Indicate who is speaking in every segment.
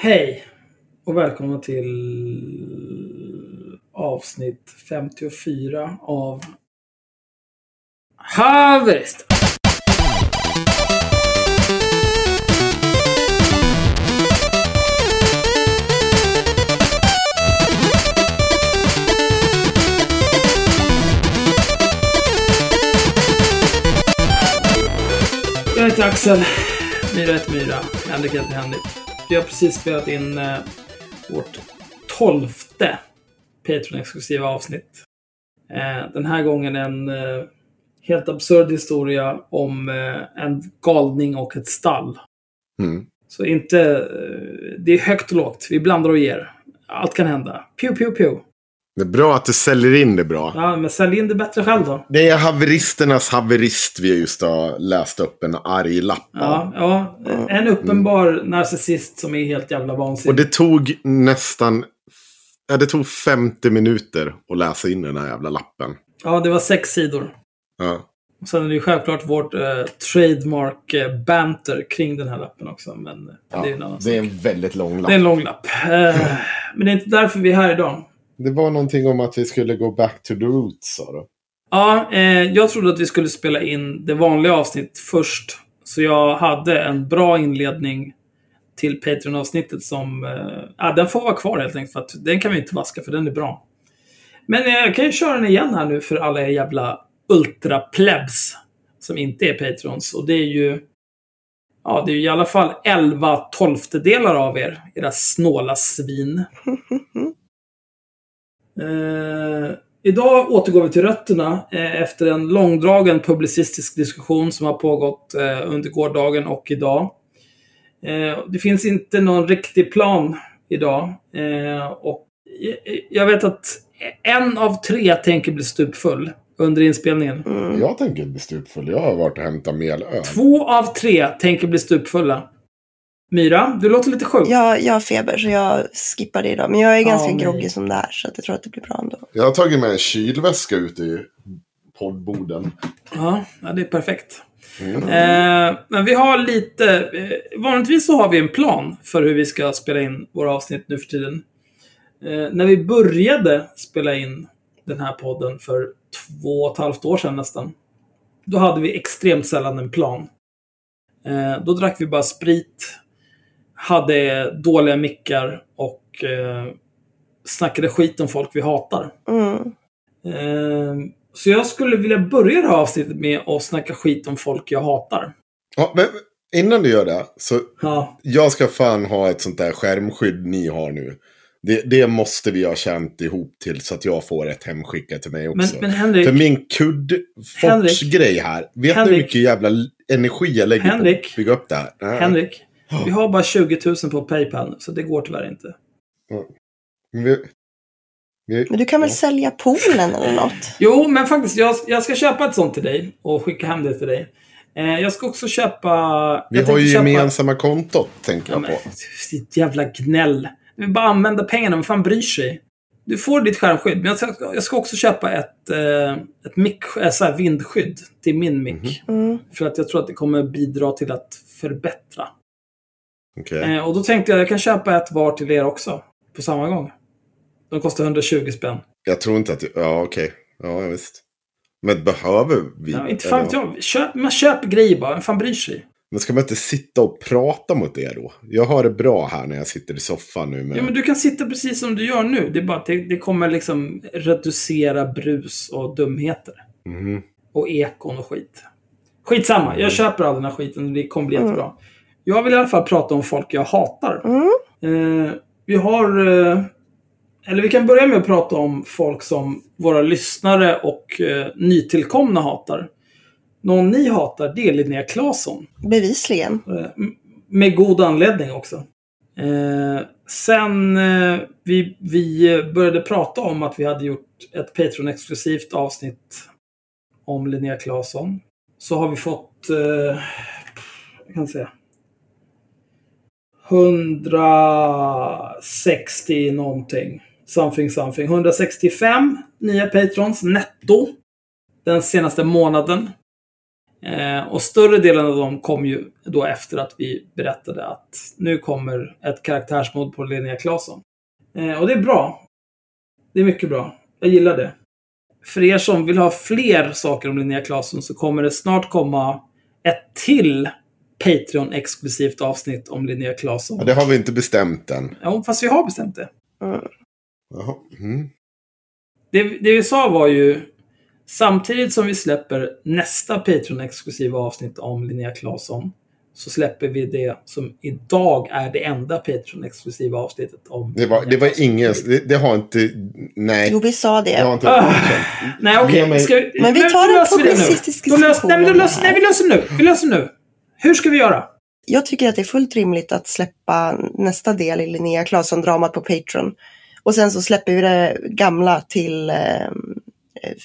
Speaker 1: Hej och välkomna till avsnitt 54 av Haverist. Jag heter Axel. Myra heter Myra. Henrik heter Henrik. Vi har precis spelat in eh, vårt tolfte Patreon-exklusiva avsnitt. Eh, den här gången en eh, helt absurd historia om eh, en galning och ett stall.
Speaker 2: Mm.
Speaker 1: Så inte... Eh, det är högt och lågt. Vi blandar och ger. Allt kan hända. Pew, pew, pew.
Speaker 2: Det är bra att du säljer in det bra.
Speaker 1: Ja, men sälj in det bättre själv då.
Speaker 2: Det är haveristernas haverist vi just har läst upp en arg lapp.
Speaker 1: Ja, ja. En uppenbar narcissist som är helt jävla
Speaker 2: Och
Speaker 1: vansinnig.
Speaker 2: det tog nästan... Ja, det tog 50 minuter att läsa in den här jävla lappen.
Speaker 1: Ja, det var sex sidor.
Speaker 2: Ja.
Speaker 1: Och sen är det ju självklart vårt eh, trademark eh, banter kring den här lappen också. Men eh, det är en annan
Speaker 2: det är en väldigt lång lapp.
Speaker 1: Det är en lång lapp. Eh, men det är inte därför vi är här idag.
Speaker 2: Det var någonting om att vi skulle gå back to the roots, sa du.
Speaker 1: Ja, eh, jag trodde att vi skulle spela in det vanliga avsnitt först. Så jag hade en bra inledning till Patreon-avsnittet som... Eh, ja, den får vara kvar helt enkelt. För att den kan vi inte vaska för den är bra. Men eh, jag kan ju köra den igen här nu för alla er jävla ultra-plebs som inte är Patrons. Och det är ju... Ja, det är ju i alla fall 11 tolftedelar av er, era snåla svin. Eh, idag återgår vi till rötterna eh, efter en långdragen publicistisk diskussion som har pågått eh, under gårdagen och idag. Eh, det finns inte någon riktig plan idag. Eh, och jag- vet att en av tre tänker bli stupfull under inspelningen.
Speaker 2: Jag tänker bli stupfull. Jag har varit och hämtat melöl.
Speaker 1: Två av tre tänker bli stupfulla. Myra, du låter lite sjuk.
Speaker 3: Jag, jag har feber så jag skippar det idag. Men jag är ganska
Speaker 1: nej.
Speaker 3: groggy som det är så jag tror att det blir bra ändå.
Speaker 2: Jag har tagit med en kylväska ut i poddboden.
Speaker 1: Ja, ja, det är perfekt.
Speaker 2: Mm.
Speaker 1: Eh, men vi har lite... Eh, vanligtvis så har vi en plan för hur vi ska spela in våra avsnitt nu för tiden. Eh, när vi började spela in den här podden för två och ett halvt år sedan nästan. Då hade vi extremt sällan en plan. Då drack vi bara sprit, hade dåliga mickar och eh, snackade skit om folk vi hatar.
Speaker 3: Mm.
Speaker 1: Eh, så jag skulle vilja börja det här avsnittet med att snacka skit om folk jag hatar.
Speaker 2: Ja, men innan du gör det. Så
Speaker 1: Ja,
Speaker 2: jag ska fan ha ett sånt där skärmskydd ni har nu. Det, det måste vi ha känt ihop till så att jag får ett hemskickat till mig
Speaker 1: men,
Speaker 2: också.
Speaker 1: men Henrik,
Speaker 2: För min kuddforts-grej här. Vet du hur
Speaker 1: Henrik.
Speaker 2: mycket jävla energi jag lägger på
Speaker 1: Henrik.
Speaker 2: att bygga upp det här? Nej.
Speaker 1: Henrik, vi har bara 20 000 på Paypal, så det går tyvärr inte.
Speaker 2: Vi, vi,
Speaker 3: Men du kan väl
Speaker 2: ja.
Speaker 3: sälja poolen eller något?
Speaker 1: Jo, men faktiskt, jag, jag ska köpa ett sånt till dig och skicka hem det till dig. Eh, jag ska också köpa...
Speaker 2: Vi har ju
Speaker 1: köpa-
Speaker 2: gemensamma kontot, tänker
Speaker 1: Ja,
Speaker 2: jag
Speaker 1: men,
Speaker 2: på.
Speaker 1: ditt jävla gnäll. Du vill bara använda pengarna, vem fan bryr sig? Du får ditt skärmskydd, men jag ska, jag ska också köpa ett, eh, ett mick, äh, så här vindskydd till min mick.
Speaker 3: Mm.
Speaker 1: För att jag tror att det kommer bidra till att förbättra.
Speaker 2: Okej.
Speaker 1: Eh, och då tänkte jag att jag kan köpa ett var till er också. På samma gång. De kostar 120 spänn.
Speaker 2: Jag tror inte att... Ja, okej. Ja, visst. Men behöver vi...
Speaker 1: Ja, inte fan jag. Köp, man köper grejer bara. Vem fan bryr sig?
Speaker 2: Men ska man inte sitta och prata mot det då? Jag har det bra här när jag sitter i soffan nu. Med...
Speaker 1: Ja, men du kan sitta precis som du gör nu. Det är bara att det, det kommer liksom reducera brus och dumheter.
Speaker 2: Mhm.
Speaker 1: Och ekon och skit. Skitsamma. Jag köper all den här skiten. Det kommer bli jättebra. Jag vill i alla fall prata om folk jag hatar.
Speaker 3: Mm.
Speaker 1: Eh, vi har... Eh, eller vi kan börja med att prata om folk som våra lyssnare och eh, nytillkomna hatar. Någon ni hatar, det är Linnea Claesson.
Speaker 3: Bevisligen.
Speaker 1: Eh, med god anledning också. Eh, sen eh, vi, vi började prata om att vi hade gjort ett Patreon-exklusivt avsnitt om Linnea Claesson. Så har vi fått... Eh, jag kan säga. 160 någonting. Something something. 165 nya patrons netto. Den senaste månaden. Eh, och större delen av dem kom ju då efter att vi berättade att nu kommer ett karaktärsmod på Linnea Claesson. Eh, och det är bra. Det är mycket bra. Jag gillar det. För er som vill ha fler saker om Linnea Claesson så kommer det snart komma ett till Patreon-exklusivt avsnitt om Linnea Claesson.
Speaker 2: Ja, det har vi inte bestämt än.
Speaker 1: Ja, fast vi har bestämt det.
Speaker 3: Mm.
Speaker 2: Jaha. Mm.
Speaker 1: Det, det vi sa var ju samtidigt som vi släpper nästa Patreon-exklusiva avsnitt om Linnea Claesson så släpper vi det som idag är det enda Patreon-exklusiva avsnittet om
Speaker 2: Det, var, det var ingen... Det, det har inte... Nej.
Speaker 3: Jo, vi sa
Speaker 2: Det har
Speaker 3: det.
Speaker 2: inte
Speaker 1: Ah.
Speaker 2: godkänt.
Speaker 1: Nej, okej. Vi-
Speaker 3: Men vi tar en
Speaker 1: det
Speaker 3: publicistisk diskussion
Speaker 1: Nej, men då
Speaker 3: om det
Speaker 1: löser,
Speaker 3: här.
Speaker 1: nej, vi löser nu. Vi löser nu. Hur ska vi göra?
Speaker 3: Jag tycker att det är fullt rimligt att släppa nästa del i Linnea Claesson-dramat på Patreon. Och sen så släpper vi det gamla till, eh,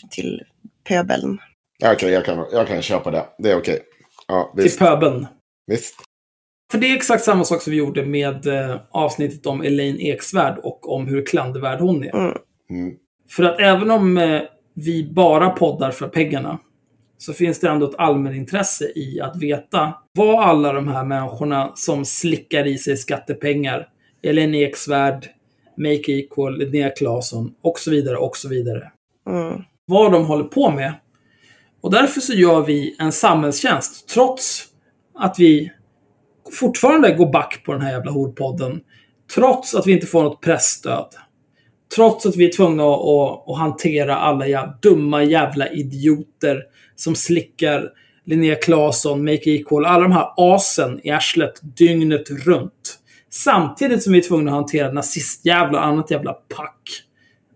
Speaker 3: till pöbeln.
Speaker 2: Ja, Okej, jag, kan, jag kan köpa det. Det är okej. Ja,
Speaker 1: Till pöbeln.
Speaker 2: visst.
Speaker 1: För det är exakt samma sak som vi gjorde med eh, avsnittet om Elaine Eksvärd och om hur klandervärd hon är.
Speaker 3: Mm.
Speaker 2: Mm.
Speaker 1: För att även om eh, vi bara poddar för pengarna så finns det ändå ett allmänintresse i att veta vad alla de här människorna som slickar i sig skattepengar, Elaine Eksvärd, Make Equal, Linnea Claesson och så vidare och så vidare.
Speaker 3: Mm.
Speaker 1: Vad de håller på med. Och därför så gör vi en samhällstjänst trots att vi fortfarande går back på den här jävla horpodden. Trots att vi inte får något pressstöd. Trots att vi är tvungna att, att, att hantera alla jävla, dumma jävla idioter som slickar Linnea Claesson, Make Equal, alla de här asen i arslet dygnet runt. Samtidigt som vi är tvungna att hantera nazistjävla och annat jävla pack.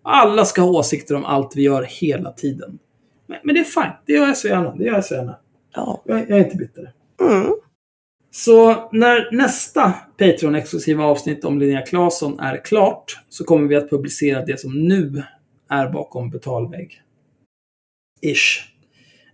Speaker 1: Alla ska ha åsikter om allt vi gör hela tiden. Men, men det är fine. Det gör jag så gärna. Det gör jag så gärna.
Speaker 3: Ja.
Speaker 1: Jag, jag är inte bitter.
Speaker 3: Mm.
Speaker 1: Så när nästa Patreon-exklusiva avsnitt om Linnea Claesson är klart så kommer vi att publicera det som nu är bakom betalvägg. Ish.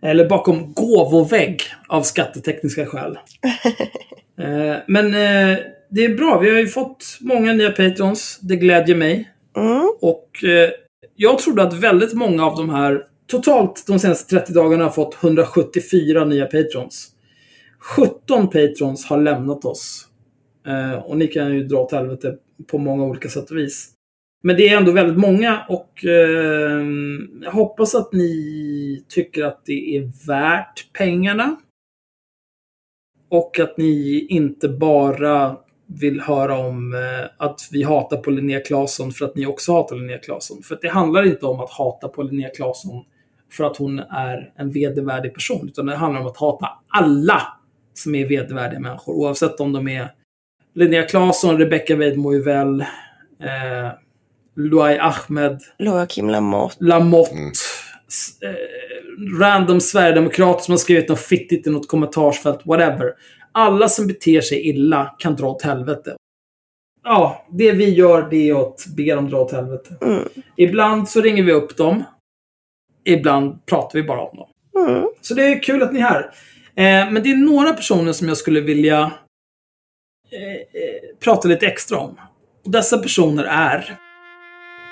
Speaker 1: Eller bakom gåvovägg av skattetekniska skäl. eh, men eh, det är bra. Vi har ju fått många nya Patrons. Det glädjer mig.
Speaker 3: Mm.
Speaker 1: Och eh, jag trodde att väldigt många av de här, totalt de senaste 30 dagarna, har fått 174 nya patrons. 17 patrons har lämnat oss. Och ni kan ju dra åt helvete på många olika sätt och vis. Men det är ändå väldigt många och eh, jag hoppas att ni tycker att det är värt pengarna. Och att ni inte bara vill höra om eh, att vi hatar på Linnea Claesson för att ni också hatar Linnea Claesson. För att det handlar inte om att hata på Linnea Claesson för att hon är en vedervärdig person. Utan det handlar om att hata alla som är vedervärdiga människor. Oavsett om de är Linnea Claesson, Rebecca Weidmo-Uvell, eh, Luai Ahmed,
Speaker 3: Joakim Lamotte.
Speaker 1: Lamotte,
Speaker 2: Mm.
Speaker 1: eh, random sverigedemokrat som har skrivit något fittigt i något kommentarsfält, whatever. Alla som beter sig illa kan dra åt helvete. Ja, det vi gör det är att be dem dra åt helvete.
Speaker 3: Mm.
Speaker 1: Ibland så ringer vi upp dem. Ibland pratar vi bara om dem.
Speaker 3: Mm.
Speaker 1: Så det är kul att ni är här. Eh, men det är några personer som jag skulle vilja eh, eh, prata lite extra om. Och dessa personer är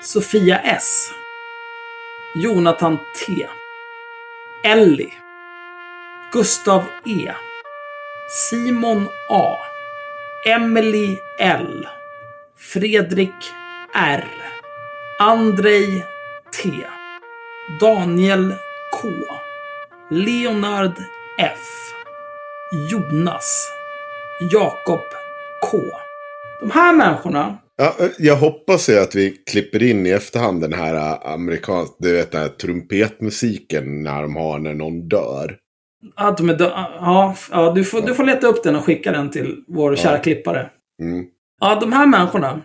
Speaker 1: Sofia S. Jonathan T. Ellie. Gustav E. Simon A. Emily L. Fredrik R. Andrej T. Daniel K. Leonard F. Jonas. Jakob K. De här människorna,
Speaker 2: Ja, jag hoppas ju att vi klipper in i efterhand den här äh, amerikanska, du vet den här trumpetmusiken när de har när någon dör.
Speaker 1: att de är dö- ja, ja, du, får, du får leta upp den och skicka den till vår kära klippare.
Speaker 2: Mm.
Speaker 1: Ja, de här människorna.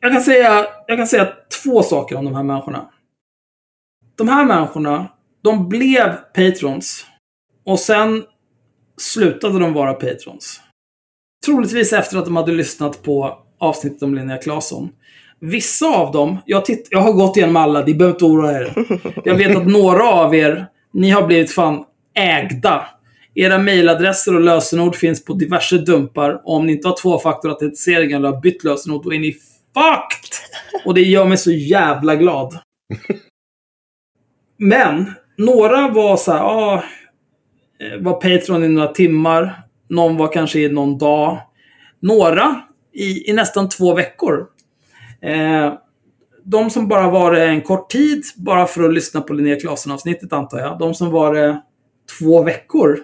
Speaker 1: Jag kan, säga, jag kan säga två saker om de här människorna. De här människorna, de blev patrons. Och sen slutade de vara patrons. Troligtvis efter att de hade lyssnat på avsnittet om Linnea Claesson. Vissa av dem, jag, titt, jag har gått igenom alla, ni behöver inte oroa er. Jag vet att några av er, ni har blivit fan ägda. Era mejladresser och lösenord finns på diverse dumpar. Och om ni inte har tvåfaktorautentisering eller har bytt lösenord, då är ni fucked! Och det gör mig så jävla glad. Men, några var så här, ah, eh, var Patreon i några timmar. Någon var kanske i någon dag. Några i, i nästan två veckor. Eh, de som bara var det en kort tid, bara för att lyssna på Linnea Claesson-avsnittet antar jag. De som var det två veckor.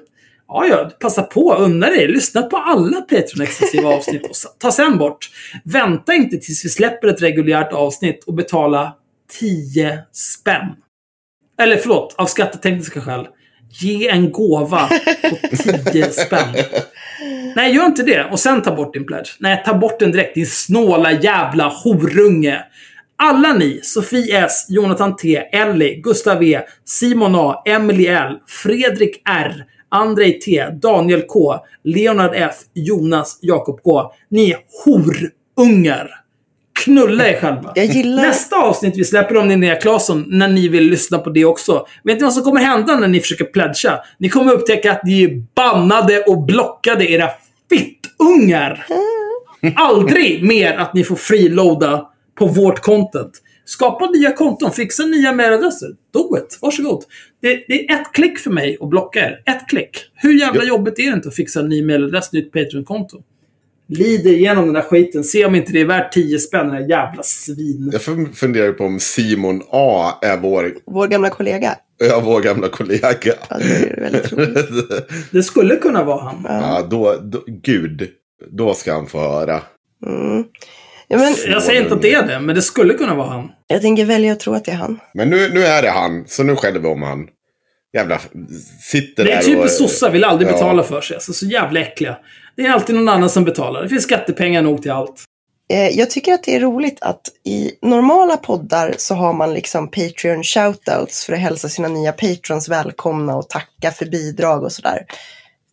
Speaker 1: Ja, ja, passa på, unna dig. Lyssna på alla Patreon-exklusiva avsnitt och ta sen bort. Vänta inte tills vi släpper ett reguljärt avsnitt och betala 10 spänn. Eller förlåt, av skattetekniska skäl. Ge en gåva på 10 spänn. Nej, gör inte det. Och sen ta bort din pledge. Nej, ta bort den direkt. Din snåla jävla horunge. Alla ni, Sofie S, Jonathan T, Ellie, Gustav E, Simon A, Emily L, Fredrik R, Andrei T, Daniel K, Leonard F, Jonas Jakob K. Ni är horungar. Knulla er själva.
Speaker 3: Jag gillar...
Speaker 1: Nästa avsnitt vi släpper om Linnea Claesson, när ni vill lyssna på det också. Vet ni vad som kommer hända när ni försöker pledga? Ni kommer upptäcka att ni är bannade och blockade era fittungar. Aldrig mer att ni får freeloada på vårt content. Skapa nya konton, fixa nya mailadresser. Do it, varsågod. Det, det är ett klick för mig att blocka er. Ett klick. Hur jävla
Speaker 2: Ja.
Speaker 1: jobbigt är det inte att fixa en ny mailadress, nytt Patreon-konto? Lider igenom den där skiten, se om inte det är värt 10 spänn, den där jävla svin.
Speaker 2: Jag fun- funderar på om Simon A är vår,
Speaker 3: Vår gamla kollega.
Speaker 2: ja, vår gamla kollega.
Speaker 3: Ja, det.
Speaker 1: Det skulle kunna vara han.
Speaker 2: ja, då, då, gud, då ska han få höra.
Speaker 3: Mm. Ja, men
Speaker 1: Jag säger inte att det är det, men det skulle kunna vara han.
Speaker 3: jag tänker välja att tro att det är han.
Speaker 2: Men nu, nu är det han, så nu skäller vi om han. Jävla, sitter
Speaker 1: Det är
Speaker 2: där
Speaker 1: typ
Speaker 2: och...
Speaker 1: sossar vill aldrig
Speaker 2: Ja.
Speaker 1: betala för sig. Alltså, så jävla äckliga. Det är alltid någon annan som betalar. Det finns skattepengar nog till allt.
Speaker 3: Eh, Jag tycker att det är roligt att i normala poddar så har man liksom Patreon shoutouts för att hälsa sina nya patrons välkomna och tacka för bidrag och sådär.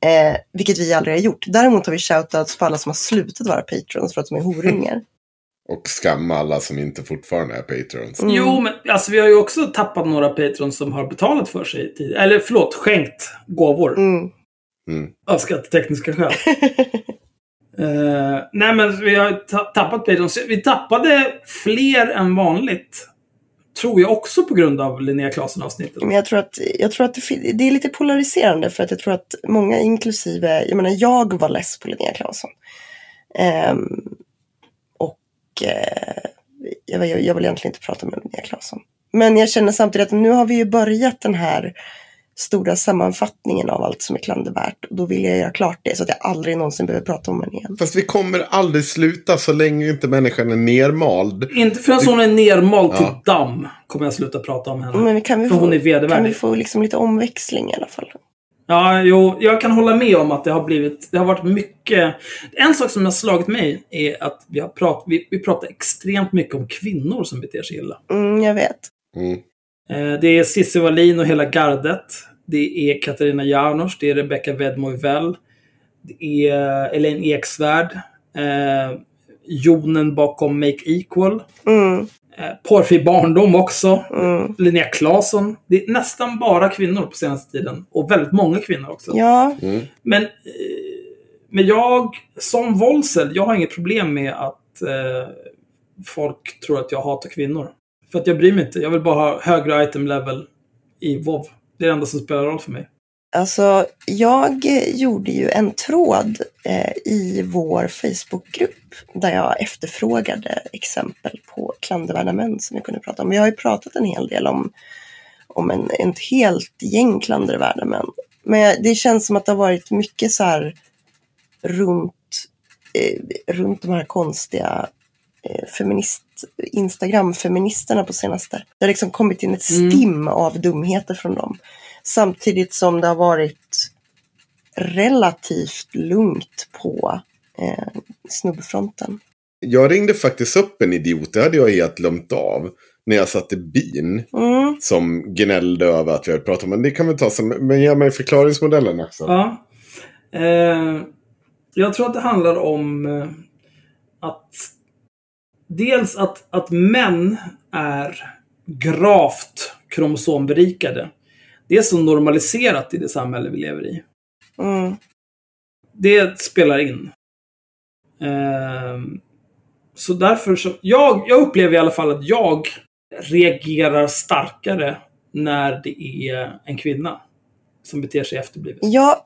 Speaker 3: Eh, vilket vi aldrig har gjort. Däremot har vi shoutouts på alla som har slutat vara patrons för att de är horungar.
Speaker 2: Och skamma alla som inte fortfarande är patrons.
Speaker 3: Mm.
Speaker 1: Jo, men alltså, vi har ju också tappat några patrons som har betalat för sig. Eller förlåt, skänkt gåvor.
Speaker 3: Mm.
Speaker 2: Mm.
Speaker 1: Av skattetekniska skäl. Eh, nej, men vi har ta- tappat patrons. Vi tappade fler än vanligt. Tror jag också på grund av Linnea Claesson-avsnittet.
Speaker 3: Men jag tror att, jag tror att det, det är lite polariserande för att jag tror att många inklusive, jag menar jag var less på Linnea Claesson. Ehm, och jag, jag, jag vill egentligen inte prata med Linnea Claesson. Men jag känner samtidigt att nu har vi ju börjat den här stora sammanfattningen av allt som är klandervärt. Och då vill jag göra klart det så att jag aldrig någonsin behöver prata om henne igen.
Speaker 2: Fast vi kommer aldrig sluta så länge inte människan är nermald.
Speaker 1: Inte förrän hon är nermald till
Speaker 2: Ja.
Speaker 1: damm kommer jag sluta prata om henne.
Speaker 3: Men vi- kan vi
Speaker 1: För
Speaker 3: få,
Speaker 1: hon är
Speaker 3: kan vi
Speaker 1: vedervärdig.
Speaker 3: få liksom lite omväxling i alla fall?
Speaker 1: Ja, jo, jag kan hålla med om att det har blivit... Det har varit mycket... En sak som har slagit mig är att vi, har prat, vi, vi pratar extremt mycket om kvinnor som beter sig illa.
Speaker 3: Mm, jag vet.
Speaker 2: Mm.
Speaker 1: Eh, det är Cissi Wallin och hela gardet. Det är Katarina Janouch, det är Rebecca Wedmo Uvell. Det är Elaine Eksvärd. Eh, Jonen bakom Make Equal.
Speaker 3: Mm,
Speaker 1: Eh, Porrfri barndom också.
Speaker 3: mm.
Speaker 1: Linnea Claesson. Det är nästan bara kvinnor på senaste tiden. Och väldigt många kvinnor också.
Speaker 3: Ja,
Speaker 2: Mm.
Speaker 1: Men, eh, men jag, som Volsel, jag har inget problem med att eh, folk tror att jag hatar kvinnor. För att jag bryr mig inte. Jag vill bara ha högre item level i WoW. Det är det enda som spelar roll för mig.
Speaker 3: Alltså, jag gjorde ju en tråd eh, i vår Facebookgrupp där jag efterfrågade exempel på klandervärda män som vi kunde prata om. Vi har ju pratat en hel del om, om en, ett helt gäng klandervärda män. Men det känns som att det har varit mycket så här runt, eh, runt de här konstiga eh, feminist, Instagram-feministerna på senaste. Det har liksom kommit in ett
Speaker 1: Mm.
Speaker 3: stim av dumheter från dem. Samtidigt som det har varit relativt lugnt på eh, snubbfronten.
Speaker 2: Jag ringde faktiskt upp en idiot, det hade jag helt glömt av. När jag satt i bin.
Speaker 3: Mm.
Speaker 2: Som gnällde över att vi hade pratat om. Men det kan vi ta sen. Men ge mig förklaringsmodellen också.
Speaker 1: Ja. Eh, jag tror att det handlar om eh, att dels att, att män är gravt kromosomberikade. Det är så normaliserat i det samhälle vi lever i.
Speaker 3: Mm.
Speaker 1: Det spelar in. Ehm, så därför så... Jag, jag upplever i alla fall att jag reagerar starkare när det är en kvinna som beter sig efterblivet?
Speaker 3: Ja,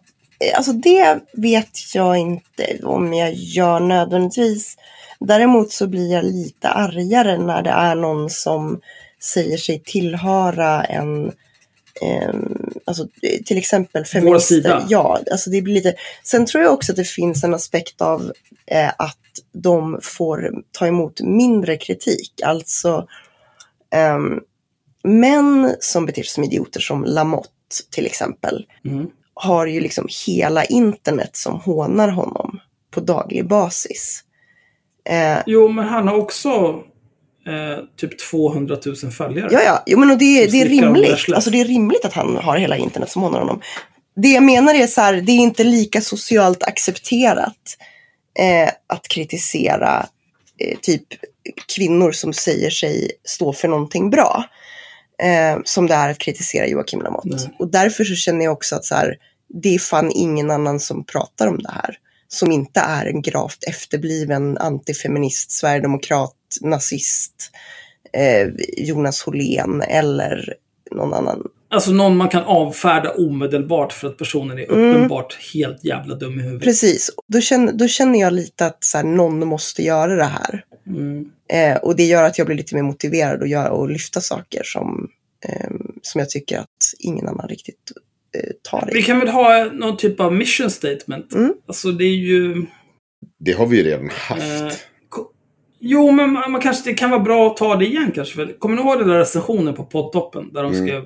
Speaker 3: alltså det vet jag inte om jag gör nödvändigtvis. Däremot så blir jag lite argare när det är någon som säger sig tillhöra en ehm, alltså, eh, till exempel feminister.
Speaker 1: sida.
Speaker 3: Ja, alltså det blir lite. Sen tror jag också att det finns en aspekt av eh, att de får ta emot mindre kritik. Alltså ehm, män som beter sig som idioter som Lamotte till exempel
Speaker 1: Mm.
Speaker 3: har ju liksom hela internet som hånar honom på daglig basis. Eh,
Speaker 1: Jo, men han har också eh, typ 200 000 följare.
Speaker 3: ja, ja, jo, men och det, det är rimligt. Alltså det är rimligt att han har hela internet som hånar honom. Det jag menar är så här, det är inte lika socialt accepterat eh, att kritisera eh, typ kvinnor som säger sig stå för någonting bra. Eh, som det är att kritisera Joakim Lamotte.
Speaker 1: Nej.
Speaker 3: Och därför så känner jag också att så här, det är fan ingen annan som pratar om det här. Som inte är en gravt efterbliven antifeminist, sverigedemokrat, nazist, eh, Jonas Hållén eller någon annan.
Speaker 1: Alltså någon man kan avfärda omedelbart för att personen är
Speaker 3: Mm.
Speaker 1: uppenbart helt jävla dum i huvudet.
Speaker 3: Precis, då känner, då känner jag lite att så här, någon måste göra det här.
Speaker 1: Mm.
Speaker 3: Eh, och det gör att jag blir lite mer motiverad att göra och lyfta saker som, eh, som jag tycker att ingen annan riktigt eh, tar
Speaker 1: Vi
Speaker 3: i.
Speaker 1: kan väl ha någon typ av mission statement.
Speaker 3: Mm.
Speaker 1: Alltså det är ju...
Speaker 2: Det har vi ju redan haft.
Speaker 1: Eh, jo, men man, man kanske, det kan vara bra att ta det igen kanske. För, kommer ni ihåg den där recensionen på poddtoppen? Där de
Speaker 2: Mm.
Speaker 1: skrev...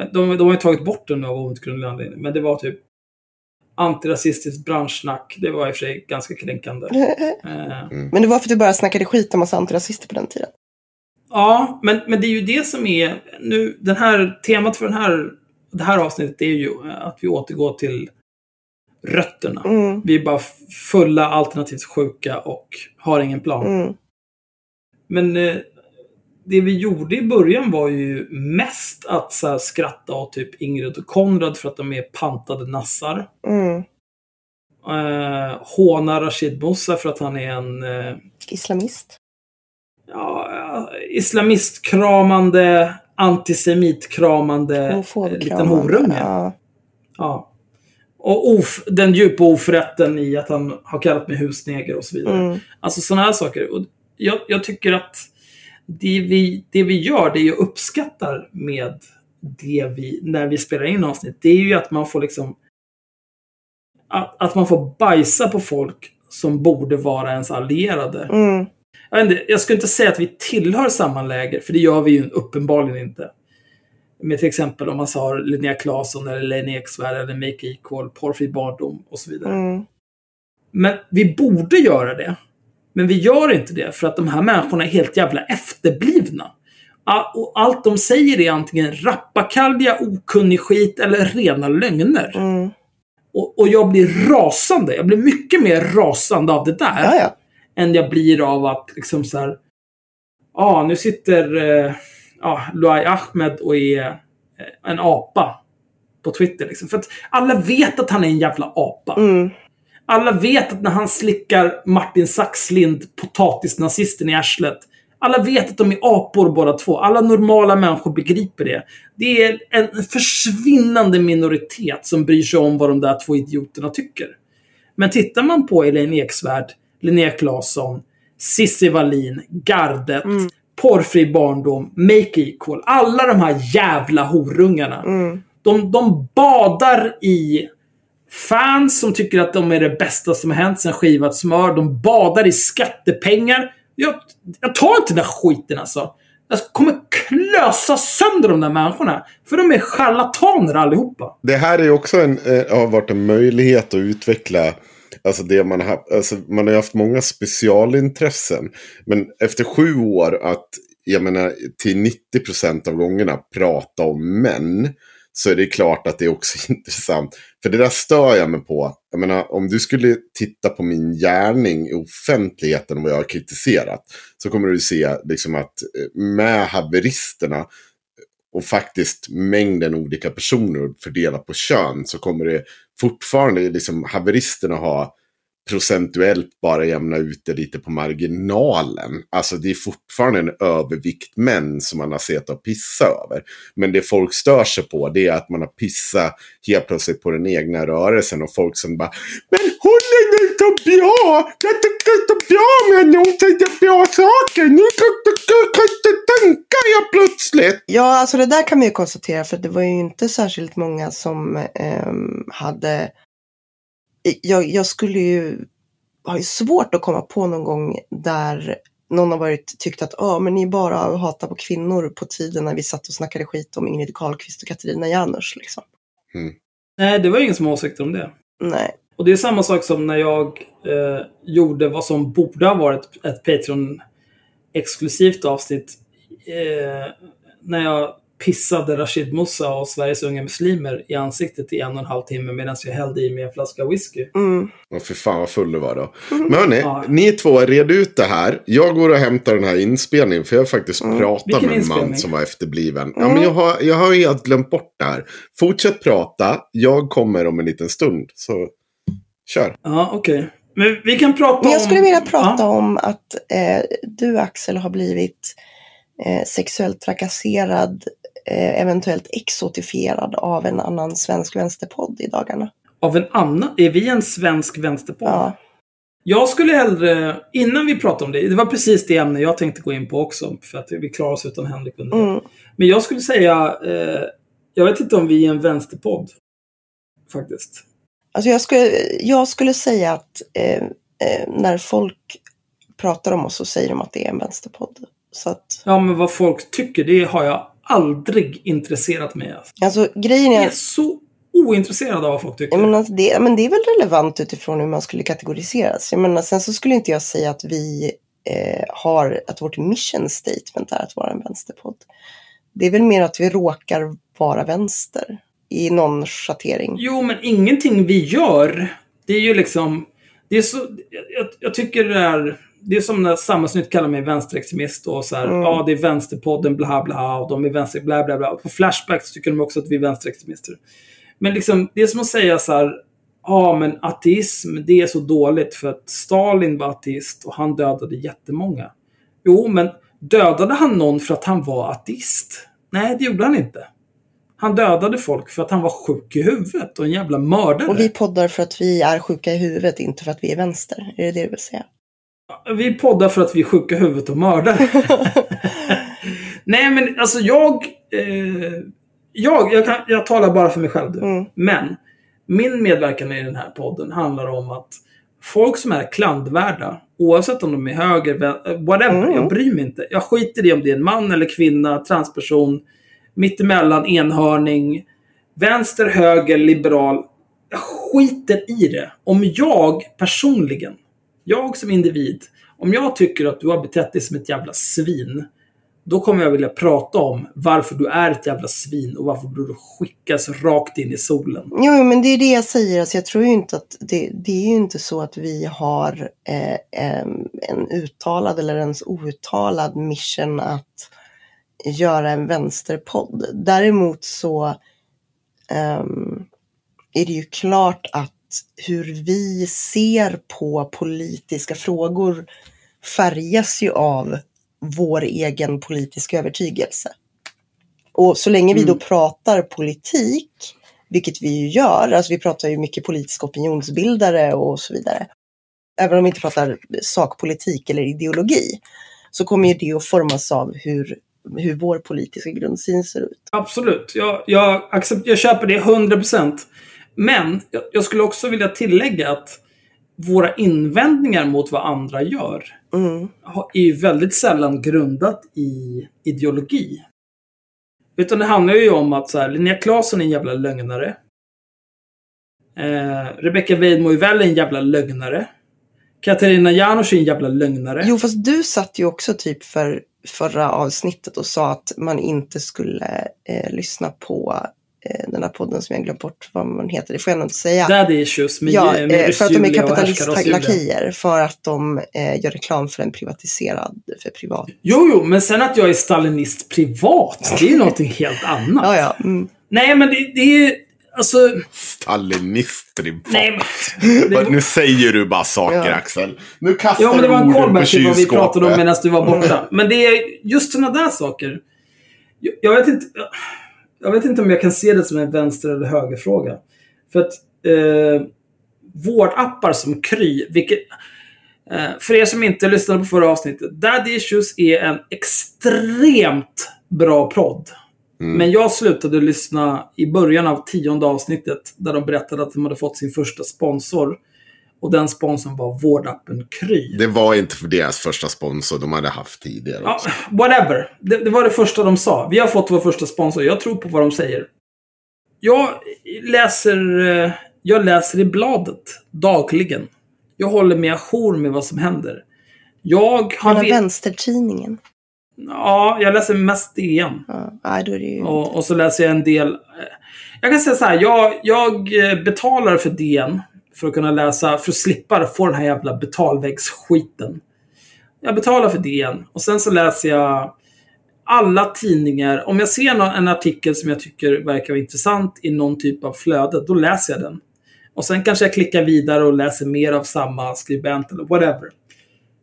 Speaker 1: eh, De, de har ju tagit bort den nu av outgrundlig anledning. Men det var typ antirasistiskt branschsnack. Det var i och för sig ganska kränkande. Eh,
Speaker 3: Men det var för att du bara snackade skit om massa antirasister på den tiden.
Speaker 1: Ja, men, men det är ju det som är... Nu, den här, temat för den här, det här avsnittet är ju att vi återgår till rötterna.
Speaker 3: Mm,
Speaker 1: Vi är bara fulla alternativt sjuka och har ingen plan.
Speaker 3: mm,
Speaker 1: Men eh, det vi gjorde i början var ju mest att så här, skratta åt typ Ingrid och Konrad för att de är pantade nassar.
Speaker 3: mm.
Speaker 1: Eh, håna Rashid Musa för att han är en eh,
Speaker 3: Islamist.
Speaker 1: ja, islamistkramande, antisemitkramande eh, liten horunge.
Speaker 3: Ja.
Speaker 1: Ja. Och of, den djupa oförrätten i att han har kallat mig husneger och så vidare.
Speaker 3: Mm,
Speaker 1: Alltså sådana här saker. Och jag, jag tycker att det vi, det vi gör, det jag uppskattar med det vi, när vi spelar in avsnitt, det är ju att man får liksom att, att man får bajsa på folk som borde vara ens allierade.
Speaker 3: mm,
Speaker 1: Jag, inte, jag skulle inte säga att vi tillhör samma läger, för det gör vi ju uppenbarligen inte. Med till exempel om man sa Linnea Claesson eller Lena Eksvärd eller Make Equal, Porrfri barndom och så vidare.
Speaker 3: mm,
Speaker 1: Men vi borde göra det. Men vi gör inte det för att de här människorna är helt jävla efterblivna. Och allt de säger är antingen rappakalja, okunnig skit eller rena lögner.
Speaker 3: mm.
Speaker 1: Och, och jag blir rasande. Jag blir mycket mer rasande av det där
Speaker 3: Ja, ja.
Speaker 1: Än jag blir av att liksom så här. Ja, nu sitter eh, ja, Luai Ahmed och är eh, en apa på Twitter. Liksom. För att alla vet att han är en jävla apa.
Speaker 3: Mm,
Speaker 1: Alla vet att när han slickar Martin Saxlind, potatisnazisten, i arslet. Alla vet att de är apor båda två. Alla normala människor begriper det. Det är en försvinnande minoritet som bryr sig om vad de där två idioterna tycker. Men tittar man på Elaine Eksvärd, Linnea Claesson, Cissi Wallin, Gardet, Porrfri barndom, Make Equal. Alla de här jävla horungarna.
Speaker 3: mm,
Speaker 1: De, de badar i fans som tycker att de är det bästa som har hänt sen skivat smör. De badar i skattepengar. Jag, jag tar inte den där skiten alltså. Jag kommer klösa sönder de där människorna. För de är charlataner allihopa.
Speaker 2: Det här är också en, eh, har varit en möjlighet att utveckla Alltså det man har, alltså man har ju haft många specialintressen. Men efter sju år att, jag menar, till 90% av gångerna prata om män. Så är det klart att det är också intressant. För det där stör jag mig på. Jag menar, om du skulle titta på min gärning i offentligheten och vad jag har kritiserat. Så kommer du se liksom att eh, med haveristerna och faktiskt mängden olika personer fördelat på kön så kommer det fortfarande liksom haveristerna ha procentuellt bara jämna ut det lite på marginalen. Alltså det är fortfarande en övervikt män som man har sett att pissa över. Men det folk stör sig på det är att man har pissat helt plötsligt på den egna rörelsen och folk som bara Men hon är inte så bra! Jag tycker inte bra med när hon säger bra saker! Nu kan tänka jag plötsligt!
Speaker 3: Ja, alltså det där kan man ju konstatera för det var ju inte särskilt många som ehm, hade jag, jag skulle ju ha ju svårt att komma på någon gång där någon har varit tyckt att oh, men ni bara hatar på kvinnor på tiden när vi satt och snackade skit om Ingrid Carlqvist och Katarina Janouch. Liksom.
Speaker 2: Mm.
Speaker 1: Nej, det var ingen som har åsikter om det.
Speaker 3: Nej.
Speaker 1: Och det är samma sak som när jag eh, gjorde vad som borde ha varit ett Patreon-exklusivt avsnitt. Eh, när jag pissade Rashid Musa och Sveriges unga muslimer i ansiktet i en och en halv timme medan jag hällde i mig en flaska whisky.
Speaker 3: Mm.
Speaker 2: Och för fan vad full du var då. Men hörni,
Speaker 1: Ja.
Speaker 2: ni två red ut det här. Jag går och hämtar den här inspelningen. För jag har faktiskt pratat
Speaker 1: Vilken
Speaker 2: med en man som var efterbliven. Ja, men jag, har, jag har helt glömt bort det här. Fortsätt prata. Jag kommer om en liten stund. Så kör.
Speaker 1: Ja, okej. Men vi kan prata
Speaker 3: Men jag
Speaker 1: om...
Speaker 3: skulle vilja prata
Speaker 1: Ja.
Speaker 3: om att eh, du Axel har blivit eh, sexuellt trakasserad, eh, eventuellt exotifierad av en annan svensk vänsterpodd i dagarna.
Speaker 1: Av en annan... Är vi en svensk vänsterpodd?
Speaker 3: Ja.
Speaker 1: Jag skulle hellre, innan vi pratar om det, det var precis det ämne jag tänkte gå in på också, för att vi klarar oss utan Henrik under det.
Speaker 3: Mm.
Speaker 1: Men jag skulle säga, eh, jag vet inte om vi är en vänsterpodd. Faktiskt.
Speaker 3: Alltså jag, skulle, jag skulle säga att eh, eh, när folk pratar om oss så säger de att det är en vänsterpodd. Så att,
Speaker 1: Ja, men vad folk tycker, det har jag aldrig intresserat mig av.
Speaker 3: alltså grejen
Speaker 1: Jag
Speaker 3: är
Speaker 1: är så ointresserad av vad folk tycker.
Speaker 3: Jag menar, det, men det är väl relevant utifrån hur man skulle kategoriseras. Jag menar, sen så skulle inte jag säga att vi eh, har, att vårt mission statement är att vara en vänsterpodd. Det är väl mer att vi råkar vara vänster i någon schattering.
Speaker 1: Jo, men ingenting vi gör, det är ju liksom... Det är så, jag, jag tycker det är... Det är som när Samhällsnytt kallar mig vänsterextremist och så här,
Speaker 3: Mm.
Speaker 1: ja det är vänsterpodden bla bla och de är vänster bla bla bla. På Flashback så tycker de också att vi är vänsterextremister. Men liksom, det är som att säga så här, ja men ateism, det är så dåligt för att Stalin var ateist och han dödade jättemånga. Jo, men dödade han någon för att han var ateist? Nej, det gjorde han inte. Han dödade folk för att han var sjuk i huvudet och en jävla mördare.
Speaker 3: Och vi poddar för att vi är sjuka i huvudet, inte för att vi är vänster. Är det det du vill säga?
Speaker 1: Vi poddar för att vi är sjuka i huvudet och mördare. Nej, men alltså jag... Eh, jag, jag, kan, jag talar bara för mig själv nu.
Speaker 3: Mm.
Speaker 1: Men min medverkan i den här podden handlar om att folk som är klandvärda, oavsett om de är höger, vä- whatever,
Speaker 3: Mm.
Speaker 1: jag bryr mig inte. Jag skiter i om det är en man eller kvinna, transperson, mittemellan, enhörning, vänster, höger, liberal. Jag skiter i det. Om jag personligen, jag som individ, om jag tycker att du har betett dig som ett jävla svin, då kommer jag vilja prata om varför du är ett jävla svin och varför du skickas rakt in i solen.
Speaker 3: Jo, men det är det jag säger. Alltså, jag tror ju inte att det, det är ju inte så att vi har eh, en uttalad eller ens outtalad mission att göra en vänsterpodd. Däremot så ehm, är det ju klart att hur vi ser på politiska frågor färgas ju av vår egen politiska övertygelse. Och så länge vi då
Speaker 1: Mm.
Speaker 3: pratar politik, vilket vi ju gör, alltså vi pratar ju mycket politiska opinionsbildare och så vidare. Även om vi inte pratar sakpolitik eller ideologi, så kommer ju det att formas av hur, hur vår politiska grundsyn ser ut.
Speaker 1: Absolut. Jag, jag, accept, jag köper det 100%. Men jag, jag skulle också vilja tillägga att våra invändningar mot vad andra gör
Speaker 3: Mm.
Speaker 1: är ju väldigt sällan grundat i ideologi. Utan det handlar ju om att så här, Linnea Claesson är en jävla lögnare. Eh, Rebecca Weidmo är väl en jävla lögnare. Katarina Janouch är en jävla lögnare.
Speaker 3: Jo, fast du satt ju också typ för förra avsnittet och sa att man inte skulle eh, lyssna på eh, den här podden som jag glömt bort vad man heter. Det får jag nog inte säga.
Speaker 1: Daddy issues med,
Speaker 3: Ja,
Speaker 1: med
Speaker 3: eh, för att de är kapitalistlackejer. För att de eh, gör reklam för en privatiserad, för privat.
Speaker 1: Jo, jo, men sen att jag är stalinist privat, det är ju någonting helt annat.
Speaker 3: Ja, ja. Mm.
Speaker 1: Nej, men det, det är alltså...
Speaker 2: Stalinister i
Speaker 1: Nej, det,
Speaker 2: Nu säger du bara saker
Speaker 3: Ja.
Speaker 2: Axel. Nu kastar
Speaker 1: ja, men det var en
Speaker 2: du
Speaker 1: callback till vad vi pratade om medan du var borta. Men det är just sådana där saker. Jag, jag, vet inte, jag vet inte om jag kan se det som en vänster eller högerfråga. För att eh, vårdappar som Kry, vilket... Eh, för er som inte lyssnade på förra avsnittet. Daddy Issues är en extremt bra podd.
Speaker 2: Mm.
Speaker 1: Men jag slutade lyssna i början av tionde avsnittet där de berättade att de hade fått sin första sponsor. Och den sponsorn var vårdappen Kry.
Speaker 2: Det var inte deras första sponsor de hade haft tidigare.
Speaker 1: Ja, whatever. Det, det var det första de sa. Vi har fått vår första sponsor. Jag tror på vad de säger. Jag läser, eh, jag läser i bladet dagligen. Jag håller mig ajour med vad som händer. Jag har...
Speaker 3: Hela vänstertidningen.
Speaker 1: Ja, jag läser mest DN.
Speaker 3: Ja, då är det ju...
Speaker 1: Och, och så läser jag en del... Jag kan säga så här, jag, jag eh, betalar för DN för att kunna läsa, för att slippa få den här jävla betalväggsskiten. Jag betalar för DN och sen så läser jag alla tidningar. Om jag ser någon, en artikel som jag tycker verkar vara intressant i någon typ av flöde, då läser jag den. Och sen kanske jag klickar vidare och läser mer av samma skribent eller whatever.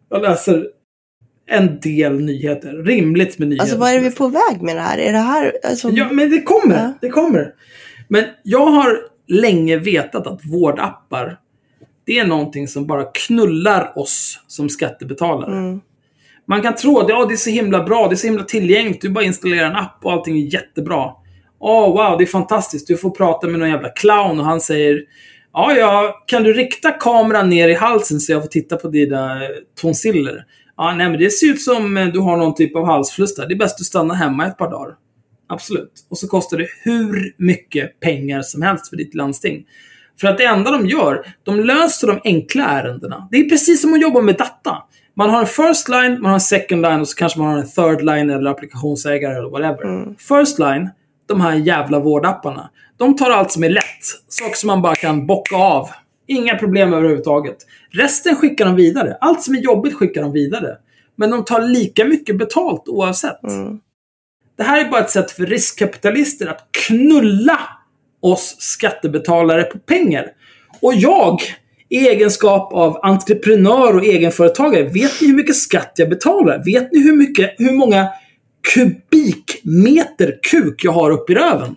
Speaker 1: Jag läser en del nyheter. Rimligt med nyheter.
Speaker 3: Alltså vad är vi på väg med det här? Är det här... Alltså,
Speaker 1: Ja, men det kommer.
Speaker 3: Ja.
Speaker 1: Det kommer. Men jag har länge vetat att vårdappar, det är någonting som bara knullar oss som skattebetalare.
Speaker 3: Mm.
Speaker 1: Man kan tro att ja, det är så himla bra, det är så himla tillgängligt, du bara installerar en app och allting är jättebra. Åh, wow, det är fantastiskt. Du får prata med någon jävla clown och han säger Ja, ja, kan du rikta kameran ner i halsen så jag får titta på dina tonsiller? Ja, nej, men det ser ut som eh, du har någon typ av halsfluss där. Det är bäst du stannar hemma ett par dagar. Absolut. Och så kostar det hur mycket pengar som helst för ditt landsting. För att det enda de gör, de löser de enkla ärendena. Det är precis som att jobba med data. Man har en first line, man har en second line och så kanske man har en third line eller applikationsägare eller whatever. First line, de här jävla vårdapparna. De tar allt som är lätt. Saker som man bara kan bocka av. Inga problem överhuvudtaget. Resten skickar de vidare. Allt som är jobbigt skickar de vidare. Men de tar lika mycket betalt oavsett.
Speaker 3: Mm.
Speaker 1: Det här är bara ett sätt för riskkapitalister att knulla oss skattebetalare på pengar. Och jag, i egenskap av entreprenör och egenföretagare, vet ni hur mycket skatt jag betalar? Vet ni hur, mycket, hur många kubikmeter kuk jag har upp i röven?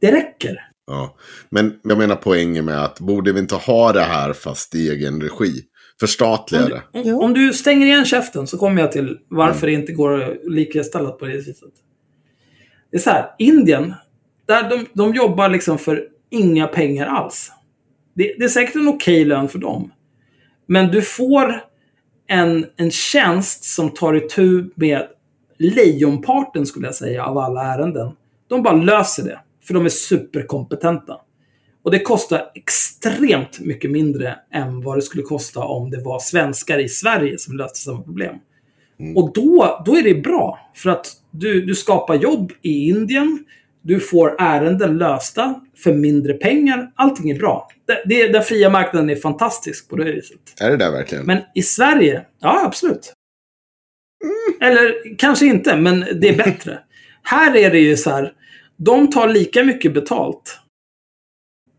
Speaker 1: Det räcker.
Speaker 2: Ja. Men jag menar poängen med att borde vi inte ha det här fast i egen regi? Förstatliga det.
Speaker 1: Om,
Speaker 3: Jo.
Speaker 1: om du stänger igen käften så kommer jag till varför det inte går att likställa på det viset. Det är så här, Indien, där de, de jobbar liksom för inga pengar alls. Det, det är säkert en okej lön för dem. Men du får en, en tjänst som tar itu med lejonparten, skulle jag säga, av alla ärenden. De bara löser det, för de är superkompetenta. Och det kostar extremt mycket mindre än vad det skulle kosta om det var svenskar i Sverige som löste samma problem. Och då, då är det bra. För att du, du skapar jobb i Indien. Du får ärenden lösta för mindre pengar. Allting är bra. Det, det, den fria marknaden är fantastisk på det viset.
Speaker 2: Är det där verkligen?
Speaker 1: Men i Sverige, ja absolut. Eller kanske inte, men det är bättre. här är det ju så här. De tar lika mycket betalt.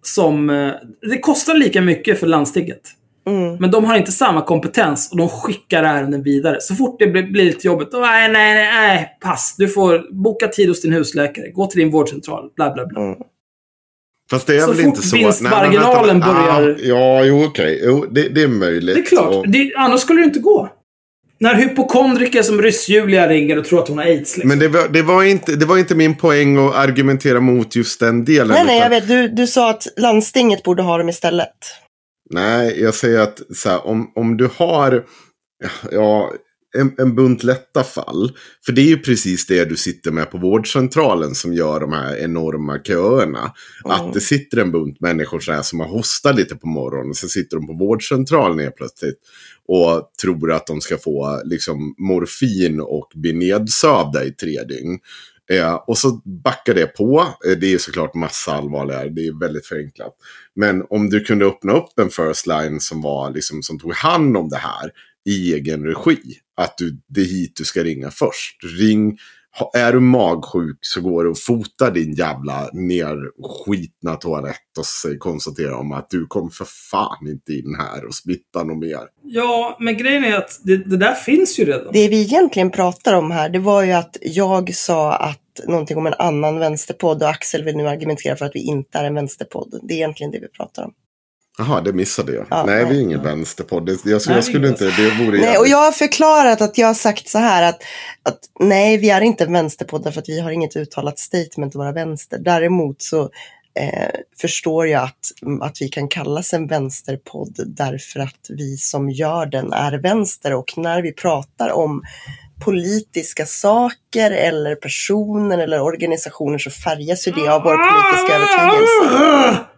Speaker 1: Som... eh, Det kostar lika mycket för landstinget.
Speaker 3: Mm.
Speaker 1: Men de har inte samma kompetens och de skickar ärenden vidare. Så fort det blir, blir lite jobbigt, då, nej, nej, nej, pass. Du får boka tid hos din husläkare. Gå till din vårdcentral. Bla, bla, bla.
Speaker 3: Mm.
Speaker 2: Fast det är
Speaker 1: så
Speaker 2: väl inte så...
Speaker 1: vinstmarginalen
Speaker 2: Nej,
Speaker 1: börjar-
Speaker 2: Ja, ja, jo, okej. Jo, det, det är möjligt.
Speaker 1: Det är klart.
Speaker 2: Och-
Speaker 1: Det, annars skulle det inte gå. När hypokondriker som ryss-Julia ringer och tror att hon har aids. Liksom.
Speaker 2: Men det var, det, var inte, det var inte min poäng att argumentera mot just den delen.
Speaker 3: Nej, nej,
Speaker 2: utan-
Speaker 3: jag vet. Du, du sa att landstinget borde ha dem istället.
Speaker 2: Nej, jag säger att så här, om, om du har ja, en, en bunt lätta fall. För det är ju precis det du sitter med på vårdcentralen som gör de här enorma köerna. Att det sitter en bunt människor så här som har hostat lite på morgonen. Och så sitter de på vårdcentralen helt plötsligt. Och tror att de ska få liksom, morfin och bli nedsövda i tre dygn. Eh, och så backar det på. Eh, det är såklart massa allvarligare. Det är väldigt förenklat. Men om du kunde öppna upp en first line som, var, liksom, som tog hand om det här i egen regi. Att du, det är hit du ska ringa först. Ring, är du magsjuk så går det att fota din jävla nerskitna toalett och konstatera om att du kom för fan inte in här och smitta något mer.
Speaker 1: Ja, men grejen är att det, det där finns ju redan.
Speaker 3: Det vi egentligen pratar om här, det var ju att jag sa att någonting om en annan vänsterpodd och Axel vill nu argumentera för att vi inte är en vänsterpodd. Det är egentligen det vi pratar om.
Speaker 2: Jaha, det missade jag.
Speaker 3: Ja,
Speaker 2: nej,
Speaker 3: nej.
Speaker 2: vi är ingen vänsterpodd. Jag, jag, skulle inte, det vore
Speaker 3: Nej, och jag har förklarat att jag har sagt så här att, att nej, vi är inte en vänsterpodd därför att vi har inget uttalat statement att vara vänster. Däremot så eh, förstår jag att, att vi kan kallas en vänsterpodd därför att vi som gör den är vänster och när vi pratar om politiska saker eller personer eller organisationer så färgas ju det av vår politiska övertygelse.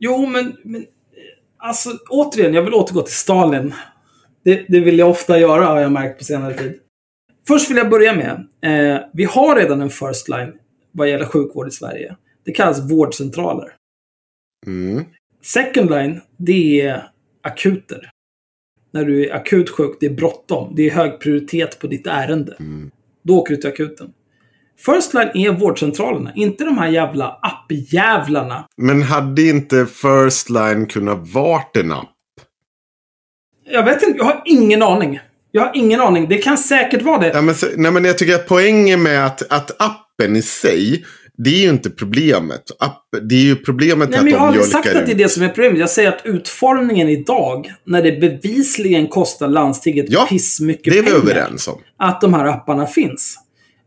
Speaker 1: Jo, men, men alltså återigen, jag vill återgå till Stalin. Det, det vill jag ofta göra har jag märkt på senare tid. Först vill jag börja med, eh, vi har redan en first line vad gäller sjukvård i Sverige. Det kallas vårdcentraler.
Speaker 2: Mm.
Speaker 1: Second line, det är akuter. När du är akut sjuk, det är bråttom. Det är hög prioritet på ditt ärende.
Speaker 2: Mm.
Speaker 1: Då åker du till akuten. First line är vårdcentralerna, inte de här jävla appjävlarna.
Speaker 2: Men hade inte First Line kunnat vart en app?
Speaker 1: Jag vet inte, jag har ingen aning. Jag har ingen aning. Det kan säkert vara det.
Speaker 2: Ja, men, nej, men jag tycker att poängen med att, att appen i sig, det är ju inte problemet. App, det är ju problemet
Speaker 1: Nej,
Speaker 2: att
Speaker 1: men jag har aldrig sagt att det är det som är problemet. Jag säger att utformningen idag, när det bevisligen kostar landstinget
Speaker 2: Ja,
Speaker 1: pissmycket
Speaker 2: Det är vi
Speaker 1: pengar,
Speaker 2: överens om.
Speaker 1: att de här apparna finns.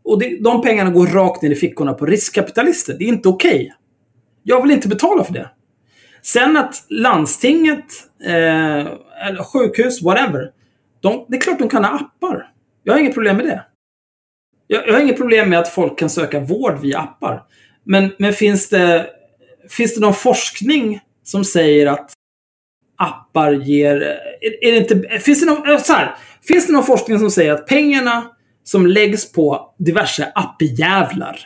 Speaker 1: Och det, de pengarna går rakt ner i fickorna på riskkapitalister. Det är inte okej. Jag vill inte betala för det. Sen att landstinget, eh, eller sjukhus, whatever. De, det är klart de kan ha appar. Jag har inget problem med det. Jag, jag har inget problem med att folk kan söka vård via appar. Men, men finns, det, finns det någon forskning som säger att appar ger... Är, är det inte, finns, det någon, eh, så här, finns det någon forskning som säger att pengarna som läggs på diverse appjävlar,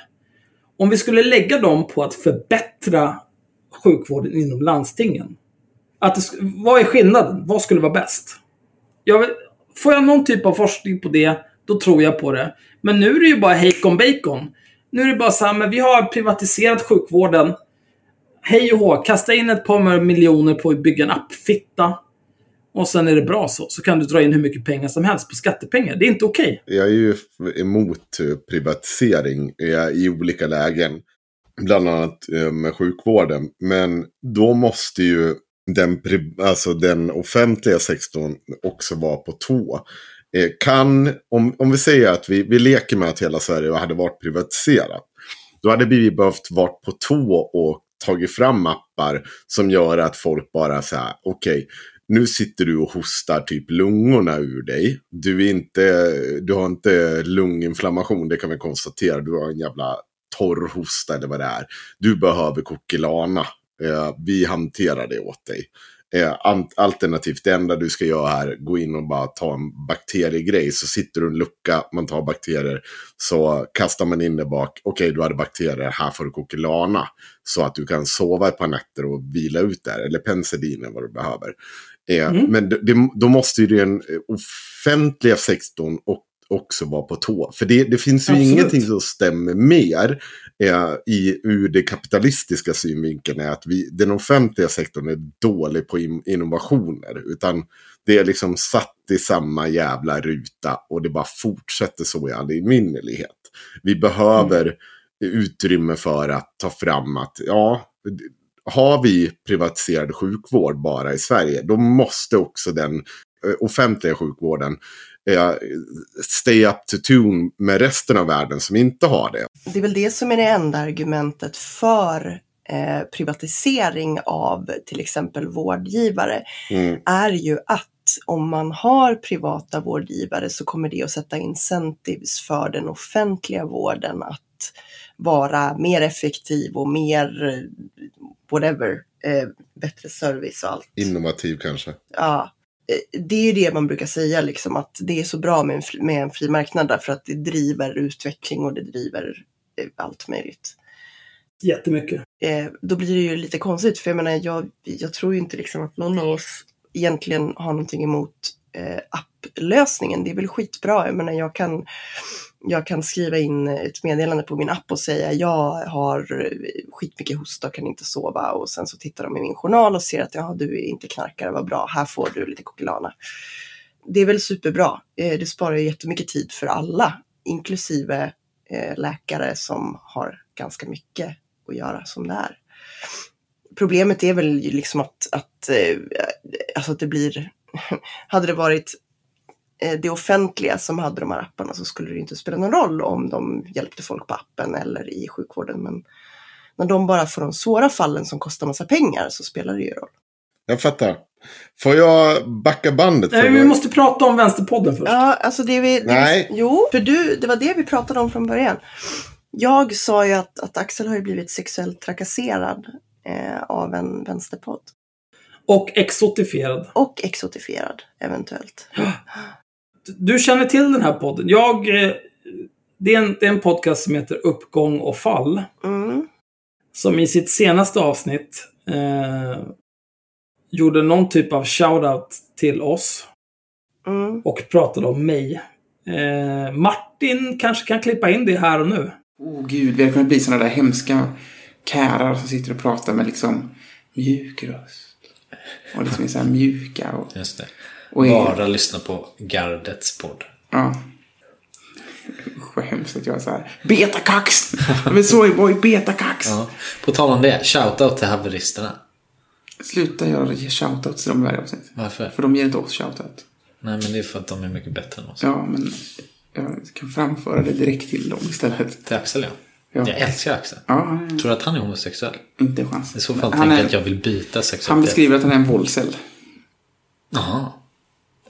Speaker 1: om vi skulle lägga dem på att förbättra sjukvården inom landstingen. Att det, vad är skillnaden? Vad skulle vara bäst? Jag får jag någon typ av forskning på det, då tror jag på det. Men nu är det ju bara hejkon bacon. Nu är det bara så här, men vi har privatiserat sjukvården. Hej och hå, kasta in ett par miljoner på att bygga en appfitta. Och sen är det bra så. Så kan du dra in hur mycket pengar som helst på skattepengar. Det är inte okej.
Speaker 2: Jag är ju emot eh, privatisering eh, i olika lägen. Bland annat eh, med sjukvården. Men då måste ju den, alltså den offentliga sektorn också vara på tå. Kan, om, om vi säger att vi, vi leker med att hela Sverige hade varit privatiserat. Då hade vi behövt vara på tå och tagit fram appar som gör att folk bara så här, okej, nu sitter du och hostar typ lungorna ur dig. Du, är inte, du har inte lunginflammation, det kan vi konstatera. Du har en jävla torr hosta eller vad det är. Du behöver kokilana. Eh, vi hanterar det åt dig. Eh, alternativt, det enda du ska göra här, gå in och bara ta en bakteriegrej. Så sitter du i en lucka, man tar bakterier. Så kastar man in det bak. Okej, du hade bakterier, här får du kokilana. Så att du kan sova ett par nätter och vila ut där. Eller penicillin eller vad du behöver. Eh,
Speaker 1: Mm.
Speaker 2: Men det, då måste ju den offentliga sektorn och också vara på tå. För det, det finns ju
Speaker 1: Absolut.
Speaker 2: ingenting som stämmer mer eh, i, ur det kapitalistiska synvinkeln är att vi, den offentliga sektorn är dålig på in, innovationer. Utan det är liksom satt i samma jävla ruta och det bara fortsätter så i all evinnerlighet. Vi behöver utrymme för att ta fram att, ja, har vi privatiserad sjukvård bara i Sverige, då måste också den eh, offentliga sjukvården eh, stay up to tune med resten av världen som inte har det.
Speaker 3: Det är väl det som är det enda argumentet för eh, privatisering av till exempel vårdgivare.
Speaker 2: Mm.
Speaker 3: är ju att om man har privata vårdgivare så kommer det att sätta incentives för den offentliga vården att vara mer effektiv och mer whatever, eh, bättre service och allt.
Speaker 2: Innovativ kanske.
Speaker 3: Ja, eh, det är ju det man brukar säga, liksom, att det är så bra med en, fri, med en fri marknad därför att det driver utveckling och det driver eh, allt möjligt.
Speaker 1: Jättemycket.
Speaker 3: Eh, då blir det ju lite konstigt, för jag menar, jag, jag tror ju inte liksom att någon av oss egentligen har någonting emot eh, applösningen. Det är väl skitbra. Jag menar, jag kan, jag kan skriva in ett meddelande på min app och säga jag har skitmycket hosta och kan inte sova. Och sen så tittar de i min journal och ser att ja, du är inte knarkare, vad bra, här får du lite kokilana. Det är väl superbra. Eh, det sparar ju jättemycket tid för alla, inklusive eh, läkare som har ganska mycket att göra som det är. Problemet är väl liksom att, att, eh, alltså att det blir, hade det varit det offentliga som hade de här apparna så skulle det inte spela någon roll om de hjälpte folk på appen eller i sjukvården. Men när de bara får de svåra fallen som kostar massa pengar så spelar det ju roll.
Speaker 2: Jag fattar. Får jag backa bandet?
Speaker 1: Nej, vi måste prata om Vänsterpodden först.
Speaker 3: Ja, alltså det vi... Det
Speaker 2: Nej.
Speaker 3: Vi, jo, för du, det var det vi pratade om från början. Jag sa ju att, att Axel har ju blivit sexuellt trakasserad eh, av en vänsterpodd.
Speaker 1: Och exotifierad.
Speaker 3: Och exotifierad, eventuellt.
Speaker 1: Du känner till den här podden. Jag... eh, Det är en, det är en podcast som heter Uppgång och fall.
Speaker 3: Mm.
Speaker 1: Som i sitt senaste avsnitt eh, gjorde någon typ av shoutout till oss.
Speaker 3: Mm.
Speaker 1: Och pratade om mig. Eh, Martin kanske kan klippa in det här och nu.
Speaker 4: Åh gud, vi har kunnat bli sådana där hemska kärar som sitter och pratar med liksom mjuk röst. Och liksom är så här mjuka och...
Speaker 5: Just det.
Speaker 4: Och är,
Speaker 5: Bara lyssna på Gardets podd.
Speaker 4: Ja. Hemskt att jag är så här. Betakax! Men Soyboy, betakax!
Speaker 5: Ja. På tal om det, shoutout till haveristerna.
Speaker 4: Sluta göra ge shoutouts till dem i varje avsnitt.
Speaker 5: Varför?
Speaker 4: För de ger inte oss shoutout.
Speaker 5: Nej, men det är för att de är mycket bättre än oss.
Speaker 4: Ja, men jag kan framföra det direkt till dem istället.
Speaker 5: Till Axel, ja.
Speaker 4: Ja.
Speaker 5: Jag älskar Axel.
Speaker 4: Ja,
Speaker 5: Tror du att han är homosexuell?
Speaker 4: inte en chans.
Speaker 5: I så fall tänker jag att jag vill byta sexualitet.
Speaker 4: han beskriver att han är en våldscell.
Speaker 5: Jaha.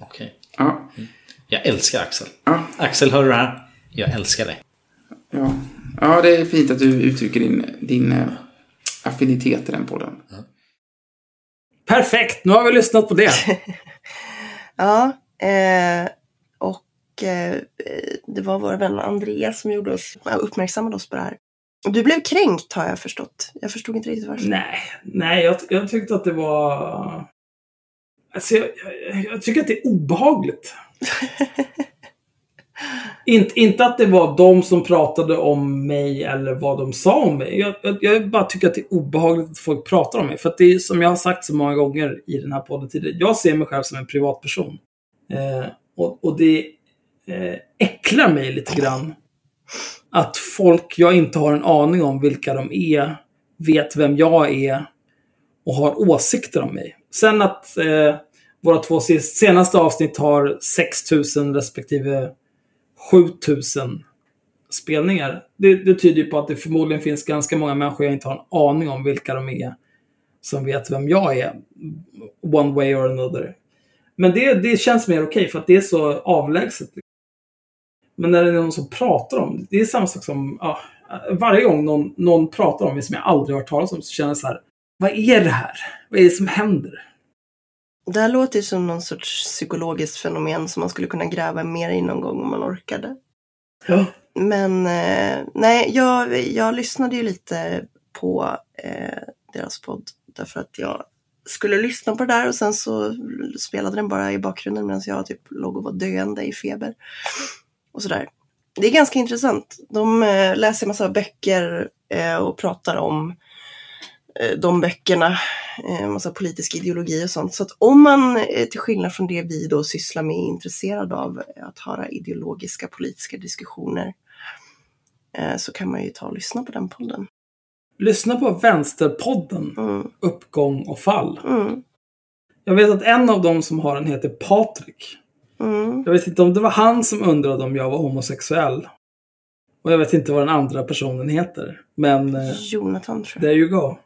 Speaker 5: Okej.
Speaker 4: Ja,
Speaker 5: Jag älskar Axel.
Speaker 4: ja,
Speaker 5: Axel, hör du det här? Jag älskar dig.
Speaker 4: ja. Ja, det är fint att du uttrycker din, din eh, affinitet i den podden.
Speaker 1: Perfekt, nu har vi lyssnat på det.
Speaker 3: Ja, eh, och eh, det var vår vän Andreas som gjorde oss, ja, uppmärksammade oss på det här. Du blev kränkt har jag förstått. Jag förstod inte riktigt varför.
Speaker 1: nej, nej jag, jag tyckte att det var... Alltså, jag, jag, jag tycker att det är obehagligt. inte, inte att det var de som pratade om mig eller vad de sa om mig. Jag, jag, jag bara tycker att det är obehagligt att folk pratar om mig. För att det är som jag har sagt så många gånger i den här podden tidigare. Jag ser mig själv som en privatperson. Eh, och, och det eh, äcklar mig lite grann. Att folk jag inte har en aning om vilka de är, vet vem jag är och har åsikter om mig. Sen att eh, våra två senaste avsnitt har 6000 respektive 7000 spelningar. Det, det tyder ju på att det förmodligen finns ganska många människor jag inte har en aning om vilka de är. Som vet vem jag är. One way or another. Men det, det känns mer okej för att det är så avlägset. Men när det är någon som pratar om det, det är samma sak som ja, varje gång någon, någon pratar om mig som jag aldrig har hört talas om så känner jag så här. Vad är det här? Vad är det som händer?
Speaker 3: Det här låter ju som någon sorts psykologiskt fenomen som man skulle kunna gräva mer i någon gång om man orkade.
Speaker 1: Ja.
Speaker 3: Men eh, nej, jag, jag lyssnade ju lite på eh, deras podd därför att jag skulle lyssna på det där och sen så spelade den bara i bakgrunden medan jag typ låg och var döende i feber. Och sådär. Det är ganska intressant. De eh, läser en massa böcker eh, och pratar om de böckerna, eh, massa politisk ideologi och sånt. Så att om man, eh, till skillnad från det vi då sysslar med, är intresserad av att höra ideologiska politiska diskussioner eh, så kan man ju ta och lyssna på den podden.
Speaker 1: Lyssna på Vänsterpodden.
Speaker 3: Mm,
Speaker 1: Uppgång och fall.
Speaker 3: mm,
Speaker 1: Jag vet att en av dem som har den heter Patrik.
Speaker 3: mm.
Speaker 1: Jag vet inte om det var han som undrade om jag var homosexuell. Och jag vet inte vad den andra personen heter. Men eh,
Speaker 3: Jonathan tror jag.
Speaker 1: there you go.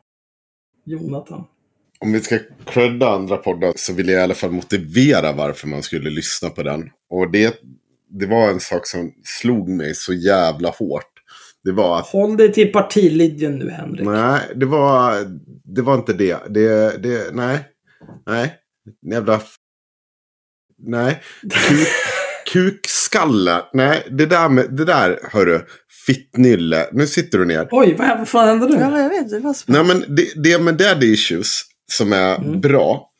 Speaker 1: Jonathan.
Speaker 2: Om vi ska credda andra poddar så vill jag i alla fall motivera varför man skulle lyssna på den. Och det, det var en sak som slog mig så jävla hårt. Det var att
Speaker 1: Håll dig till partilinjen nu, Henrik.
Speaker 2: Nej, det var, det var inte det. det, det nej, nej. Jävla... Nej. Kuk, kukskalle. Nej, det där, med, det där hörru. Fittnylle. Nu sitter du ner.
Speaker 1: Oj, vad, vad fan hände nu?
Speaker 3: Ja, jag vet. Det var.
Speaker 2: Nej, men det, det med daddy issues som är
Speaker 1: Mm.
Speaker 2: bra.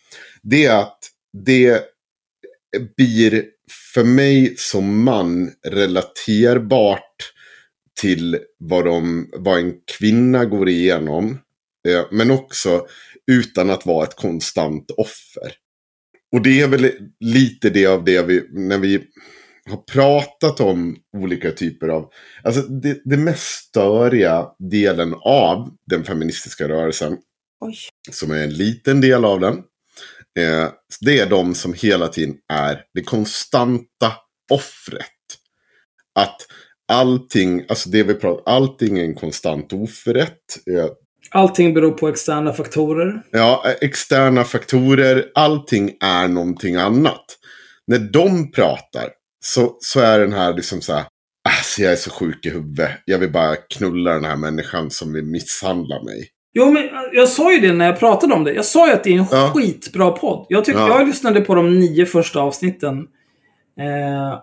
Speaker 2: Det är att det blir för mig som man relaterbart till vad, de, vad en kvinna går igenom. Eh, men också utan att vara ett konstant offer. Och det är väl lite det av det vi, när vi har pratat om olika typer av, alltså det, det mest störiga delen av den feministiska rörelsen,
Speaker 3: Oj.
Speaker 2: som är en liten del av den, eh, det är de som hela tiden är det konstanta offret. Att allting, alltså det vi pratar allting är en konstant oförrätt. Eh,
Speaker 1: Allting beror på externa faktorer.
Speaker 2: Ja, externa faktorer, allting är någonting annat. När de pratar så, så är den här liksom så här, alltså jag är så sjuk i huvudet. Jag vill bara knulla den här människan som vill misshandla mig.
Speaker 1: Jo, men jag sa ju det när jag pratade om det. Jag sa ju att det är en
Speaker 2: Ja.
Speaker 1: skitbra podd. Jag, tyck,
Speaker 2: Ja.
Speaker 1: jag lyssnade på de nio första avsnitten. Eh,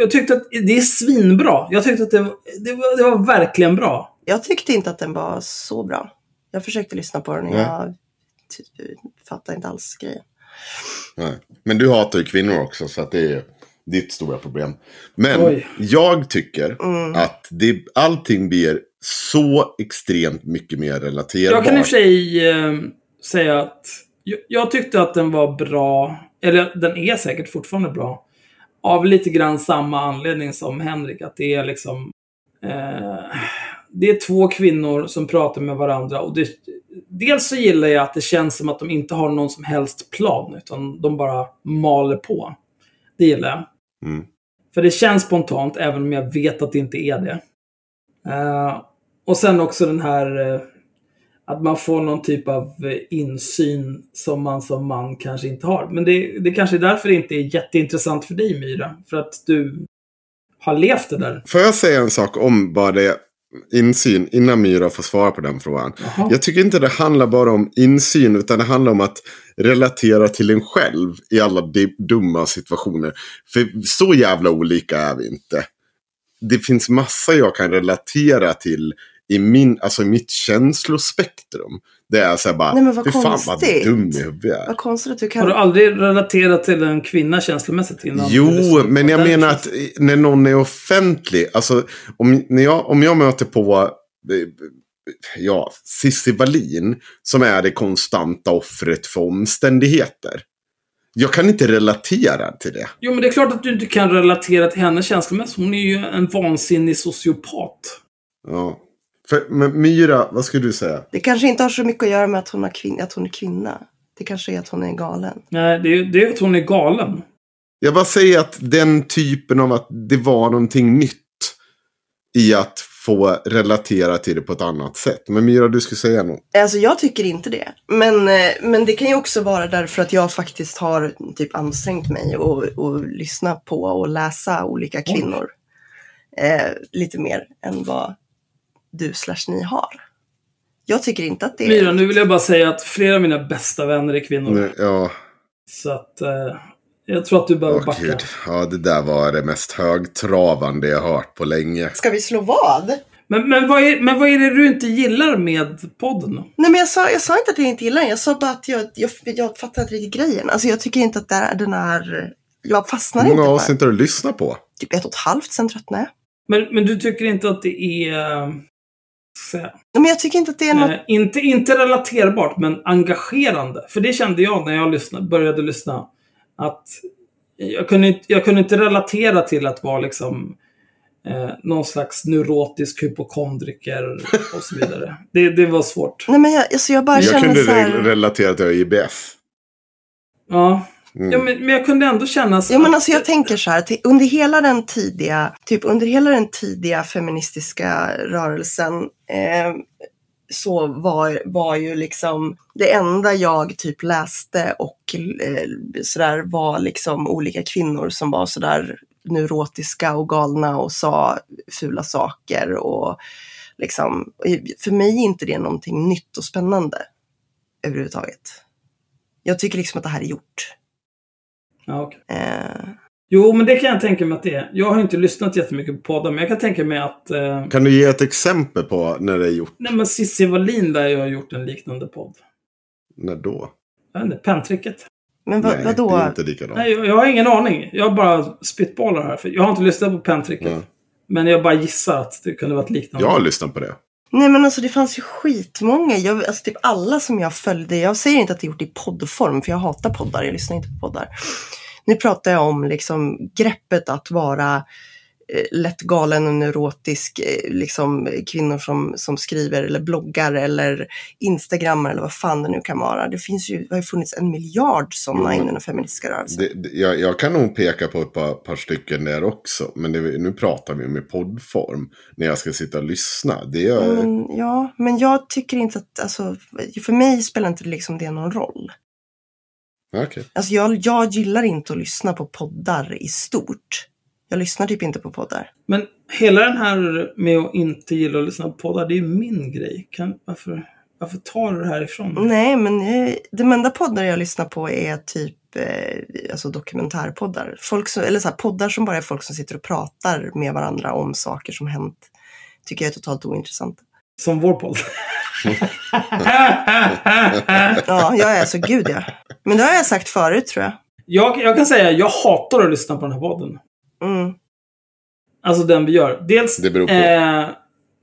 Speaker 1: jag tyckte att det är svinbra. Jag tyckte att det, det, var, det var verkligen bra.
Speaker 3: Jag tyckte inte att den var så bra. Jag försökte lyssna på den och jag fattade inte alls grejen.
Speaker 2: Nej. Men du hatar ju kvinnor också så att det är ditt stora problem. Men
Speaker 1: Oj.
Speaker 2: jag tycker
Speaker 3: Mm.
Speaker 2: att det, allting blir så extremt mycket mer relaterbart.
Speaker 1: Jag kan i och för sig eh, säga att jag, jag tyckte att den var bra. Eller den är säkert fortfarande bra. Av lite grann samma anledning som Henrik. Att det är liksom... Eh, det är två kvinnor som pratar med varandra. Och det, dels så gillar jag att det känns som att de inte har någon som helst plan. Utan de bara maler på. Det gillar jag.
Speaker 2: Mm.
Speaker 1: För det känns spontant, även om jag vet att det inte är det. Eh, och sen också den här... eh, att man får någon typ av eh, insyn som man som man kanske inte har. Men det, det kanske är därför det inte är jätteintressant för dig, Myra. För att du har levt det där.
Speaker 2: Får jag säga en sak om bara det insyn innan Myra får svara på den frågan?
Speaker 1: Jaha.
Speaker 2: Jag tycker inte det handlar bara om insyn utan det handlar om att relatera till en själv i alla dumma situationer. För så jävla olika är vi inte. Det finns massa jag kan relatera till i, min, alltså i mitt känslospektrum. Det är så här bara,
Speaker 3: Nej, men vad
Speaker 2: fy fan vad
Speaker 3: konstigt.
Speaker 2: dum i huvudet jag är.
Speaker 3: Vad konstigt att du
Speaker 1: Har
Speaker 3: kan...
Speaker 1: du aldrig relaterat till en kvinna känslomässigt innan?
Speaker 2: Jo, men jag menar att när någon är offentlig, alltså om, när jag, om jag möter på eh, ja, Cissi Wallin som är det konstanta offret för omständigheter. Jag kan inte relatera till det.
Speaker 1: Jo, men det är klart att du inte kan relatera till henne känslomässigt. Hon är ju en vansinnig sociopat.
Speaker 2: Ja. För, men Myra, vad skulle du säga?
Speaker 3: Det kanske inte har så mycket att göra med att hon, har kvin... att hon är kvinna. Det kanske är att hon är galen.
Speaker 1: Nej, det är, det är att hon är galen.
Speaker 2: Jag bara säger att den typen av att det var någonting nytt i att få relatera till det på ett annat sätt. Men Myra, du skulle säga något.
Speaker 3: Alltså jag tycker inte det. Men, eh, men det kan ju också vara därför att jag faktiskt har typ ansträngt mig och, och lyssna på och läsa olika kvinnor. Eh, lite mer än vad du slash ni har. Jag tycker inte att det är...
Speaker 1: Myra, nu vill jag bara säga att flera av mina bästa vänner är kvinnor.
Speaker 2: Nej, Ja,
Speaker 1: Så att... Eh, jag tror att du behöver
Speaker 2: åh
Speaker 1: backa.
Speaker 2: gud. Ja, det där var det mest högtravande jag hört på länge.
Speaker 3: Ska vi slå vad?
Speaker 1: Men, men, vad är, men vad är det du inte gillar med podden?
Speaker 3: Nej men jag sa, jag sa inte att jag inte gillar den. Jag sa bara att jag, jag, jag fattar inte riktigt grejen. Alltså jag tycker inte att det är, den är... Jag fastnar
Speaker 2: Hur många
Speaker 3: inte för
Speaker 2: avsnitt har du lyssnat på?
Speaker 3: Typ ett och ett halvt, sen tröttnade jag.
Speaker 1: Men, men du tycker inte att det är...
Speaker 3: Nej, Men jag tycker inte att det är något...
Speaker 1: eh, inte, inte relaterbart, men engagerande. För det kände jag när jag lyssnade, började lyssna. Att jag kunde, inte- jag kunde inte relatera till att vara liksom eh, någon slags neurotisk hypokondriker och så vidare. Det, det var svårt.
Speaker 3: Nej men jag, alltså jag bara
Speaker 2: Jag
Speaker 3: känner
Speaker 2: kunde
Speaker 3: så här...
Speaker 2: re- relatera till IBS.
Speaker 1: Ja,
Speaker 2: Mm.
Speaker 1: ja men, men jag kunde ändå känna... så
Speaker 3: Ja men alltså jag tänker så här, till, under hela den tidiga, typ under hela den tidiga feministiska rörelsen eh, så var, var ju liksom det enda jag typ läste och eh, sådär var liksom olika kvinnor som var sådär neurotiska och galna och sa fula saker och liksom, för mig är inte det någonting nytt och spännande överhuvudtaget. Jag tycker liksom att det här är gjort.
Speaker 1: Ja, okej.
Speaker 3: Eh,
Speaker 1: Jo, men det kan jag tänka mig att det är. Jag har inte lyssnat jättemycket på poddar, men jag kan tänka mig att... Eh,
Speaker 2: Kan du ge ett exempel på när det är gjort?
Speaker 1: nej, men Cissi Wallin där jag har gjort en liknande podd.
Speaker 2: När då?
Speaker 1: Jag vet inte, Penntricket.
Speaker 3: Men vad,
Speaker 2: Nej,
Speaker 3: vadå?
Speaker 2: det är inte likadant.
Speaker 1: Nej, jag, jag har ingen aning. Jag bara spitballar här. För jag har inte lyssnat på pentricket.
Speaker 2: Ja.
Speaker 1: Men jag bara gissar att det kunde varit liknande.
Speaker 2: Jag har lyssnat på det.
Speaker 3: Nej men alltså det fanns ju skitmånga. Jag, alltså typ alla som jag följde. Jag säger inte att det är gjort i poddform för jag hatar poddar. Jag lyssnar inte på poddar. Nu pratar jag om liksom greppet att vara eh, lätt galen och neurotisk. Eh, liksom kvinnor som, som skriver eller bloggar eller instagrammar eller vad fan det nu kan vara. Det finns ju, det har ju funnits en miljard sådana
Speaker 2: Mm.
Speaker 3: inom den feministiska rörelsen.
Speaker 2: det, det jag, jag kan nog peka på ett par, par stycken där också. Men det, nu pratar vi om i poddform. När jag ska sitta och lyssna. Det är,
Speaker 3: Men, ja, men jag tycker inte att, alltså, för mig spelar inte liksom det någon roll.
Speaker 2: Okej.
Speaker 3: Alltså jag, jag gillar inte att lyssna på poddar i stort. Jag lyssnar typ inte på poddar.
Speaker 1: Men hela den här med att inte gilla att lyssna på poddar, det är min grej. Kan, varför, varför tar du det här ifrån?
Speaker 3: Nej, men eh, de enda poddar jag lyssnar på är typ eh, alltså dokumentärpoddar. Folk som, eller så här, poddar som bara är folk som sitter och pratar med varandra om saker som hänt. Tycker jag är totalt ointressant.
Speaker 1: Som vår podd.
Speaker 3: Ja, jag är alltså gud ja. Men det har jag sagt förut tror jag.
Speaker 1: jag, jag kan säga jag hatar att lyssna på den här podden.
Speaker 3: Mm.
Speaker 1: Alltså den vi gör. Dels
Speaker 2: Det beror på.
Speaker 1: eh,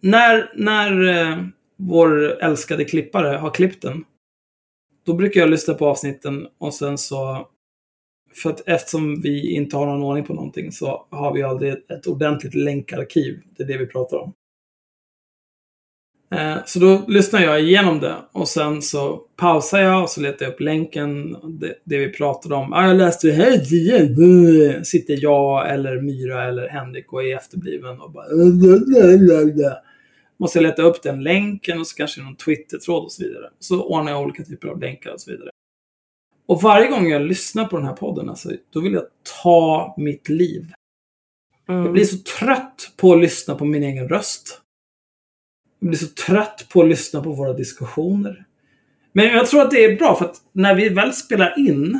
Speaker 1: när, när eh, vår älskade klippare har klippt den. Då brukar jag lyssna på avsnitten och sen så... För att eftersom vi inte har någon ordning på någonting så har vi aldrig ett, ordentligt länkarkiv. Det är det vi pratar om. Eh, Så då lyssnar jag igenom det och sen så pausar jag och så letar jag upp länken, det, det vi pratade om. Ah, jag läste det här, det- sitter jag eller Myra eller Henrik och är efterbliven och bara Måste jag leta upp den länken och så kanske någon Twitter-tråd och så vidare. Så ordnar jag olika typer av länkar och så vidare. Och varje gång jag lyssnar på den här podden, alltså, då vill jag ta mitt liv. Jag
Speaker 3: Mm.
Speaker 1: blir så trött på att lyssna på min egen röst. Blir så trött på att lyssna på våra diskussioner. Men jag tror att det är bra för att när vi väl spelar in,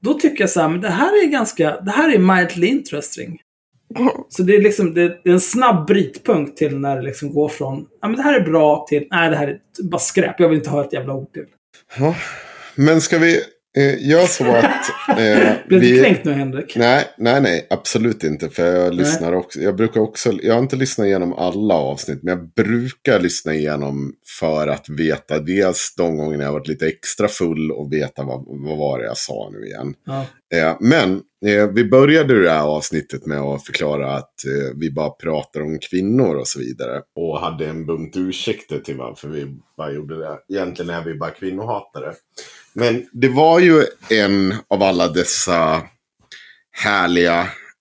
Speaker 1: då tycker jag så här, men det här är ganska, det här är mildly interesting. Så det är liksom, det är en snabb brytpunkt till när det liksom går från, ja men det här är bra till, nej det här är bara skräp, jag vill inte ha ett jävla ord till.
Speaker 2: Ja. Men ska vi eh, göra så att... Eh,
Speaker 1: Blev du kränkt nu Henrik?
Speaker 2: Nej, nej, nej, absolut inte. För jag lyssnar också. Jag brukar också, jag har inte lyssnat igenom alla avsnitt, men jag brukar lyssna igenom för att veta dels de gångerna jag varit lite extra full och veta vad, vad var det jag sa nu igen.
Speaker 1: Ja.
Speaker 2: Eh, men eh, vi började det här avsnittet med att förklara att eh, vi bara pratar om kvinnor och så vidare. Och hade en bunt ursäkter till varför vi bara gjorde det. Egentligen är vi bara kvinnohatare. Men det var ju en av alla dessa härliga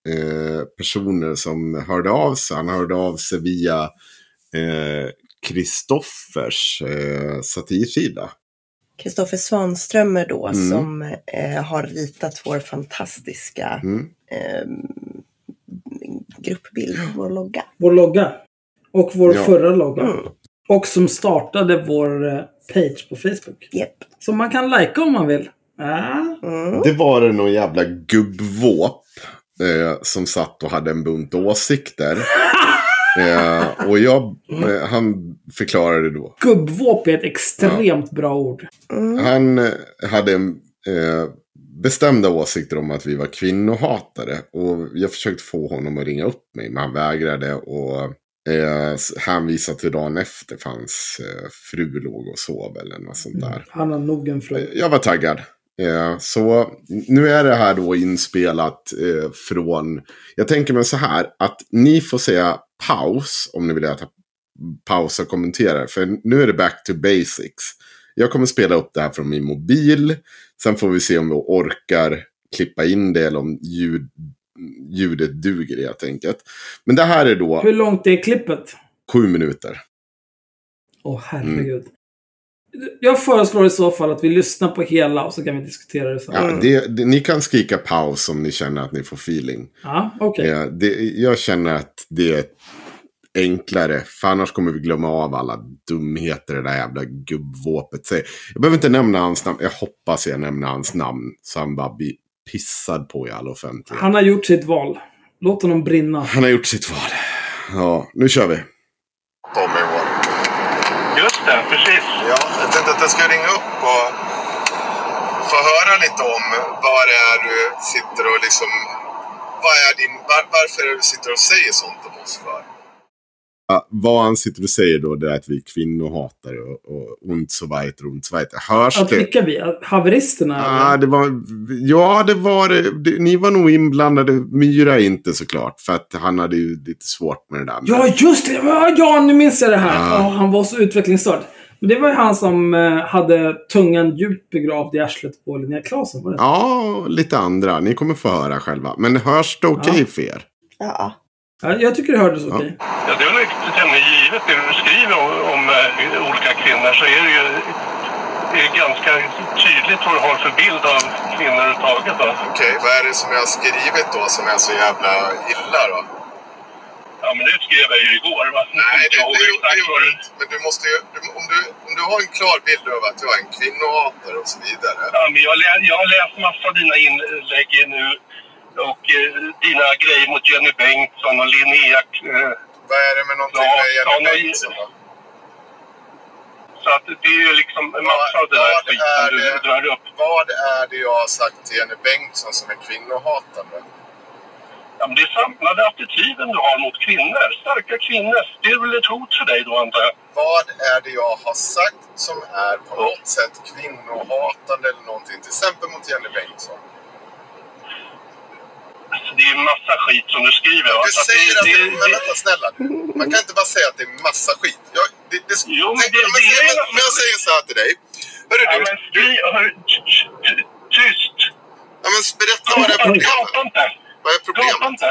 Speaker 2: eh, personer som hörde av sig. Han hörde av sig via eh, Kristoffers eh, satirsida.
Speaker 3: Kristoffer Svanströmer då
Speaker 2: Mm.
Speaker 3: som eh, har ritat vår fantastiska
Speaker 2: Mm.
Speaker 3: eh, gruppbild, vår logga.
Speaker 1: Vår logga. Och vår
Speaker 2: Ja.
Speaker 1: förra logga.
Speaker 3: Mm.
Speaker 1: Och som startade vår eh, page på Facebook.
Speaker 3: Japp.
Speaker 1: Som man kan likea om man vill. Ah.
Speaker 3: Mm.
Speaker 2: Det var det någon jävla gubbvåp eh, som satt och hade en bunt åsikter. eh, och jag, eh, han förklarade då.
Speaker 1: Gubbvåp är ett extremt bra ord.
Speaker 3: Mm.
Speaker 2: Han eh, hade en, eh, bestämda åsikter om att vi var kvinnohatare. Och jag försökte få honom att ringa upp mig, men han vägrade. Och eh, hänvisa till dagen efter för hans eh, fru låg och sov eller något sånt där.
Speaker 1: Han har nog en fru.
Speaker 2: Jag var taggad. Eh, Så nu är det här då inspelat eh, från... Jag tänker mig så här att ni får säga paus om ni vill att jag pausar och kommenterar. För nu är det back to basics. Jag kommer spela upp det här från min mobil. Sen får vi se om vi orkar klippa in det eller om ljud, ljudet duger helt enkelt. Men det här är då
Speaker 1: Hur långt är klippet?
Speaker 2: sju minuter.
Speaker 1: Åh herregud. Jag föreslår i så fall att vi lyssnar på hela och så kan vi diskutera det sen.
Speaker 2: Ja, det, det, ni kan skrika paus om ni känner att ni får feeling. Ja, det, jag känner att det är enklare. För annars kommer vi glömma av alla dumheter det där jävla gubbvåpet säger. Jag behöver inte nämna hans namn. Jag hoppas jag nämner hans namn. Så han bara blir pissad på i all offentlighet.
Speaker 1: Han har gjort sitt val. Låt honom brinna.
Speaker 2: Han har gjort sitt val. Ja, nu kör vi. Tommy
Speaker 6: Just det, precis.
Speaker 2: Ja, jag tänkte att jag ska ringa upp och få höra lite om vad det är du sitter och liksom... Vad är din, var, varför är du sitter och säger sånt om oss för? Vad han sitter och säger då det är att vi är kvinnohatare och, och ont så weiter, ont så weiter. Hörs
Speaker 1: Att
Speaker 2: det?
Speaker 1: vilka vi? Haveristerna? Eller?
Speaker 2: det var, ja, det var det. det. Ni var nog inblandade. Myra inte såklart. För att han hade ju lite svårt med det där.
Speaker 1: Ja, just det! Ja, nu minns jag det här.
Speaker 2: Ja.
Speaker 1: Ja, han var så utvecklingsstörd. Men det var ju han som eh, hade tungan djupt begravd i arslet på Linnea Claesson, var det
Speaker 2: Ja, lite andra. Ni kommer få höra själva. Men hörs det okej
Speaker 1: Ja.
Speaker 2: för er?
Speaker 3: Ja.
Speaker 1: Ja, Jag tycker det hördes okej.
Speaker 6: Ja, det är väl tämligen givet det du skriver om, om eh, olika kvinnor så är det ju det är ganska tydligt vad du har för bild av kvinnor överhuvudtaget. Då.
Speaker 2: Okej, vad är det som jag har skrivit då som är så jävla illa då?
Speaker 6: Ja, men det skrev jag ju igår. Va?
Speaker 2: Nej,
Speaker 6: inte
Speaker 2: det, det,
Speaker 6: du...
Speaker 2: men du måste ju, du, om, du, om du har en klar bild över att jag är en kvinnohatare och så vidare.
Speaker 6: Ja, men jag, lä, jag har läst massa av dina inlägg nu och eh, dina grejer mot Jenny Bengtsson och Linnea. Eh,
Speaker 2: Vad är det med någonting
Speaker 6: Ja,
Speaker 2: med Jenny Bengtsson då?
Speaker 6: så att det är ju liksom en massa av den här skiten du
Speaker 2: det?
Speaker 6: drar upp.
Speaker 2: Vad är det jag har sagt till Jenny Bengtsson som är kvinnohatande?
Speaker 6: Ja, men det är samlade attityden du har mot kvinnor. Starka kvinnor. Det är väl ett hot för dig då, antar jag?
Speaker 2: Vad är det jag har sagt som är på något sätt kvinnohatande eller någonting? Till exempel mot Jenny Bengtsson.
Speaker 6: Alltså, det är massa skit som du skriver.
Speaker 2: Du
Speaker 6: Så att
Speaker 2: säger att det,
Speaker 6: det,
Speaker 2: men
Speaker 6: det,
Speaker 2: vänta snälla. Man kan inte bara säga att det är massa skit. Jag, det, det,
Speaker 6: Jo, men
Speaker 2: tänk,
Speaker 6: det-
Speaker 2: om,
Speaker 6: det
Speaker 2: jag,
Speaker 6: är-
Speaker 2: säger- om jag säger så här till dig. Hörru
Speaker 6: ja,
Speaker 2: du,
Speaker 6: men
Speaker 2: du
Speaker 6: hör, ty- ty- tyst!
Speaker 2: ja, men berätta vad är
Speaker 6: Prata
Speaker 2: problemet?
Speaker 6: inte!
Speaker 2: Vad är problemet?
Speaker 6: inte!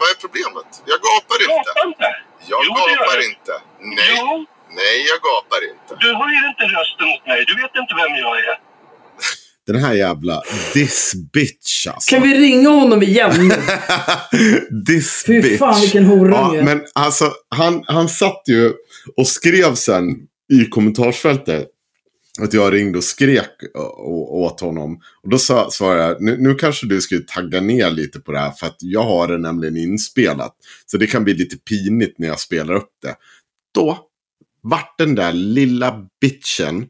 Speaker 2: Vad är problemet? Jag gapar inte.
Speaker 6: Prata inte!
Speaker 2: Jag
Speaker 6: Jo, det
Speaker 2: gapar inte. Nej,
Speaker 6: Jo,
Speaker 2: nej jag gapar inte.
Speaker 6: du höjer inte rösten mot mig. Du vet inte vem jag är.
Speaker 2: Den här jävla this bitch alltså.
Speaker 1: Kan vi ringa honom igen?
Speaker 2: this
Speaker 1: Fy
Speaker 2: bitch.
Speaker 1: fan, vilken horunge.
Speaker 2: Ja, men alltså han, han satt ju och skrev sen i kommentarsfältet att jag ringde och skrek åt honom. Och då sa, svarade jag, nu, nu kanske du skulle tagga ner lite på det här för att jag har det nämligen inspelat. Så det kan bli lite pinigt när jag spelar upp det. Då vart den där lilla bitchen,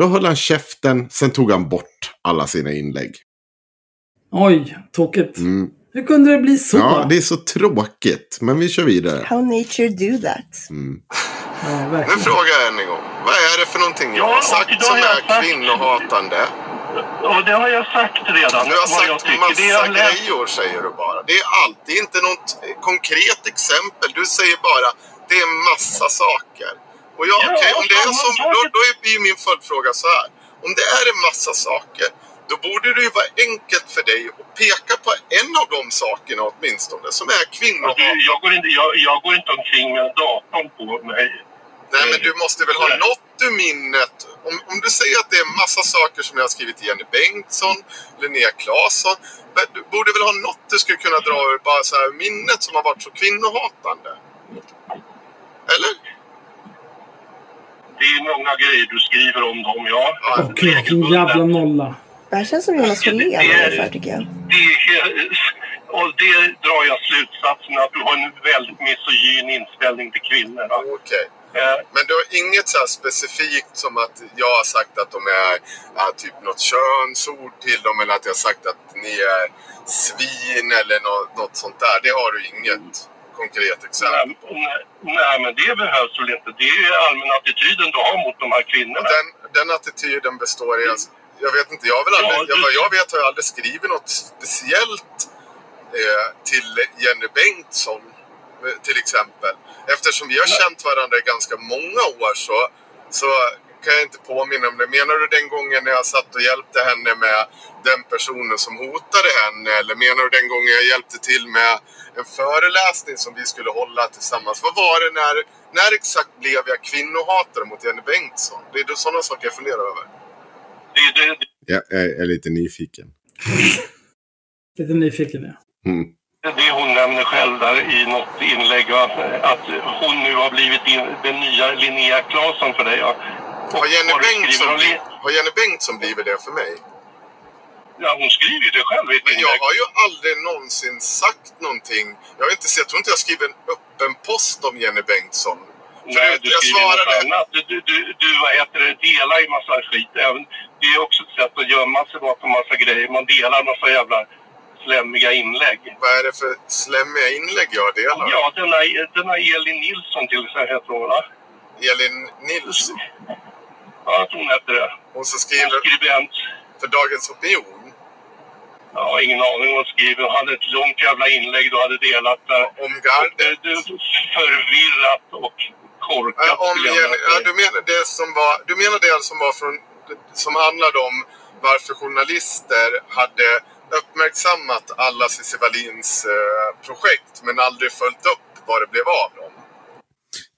Speaker 2: då höll han käften, sen tog han bort alla sina inlägg.
Speaker 1: Oj, tokigt.
Speaker 2: Mm.
Speaker 1: Hur kunde det bli så?
Speaker 2: Ja, det är så tråkigt, men vi kör vidare.
Speaker 3: How nature do that.
Speaker 2: Mm.
Speaker 1: Ja,
Speaker 2: Nu frågar jag än en gång. Vad är det för någonting jag
Speaker 6: Ja,
Speaker 2: har sagt
Speaker 6: idag
Speaker 2: som är
Speaker 6: sagt-
Speaker 2: kvinnohatande?
Speaker 6: Och det har jag sagt redan.
Speaker 2: Du har sagt massa
Speaker 6: Det jag läst-
Speaker 2: grejer säger du bara. Det är alltid inte något konkret exempel. Du säger bara det är massa saker. Och ja,
Speaker 6: Ja,
Speaker 2: okej, om det är som, då, då är ju min följdfråga så här. Om det är en massa saker, då borde det ju vara enkelt för dig att peka på en av de sakerna åtminstone som är kvinnohat.
Speaker 6: jag, går inte, jag, jag går inte omkring med datorn på mig.
Speaker 2: Nej, men du måste väl ha något ur minnet. Om, om du säger att det är massa saker som jag har skrivit till Jenny Bengtsson, Linnea Claesson. Du borde väl ha något du skulle kunna dra ur bara så här minnet som har varit så kvinnohatande? Eller?
Speaker 6: Det är många grejer du skriver om dem, ja.
Speaker 1: Okej, vilken jävla nolla.
Speaker 3: Det här känns som Jonas Folén ungefär tycker jag.
Speaker 6: Det, är- och det drar jag slutsatsen att du har en väldigt misogyn inställning till kvinnor.
Speaker 2: Okej.
Speaker 6: Eh,
Speaker 2: Men du har inget så här specifikt som att jag har sagt att de är ja, typ något könsord till dem eller att jag har sagt att ni är svin eller något, något sånt där. Det har du inget konkret exempel på.
Speaker 6: nej, nej, men det behövs väl inte. Det är allmänna attityden du har mot de här kvinnorna.
Speaker 2: Den, den attityden består i... Alltså, jag vet inte, jag har väl aldrig,
Speaker 6: Ja, du-
Speaker 2: jag, vad jag vet har jag aldrig skrivit något speciellt eh, till Jenny Bengtsson eh, till exempel. Eftersom vi har känt varandra i ganska många år så, så kan jag inte påminna om det. Menar du den gången när jag satt och hjälpte henne med den personen som hotade henne? Eller menar du den gången jag hjälpte till med en föreläsning som vi skulle hålla tillsammans? Vad var det när, när exakt blev jag kvinnohatare mot Jenny Bengtsson? Det är sådana saker jag funderar över.
Speaker 6: Det,
Speaker 2: Jag är lite nyfiken.
Speaker 1: Lite nyfiken ja.
Speaker 2: Mm.
Speaker 6: det hon nämner själv där i något inlägg. va? Att hon nu har blivit den nya Linnea Claesson för dig. Ja.
Speaker 2: Har Jenny,
Speaker 6: skriver
Speaker 2: Bengtsson, har Jenny Bengtsson blivit det för mig?
Speaker 6: Ja, hon skriver ju det själv
Speaker 2: Men jag har ju aldrig någonsin sagt någonting. Jag har inte sett, jag tror inte jag skrivit en öppen post om Jenny Bengtsson.
Speaker 6: Nej, du
Speaker 2: jag
Speaker 6: skriver något
Speaker 2: svarade.
Speaker 6: annat. Du, du, du, du vad heter det, delar ju massa skit. Även, det är också ett sätt att gömma sig bakom massa grejer. Man delar massa jävla slemmiga inlägg.
Speaker 2: Vad är det för slemmiga inlägg jag delar?
Speaker 6: Ja, denna, denna Elin Nilsson till exempel heter hon va?
Speaker 2: Elin Nilsson.
Speaker 6: Ja, jag tror hon hette det.
Speaker 2: Hon som
Speaker 6: Hon
Speaker 2: skriver
Speaker 6: skribent.
Speaker 2: för Dagens Opinion.
Speaker 6: Jag har ingen aning vad hon skriver. Hon hade ett långt jävla inlägg du hade delat där.
Speaker 2: Om
Speaker 6: Du,
Speaker 2: gardet.
Speaker 6: du, förvirrat och korkat
Speaker 2: Ja, om ja, du, menar det som var, du menar det som var från, som handlade om varför journalister hade uppmärksammat alla Cissi Wallins eh, projekt men aldrig följt upp vad det blev av dem.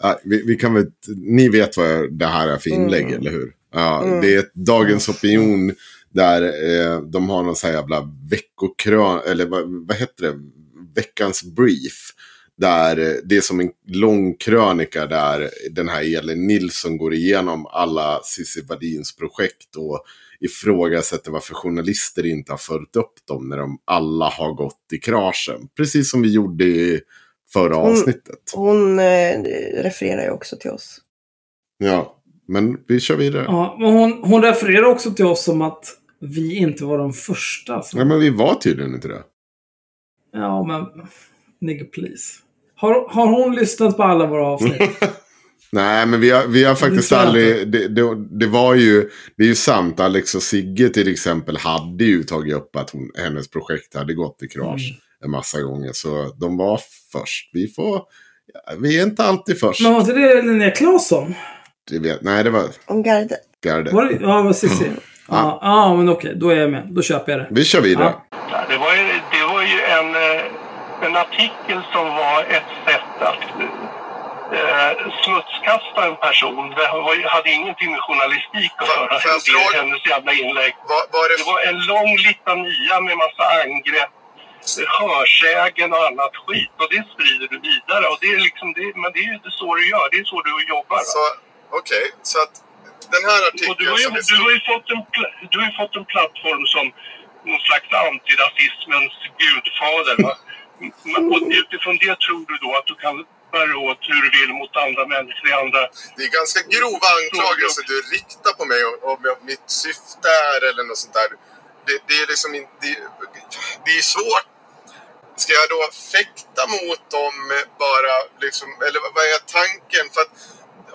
Speaker 2: Ja, vi, vi kan väl, ni vet vad det här är för inlägg, eller hur? Ja, Det är Dagens Opinion där eh, de har någon sån här jävla veckokrön, eller vad, vad heter det? Veckans brief. Där eh, det är som en lång krönika där den här Elin Nilsson går igenom alla Cissi Wallins projekt och ifrågasätter varför journalister inte har följt upp dem när de alla har gått i kraschen. Precis som vi gjorde i förra
Speaker 3: Mm.
Speaker 2: avsnittet.
Speaker 3: Hon eh, refererar ju också till oss.
Speaker 2: Ja, men vi kör vidare.
Speaker 1: Ja, men hon, hon refererar också till oss som att vi inte var de första. Som,
Speaker 2: Nej, men vi var tydligen inte det.
Speaker 1: Ja, men... Nigga please. Har, har hon lyssnat på alla våra avsnitt?
Speaker 2: Nej, men vi har, vi har faktiskt
Speaker 1: jag
Speaker 2: aldrig... Det, det, det var ju... Det är ju sant. Alex och Sigge till exempel hade ju tagit upp att hon, hennes projekt hade gått i krasch
Speaker 1: Mm.
Speaker 2: En massa gånger. Så de var först. Vi får... ja, Vi är inte alltid först.
Speaker 1: men var inte det Linnea Claesson?
Speaker 2: Det vet, nej, det var
Speaker 3: Om gardet.
Speaker 2: gardet.
Speaker 1: Var det, ja, var Cissi. Ja, ja, men okej. Då är jag med. Då köper jag det.
Speaker 2: Vi kör vidare.
Speaker 1: Ja.
Speaker 6: Ja, det, var ju, det var ju en, eh, en artikel som var ett sätt att eh, smutskasta en person. Det var, hade ingenting med journalistik att göra. hennes jävla inlägg.
Speaker 2: Var, var det,
Speaker 6: Det var en lång litania med massa angrepp, hörsägen och annat skit. Och det sprider du vidare. Och det är liksom, det, men det är ju så du gör. Det är så du jobbar.
Speaker 2: Okej, så att den här
Speaker 6: Och du
Speaker 2: artikeln
Speaker 6: har, ju, du, har ju fått en, du har fått en plattform som någon slags antirasismens gudfader. Va? Och utifrån det tror du då att du kan bära åt hur du vill mot andra människor i andra...
Speaker 2: Det är ganska grova anklagelser du riktar på mig om, om mitt syfte är eller något sånt där. Det, det är liksom inte... Det, det är svårt. Ska jag då fäkta mot dem bara liksom, eller vad är tanken? För att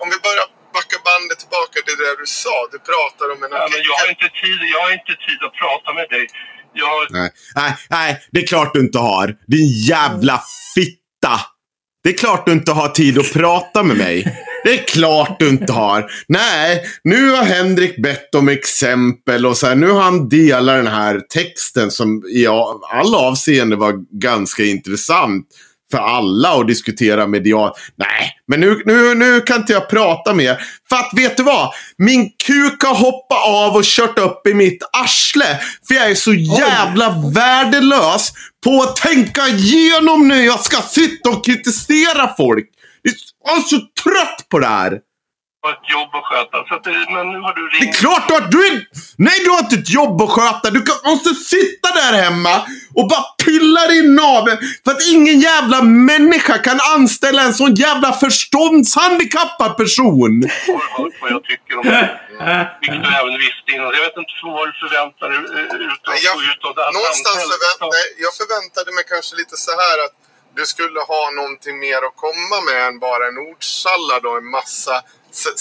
Speaker 2: om vi börjar backa bandet tillbaka till det du sa. Du pratar om en
Speaker 6: Ja, men jag, har inte tid, jag har inte tid att prata med dig. Jag,
Speaker 2: Nej, nej, nej, det är klart du inte har. Din jävla fitta. Det är klart du inte har tid att prata med mig. Det är klart du inte har. Nej, nu har Henrik bett om exempel och så här, nu har han delat den här texten som i alla avseenden var ganska intressant för alla att diskutera medialt. Nej, men nu, nu, nu kan inte jag prata mer. För att vet du vad? Min kuk har hoppat av och kört upp i mitt arsle. För jag är så jävla värdelös på att tänka igenom när jag ska sitta och kritisera folk. Jag är så trött på det här.
Speaker 6: har ett jobb att sköta. Så att, det- men nu har du ringt.
Speaker 2: Det är klart du har... Du är, nej, du har inte ett jobb att sköta. Du kan, måste sitta där hemma och bara pilla i naveln. För att ingen jävla människa kan anställa en sån jävla förståndshandikappad person.
Speaker 6: har hört vad jag tycker om det. Vilket du även visste innan. Jag vet inte vad du förväntar dig ut av,
Speaker 2: jag,
Speaker 6: det här
Speaker 2: någonstans
Speaker 6: samtalet.
Speaker 2: förvänt, nej, jag förväntade mig kanske lite så här att du skulle ha någonting mer att komma med än bara en ordsallad och en massa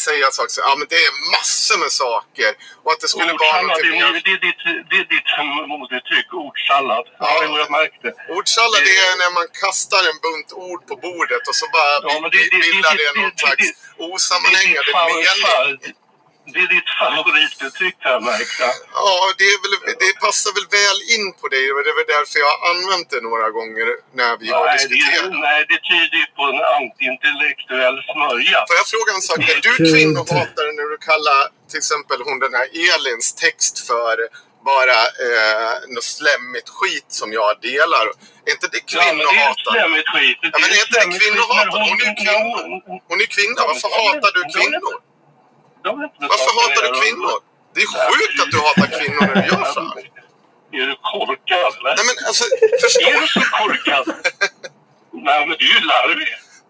Speaker 2: säga saker. Ja, men det är massor med saker. Och att det skulle vara någonting
Speaker 6: det, är-
Speaker 2: mer.
Speaker 6: det, är ditt, det är ditt modeuttryck. Ordsallad. Ja,
Speaker 2: Ja.
Speaker 6: jag märkte.
Speaker 2: Ordsallad det är när man kastar en bunt ord på bordet och så bara
Speaker 6: Ja, det- det-
Speaker 2: bildar
Speaker 6: det-
Speaker 2: det
Speaker 6: det-
Speaker 2: någon
Speaker 6: det-
Speaker 2: slags osammanhängande mening.
Speaker 6: Det är ditt favorituttryck här märkte jag.
Speaker 2: Ja, det, är väl, det passar väl väl in på dig. Det är väl därför jag har använt det några gånger när vi har
Speaker 6: Nej, det,
Speaker 2: diskuterat.
Speaker 6: nej, det tyder ju på en antiintellektuell smörja.
Speaker 2: Får jag fråga en sak? Är du kvinnohatare när du kallar till exempel hon den här Elins text för bara eh, något slemmigt skit som jag delar? Är inte det
Speaker 6: Ja, men det är slemmigt skit.
Speaker 2: Ja, men är inte det
Speaker 6: men
Speaker 2: Hon är ju kvinna. Hon är kvinna. Varför hatar du kvinnor?
Speaker 6: Det har inte med
Speaker 2: Varför hatar du kvinnor? Det är sjukt att du hatar kvinnor när du gör så här.
Speaker 6: Är du korkad eller?
Speaker 2: Nej men alltså, förstå.
Speaker 6: Är du så korkad? Nej, men du är ju larvig.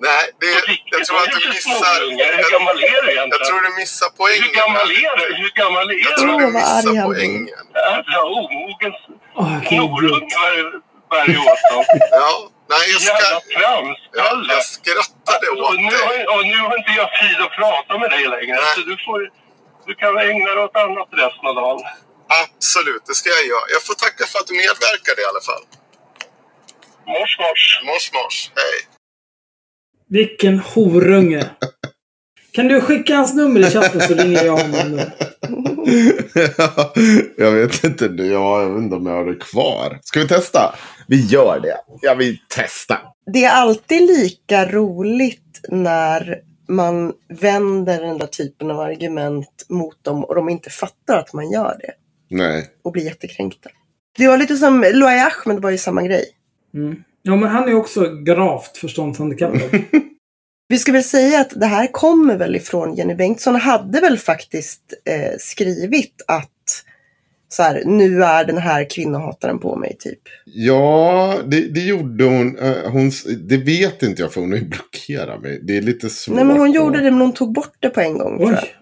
Speaker 2: Nej, det, jag tror att du missar...
Speaker 6: Hur
Speaker 2: Jag,
Speaker 6: gammal är du
Speaker 2: jag
Speaker 6: egentligen?
Speaker 2: tror du missar poängen.
Speaker 6: Hur gammal är du? Hur gammal är
Speaker 2: Jag
Speaker 6: du?
Speaker 2: tror
Speaker 3: Åh,
Speaker 2: du missar poängen.
Speaker 6: Jävla omogen snorunge bär ju åt dem.
Speaker 2: Ja, nej, jag, ska,
Speaker 6: Jävla
Speaker 2: ja, jag skrattade
Speaker 6: Och
Speaker 2: åt
Speaker 6: nu, har, och nu har inte jag tid att prata med dig längre.
Speaker 2: Nej.
Speaker 6: Så du, får, du kan ägna dig åt annat resten av dagen.
Speaker 2: Absolut, det ska jag göra. Jag får tacka för att du medverkade i alla fall.
Speaker 6: Mors, mors.
Speaker 2: Mors, mors. Hej.
Speaker 1: Vilken horunge. Kan du skicka hans nummer i chatten så ringer jag honom nu.
Speaker 2: jag vet inte jag vet inte om jag har det kvar. Ska vi testa? Vi gör det. Ja, vi testar.
Speaker 3: Det är alltid lika roligt när man vänder den där typen av argument mot dem och de inte fattar att man gör det.
Speaker 2: Nej.
Speaker 3: Och blir jättekränkta. Det var lite som Loai Ahmed var ju samma grej.
Speaker 1: Mm. Ja, men han är också gravt förståndshandikappad.
Speaker 3: Vi ska väl säga att det här kommer väl ifrån Jenny Bengtsson hade väl faktiskt eh, skrivit att så här, nu är den här kvinnohataren på mig typ.
Speaker 2: Ja, det, det gjorde hon. Eh, hon. Det vet inte jag för hon har ju blockerat mig. Det är lite svårt.
Speaker 3: Nej men hon gjorde det men hon tog bort det på en gång jag.
Speaker 1: Oj.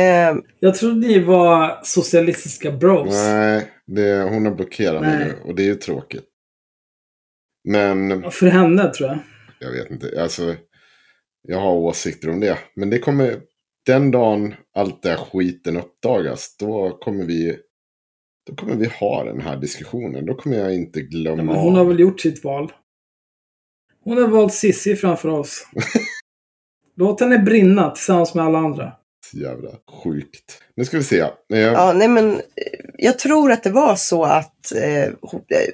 Speaker 3: Eh,
Speaker 1: Jag trodde ni var socialistiska bros.
Speaker 2: Nej, det, hon har blockerat mig nu och det är ju tråkigt. Men
Speaker 1: För henne tror jag.
Speaker 2: jag vet inte. Alltså, jag har åsikter om det. Men det kommer, den dagen allt det här skiten uppdagas, då kommer vi, då kommer vi ha den här diskussionen. Då kommer jag inte glömma
Speaker 1: Ja, men hon har väl gjort sitt val. Hon har valt Sissi framför oss. Låt henne brinna tillsammans med alla andra.
Speaker 2: Jävla sjukt. Nu ska vi se. Eh,
Speaker 3: ja, nej men eh, jag tror att det var så att, eh, hon- eh,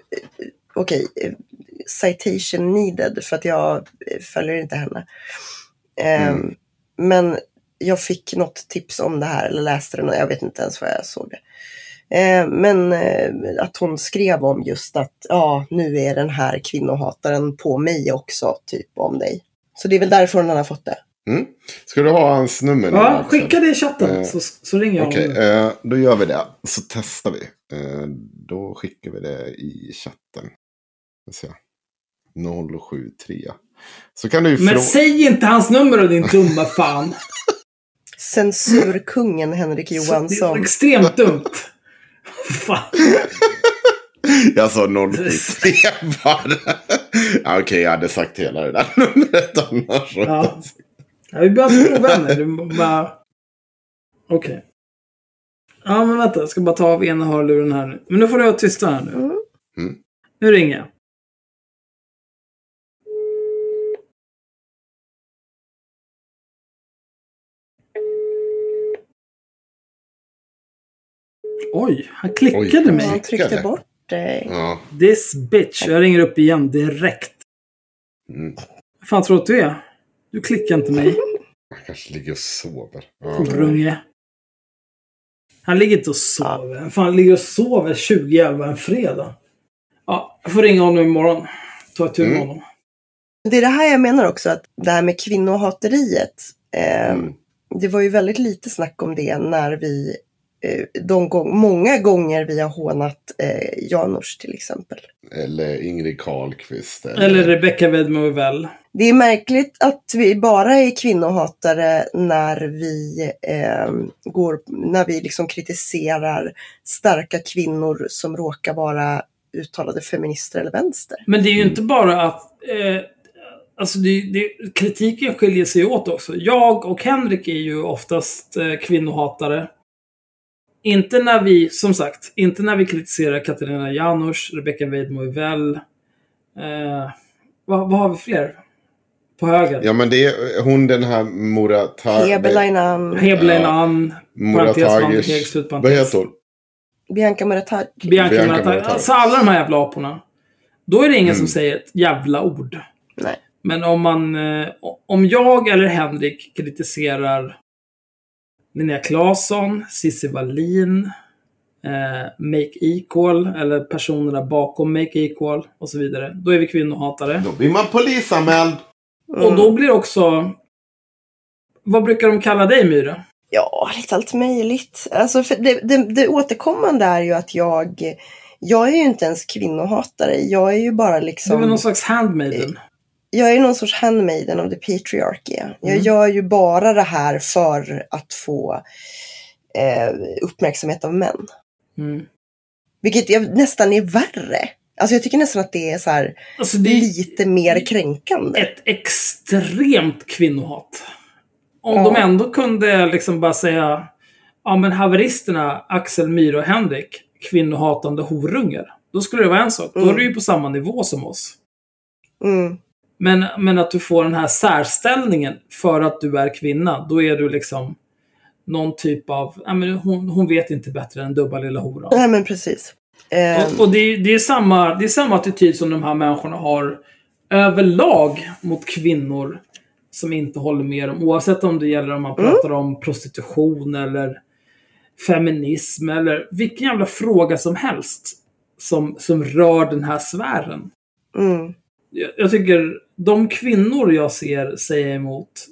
Speaker 3: okej, eh, citation needed för att jag eh, följer inte henne. Eh,
Speaker 2: Mm.
Speaker 3: Men jag fick något tips om det här, eller läste det, och jag vet inte ens vad jag såg det. Eh, men eh, att hon skrev om just att ja, nu är den här kvinnohataren på mig också, typ om dig. Så det är väl därför hon har fått det.
Speaker 2: Mm. Ska du ha hans nummer nu?
Speaker 1: Ja, skicka det i chatten
Speaker 2: Eh,
Speaker 1: så, så ringer jag
Speaker 2: Okej,
Speaker 1: honom.
Speaker 2: eh, då gör vi det. Så testar vi. Eh, då skickar vi det i chatten. Ska se. 073. Så kan du
Speaker 1: Men säg inte hans nummer och din dumma fan.
Speaker 3: Censurkungen Henrik
Speaker 1: Det är
Speaker 3: Johansson.
Speaker 1: extremt dumt. Fan.
Speaker 2: Jag sa 073 bara. ja, Okej, jag hade sagt hela det där numret annars.
Speaker 1: Ja. Ja, vi behöver inte bli ovänner. Du bara... Okej. Ja, men vänta. Jag ska bara ta av ena hörluren här nu. Men nu får du vara tysta här nu.
Speaker 3: Mm.
Speaker 1: Nu ringer jag. Oj, han klickade
Speaker 2: Oj.
Speaker 3: Ja,
Speaker 1: mig.
Speaker 3: Han tryckte bort dig.
Speaker 2: Ja.
Speaker 1: This bitch. Jag ringer upp igen direkt.
Speaker 2: Mm.
Speaker 1: Vad fan tror du att du är? Du klickar inte mig.
Speaker 2: Han kanske ligger och sover. Ja.
Speaker 1: Horunge. Han ligger inte och sover. Fan, han ligger och sover 2011 en fredag. Ja, jag får ringa honom imorgon. Ta ett tur med
Speaker 2: Mm.
Speaker 1: honom.
Speaker 3: Det är det här jag menar också, att det här med kvinnohateriet. Eh,
Speaker 2: Mm.
Speaker 3: Det var ju väldigt lite snack om det när vi, de gång, många gånger vi har hånat eh, Janouch till exempel.
Speaker 2: Eller Ingrid Carlqvist.
Speaker 1: Eller Rebecca Wedmo väl.
Speaker 3: Det är märkligt att vi bara är kvinnohatare när vi, eh, går, när vi liksom kritiserar starka kvinnor som råkar vara uttalade feminister eller vänster.
Speaker 1: Men det är ju inte bara att... Eh, alltså det, det, kritiken skiljer sig åt också. Jag och Henrik är ju oftast eh, kvinnohatare. Inte när vi, som sagt, inte när vi kritiserar Katarina Janouch, Rebecca Weidmo väl. Eh, vad, vad har vi fler? På höger?
Speaker 2: Ja, men det är hon den här Muratag...
Speaker 3: Hebelainan,
Speaker 2: Ja. Muratagers...
Speaker 1: Vanderheg, slutparentes.
Speaker 2: Vad heter hon?
Speaker 3: Bianca Muratag.
Speaker 1: Bianca
Speaker 2: Bianca.
Speaker 1: Muratag. Alltså alla de här jävla aporna. Då är det ingen
Speaker 2: Mm.
Speaker 1: som säger ett jävla ord.
Speaker 3: Nej.
Speaker 1: Men om man... Eh, om jag eller Henrik kritiserar Linnea Claesson, Cissi Wallin, eh, Make Equal, eller personerna bakom Make Equal och så vidare. Då är vi kvinnohatare.
Speaker 2: Då blir man polisanmäld.
Speaker 1: Och då blir också... Vad brukar de kalla dig, Myra?
Speaker 3: Ja, lite allt möjligt. Alltså, för det, det, det återkommande är ju att jag, jag är ju inte ens kvinnohatare. Jag är ju bara
Speaker 1: Du är
Speaker 3: liksom...
Speaker 1: någon slags handmaiden?
Speaker 3: Jag är någon sorts handmaiden av the patriarchy. Jag
Speaker 1: Mm.
Speaker 3: gör ju bara det här för att få eh, uppmärksamhet av män.
Speaker 1: Mm.
Speaker 3: Vilket jag, nästan är värre. Alltså jag tycker nästan att det är så här
Speaker 1: Alltså det är
Speaker 3: lite mer kränkande.
Speaker 1: ett extremt kvinnohat. Om
Speaker 3: Ja.
Speaker 1: de ändå kunde liksom bara säga Ja men haveristerna Axel, Myra och Henrik, kvinnohatande horungar. Då skulle det vara en sak. Då
Speaker 3: Mm.
Speaker 1: är du ju på samma nivå som oss.
Speaker 3: Mm.
Speaker 1: Men, men att du får den här särställningen för att du är kvinna, då är du liksom någon typ av, ja, men hon, hon vet inte bättre än dubba lilla hora.
Speaker 3: Nej men precis. Eh,
Speaker 1: Och, och det, är, det, är samma, det är samma attityd som de här människorna har överlag mot kvinnor som inte håller med dem. Oavsett om det gäller om man pratar om prostitution eller feminism eller vilken jävla fråga som helst som, som rör den här sfären.
Speaker 3: mm.
Speaker 1: Jag, jag tycker de kvinnor jag ser säga emot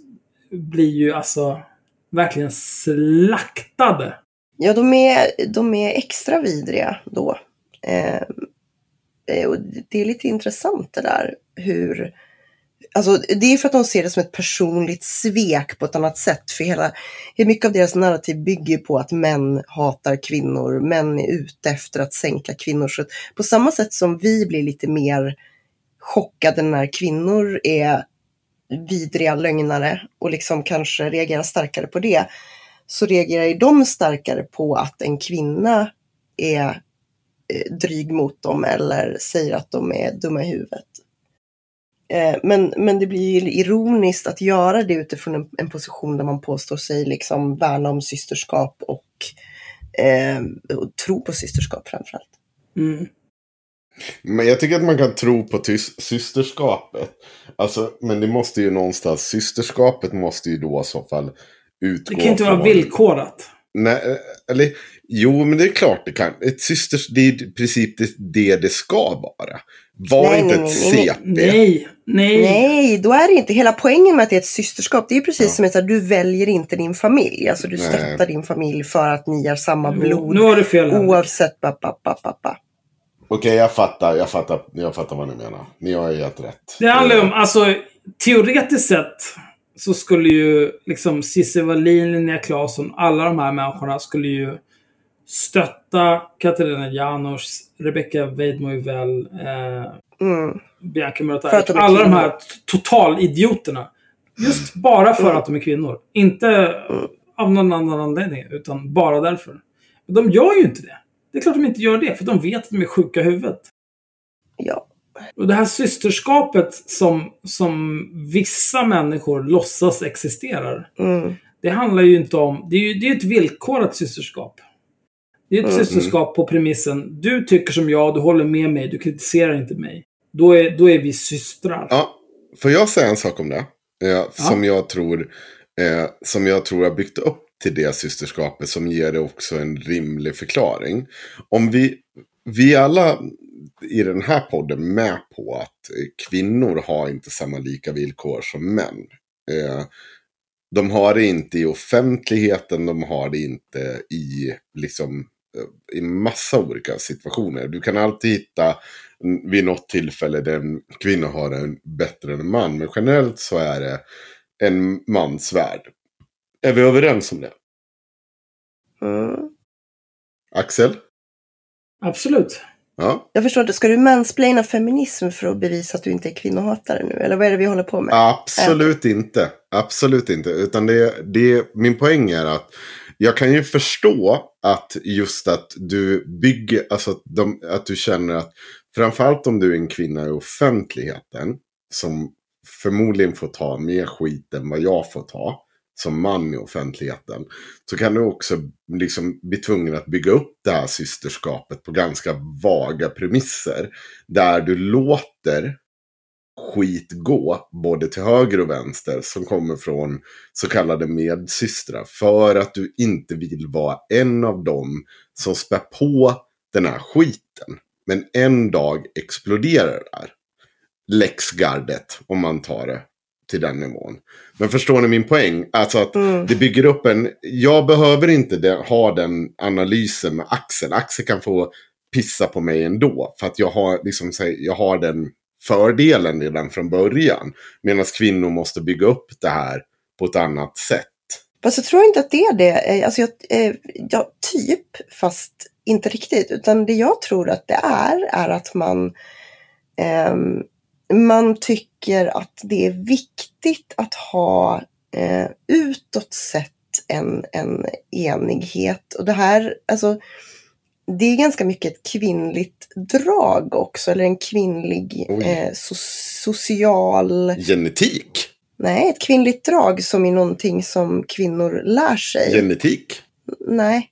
Speaker 1: blir ju alltså verkligen slaktade.
Speaker 3: Ja, de är, de är extra vidriga då. Eh, eh, och det är lite intressant det där hur... Alltså, det är för att de ser det som ett personligt svek på ett annat sätt. För hela, mycket av deras narrativ bygger på att män hatar kvinnor, män är ute efter att sänka kvinnor. Så på samma sätt som vi blir lite mer chockade när kvinnor är vidriga lögnare och liksom kanske reagerar starkare på det, så reagerar ju de starkare på att en kvinna är eh, dryg mot dem eller säger att de är dumma i huvudet. Eh, men, men det blir ju ironiskt att göra det utifrån en, en position där man påstår sig liksom värna om systerskap och, eh, och tro på systerskap framförallt.
Speaker 1: Mm.
Speaker 2: Men jag tycker att man kan tro på systerskapet. Alltså, men det måste ju någonstans, systerskapet måste ju då i så fall utgå
Speaker 1: Det kan inte vara villkorat.
Speaker 2: Nej, eh, eller jo, men det är klart det kan. Ett systers, det är i princip det, det det ska vara. Var
Speaker 3: Nej,
Speaker 2: inte
Speaker 3: nej,
Speaker 2: ett
Speaker 3: nej, nej.
Speaker 2: CP.
Speaker 1: Nej, nej.
Speaker 3: Nej, då är det inte. Hela poängen med att det är ett systerskap, det är ju precis
Speaker 2: Ja.
Speaker 3: som att du väljer inte din familj. Alltså du
Speaker 2: Nej.
Speaker 3: stöttar din familj för att ni är samma
Speaker 1: Jo,
Speaker 3: blod.
Speaker 1: Nu har du fel Henrik.
Speaker 3: Oavsett ba, ba, ba, ba, ba.
Speaker 2: Okej, jag fattar, jag fattar, jag fattar vad ni menar. Ni har ju helt rätt.
Speaker 1: Det handlar om, alltså teoretiskt sett så skulle ju liksom Cissi Wallin, Linnea Claesson, alla de här människorna skulle ju stötta Katarina Janouch, Rebecca Weidmo eh,
Speaker 3: Mm.
Speaker 1: Bianca
Speaker 3: För
Speaker 1: Murata,
Speaker 3: att de är
Speaker 1: alla de här totalidioterna. Just bara för
Speaker 3: Mm.
Speaker 1: att de är kvinnor. Inte av någon annan anledning, utan bara därför. De gör ju inte det. Det är klart de inte gör det, för de vet att de är sjuka i huvudet.
Speaker 3: Ja.
Speaker 1: Och det här systerskapet som, som vissa människor låtsas existerar.
Speaker 3: Mm.
Speaker 1: Det handlar ju inte om... Det är ju det är ett villkorat systerskap. Det är ett
Speaker 3: Mm.
Speaker 1: systerskap på premissen. Du tycker som jag, du håller med mig, du kritiserar inte mig. Då är, då är vi systrar.
Speaker 2: Ja, får jag säga en sak om det? Eh, Som jag tror eh, som jag tror har byggt upp till det systerskapet som ger det också en rimlig förklaring. Om vi, vi alla i den här podden med på att eh, kvinnor har inte samma lika villkor som män. Eh, de har det inte i offentligheten, de har det inte i liksom eh, i massa olika situationer. Du kan alltid hitta vid något tillfälle där en kvinna har en bättre än en man. Men generellt så är det en mans värld. Är vi överens om det?
Speaker 3: Mm.
Speaker 2: Axel?
Speaker 1: Absolut.
Speaker 2: Ja,
Speaker 3: Jag förstår inte, ska du mansplaina feminism för att bevisa att du inte är kvinnohatare nu? Eller vad är det vi håller på med?
Speaker 2: absolut inte. Absolut inte. Utan det, det, min poäng är att jag kan ju förstå att just att du bygger, alltså att, de, att du känner att framförallt om du är en kvinna i offentligheten som förmodligen får ta mer skit än vad jag får ta som man i offentligheten. Så kan du också liksom bli tvungen att bygga upp det här systerskapet på ganska vaga premisser. Där du låter skit gå både till höger och vänster som kommer från så kallade medsystrar. För att du inte vill vara en av dem som spär på den här skiten. Men en dag exploderar det där. Läxgardet, om man tar det till den nivån. Men förstår ni min poäng? Alltså att
Speaker 3: Mm.
Speaker 2: det bygger upp en... Jag behöver inte det, ha den analysen med Axel. Axel kan få pissa på mig ändå. För att jag har, liksom, jag har den fördelen redan från början. Medan kvinnor måste bygga upp det här på ett annat sätt.
Speaker 3: Fast jag tror inte att det är det. Eh, Alltså jag, eh, ja, typ, fast inte riktigt. Utan det jag tror att det är, är att man, ehm, man tycker att det är viktigt att ha eh, utåt sett en, en enighet. Och det här, alltså, det är ganska mycket ett kvinnligt drag också, eller en kvinnlig eh, so social...
Speaker 2: Genetik.
Speaker 3: Nej, ett kvinnligt drag som är någonting som kvinnor lär sig.
Speaker 2: Genetik.
Speaker 3: Nej,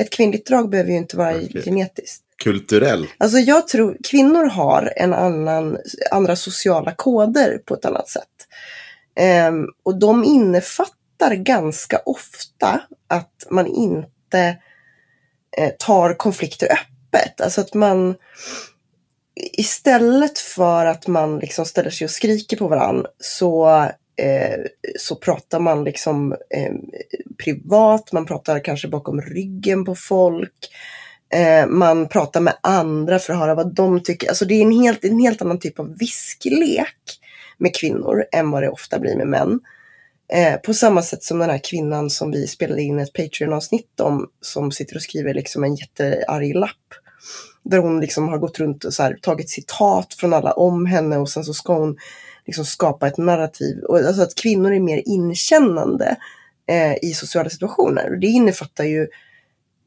Speaker 3: ett kvinnligt drag behöver ju inte vara
Speaker 2: Okej.
Speaker 3: genetiskt.
Speaker 2: Kulturell.
Speaker 3: Alltså jag tror kvinnor har en annan, andra sociala koder på ett annat sätt. Ehm, och de innefattar ganska ofta att man inte eh, tar konflikter öppet. Alltså att man istället för att man liksom ställer sig och skriker på varandra så, eh, så pratar man liksom eh, privat, man pratar kanske bakom ryggen på folk. Eh, man pratar med andra för att höra vad de tycker. Alltså det är en helt, en helt annan typ av visklek med kvinnor än vad det ofta blir med män. Eh, på samma sätt som den här kvinnan som vi spelade in ett Patreon-avsnitt om, som sitter och skriver liksom en jättearg lapp. Där hon liksom har gått runt och så här, tagit citat från alla om henne och sen så ska hon liksom skapa ett narrativ. Och, alltså att kvinnor är mer inkännande eh, i sociala situationer. Och det innefattar ju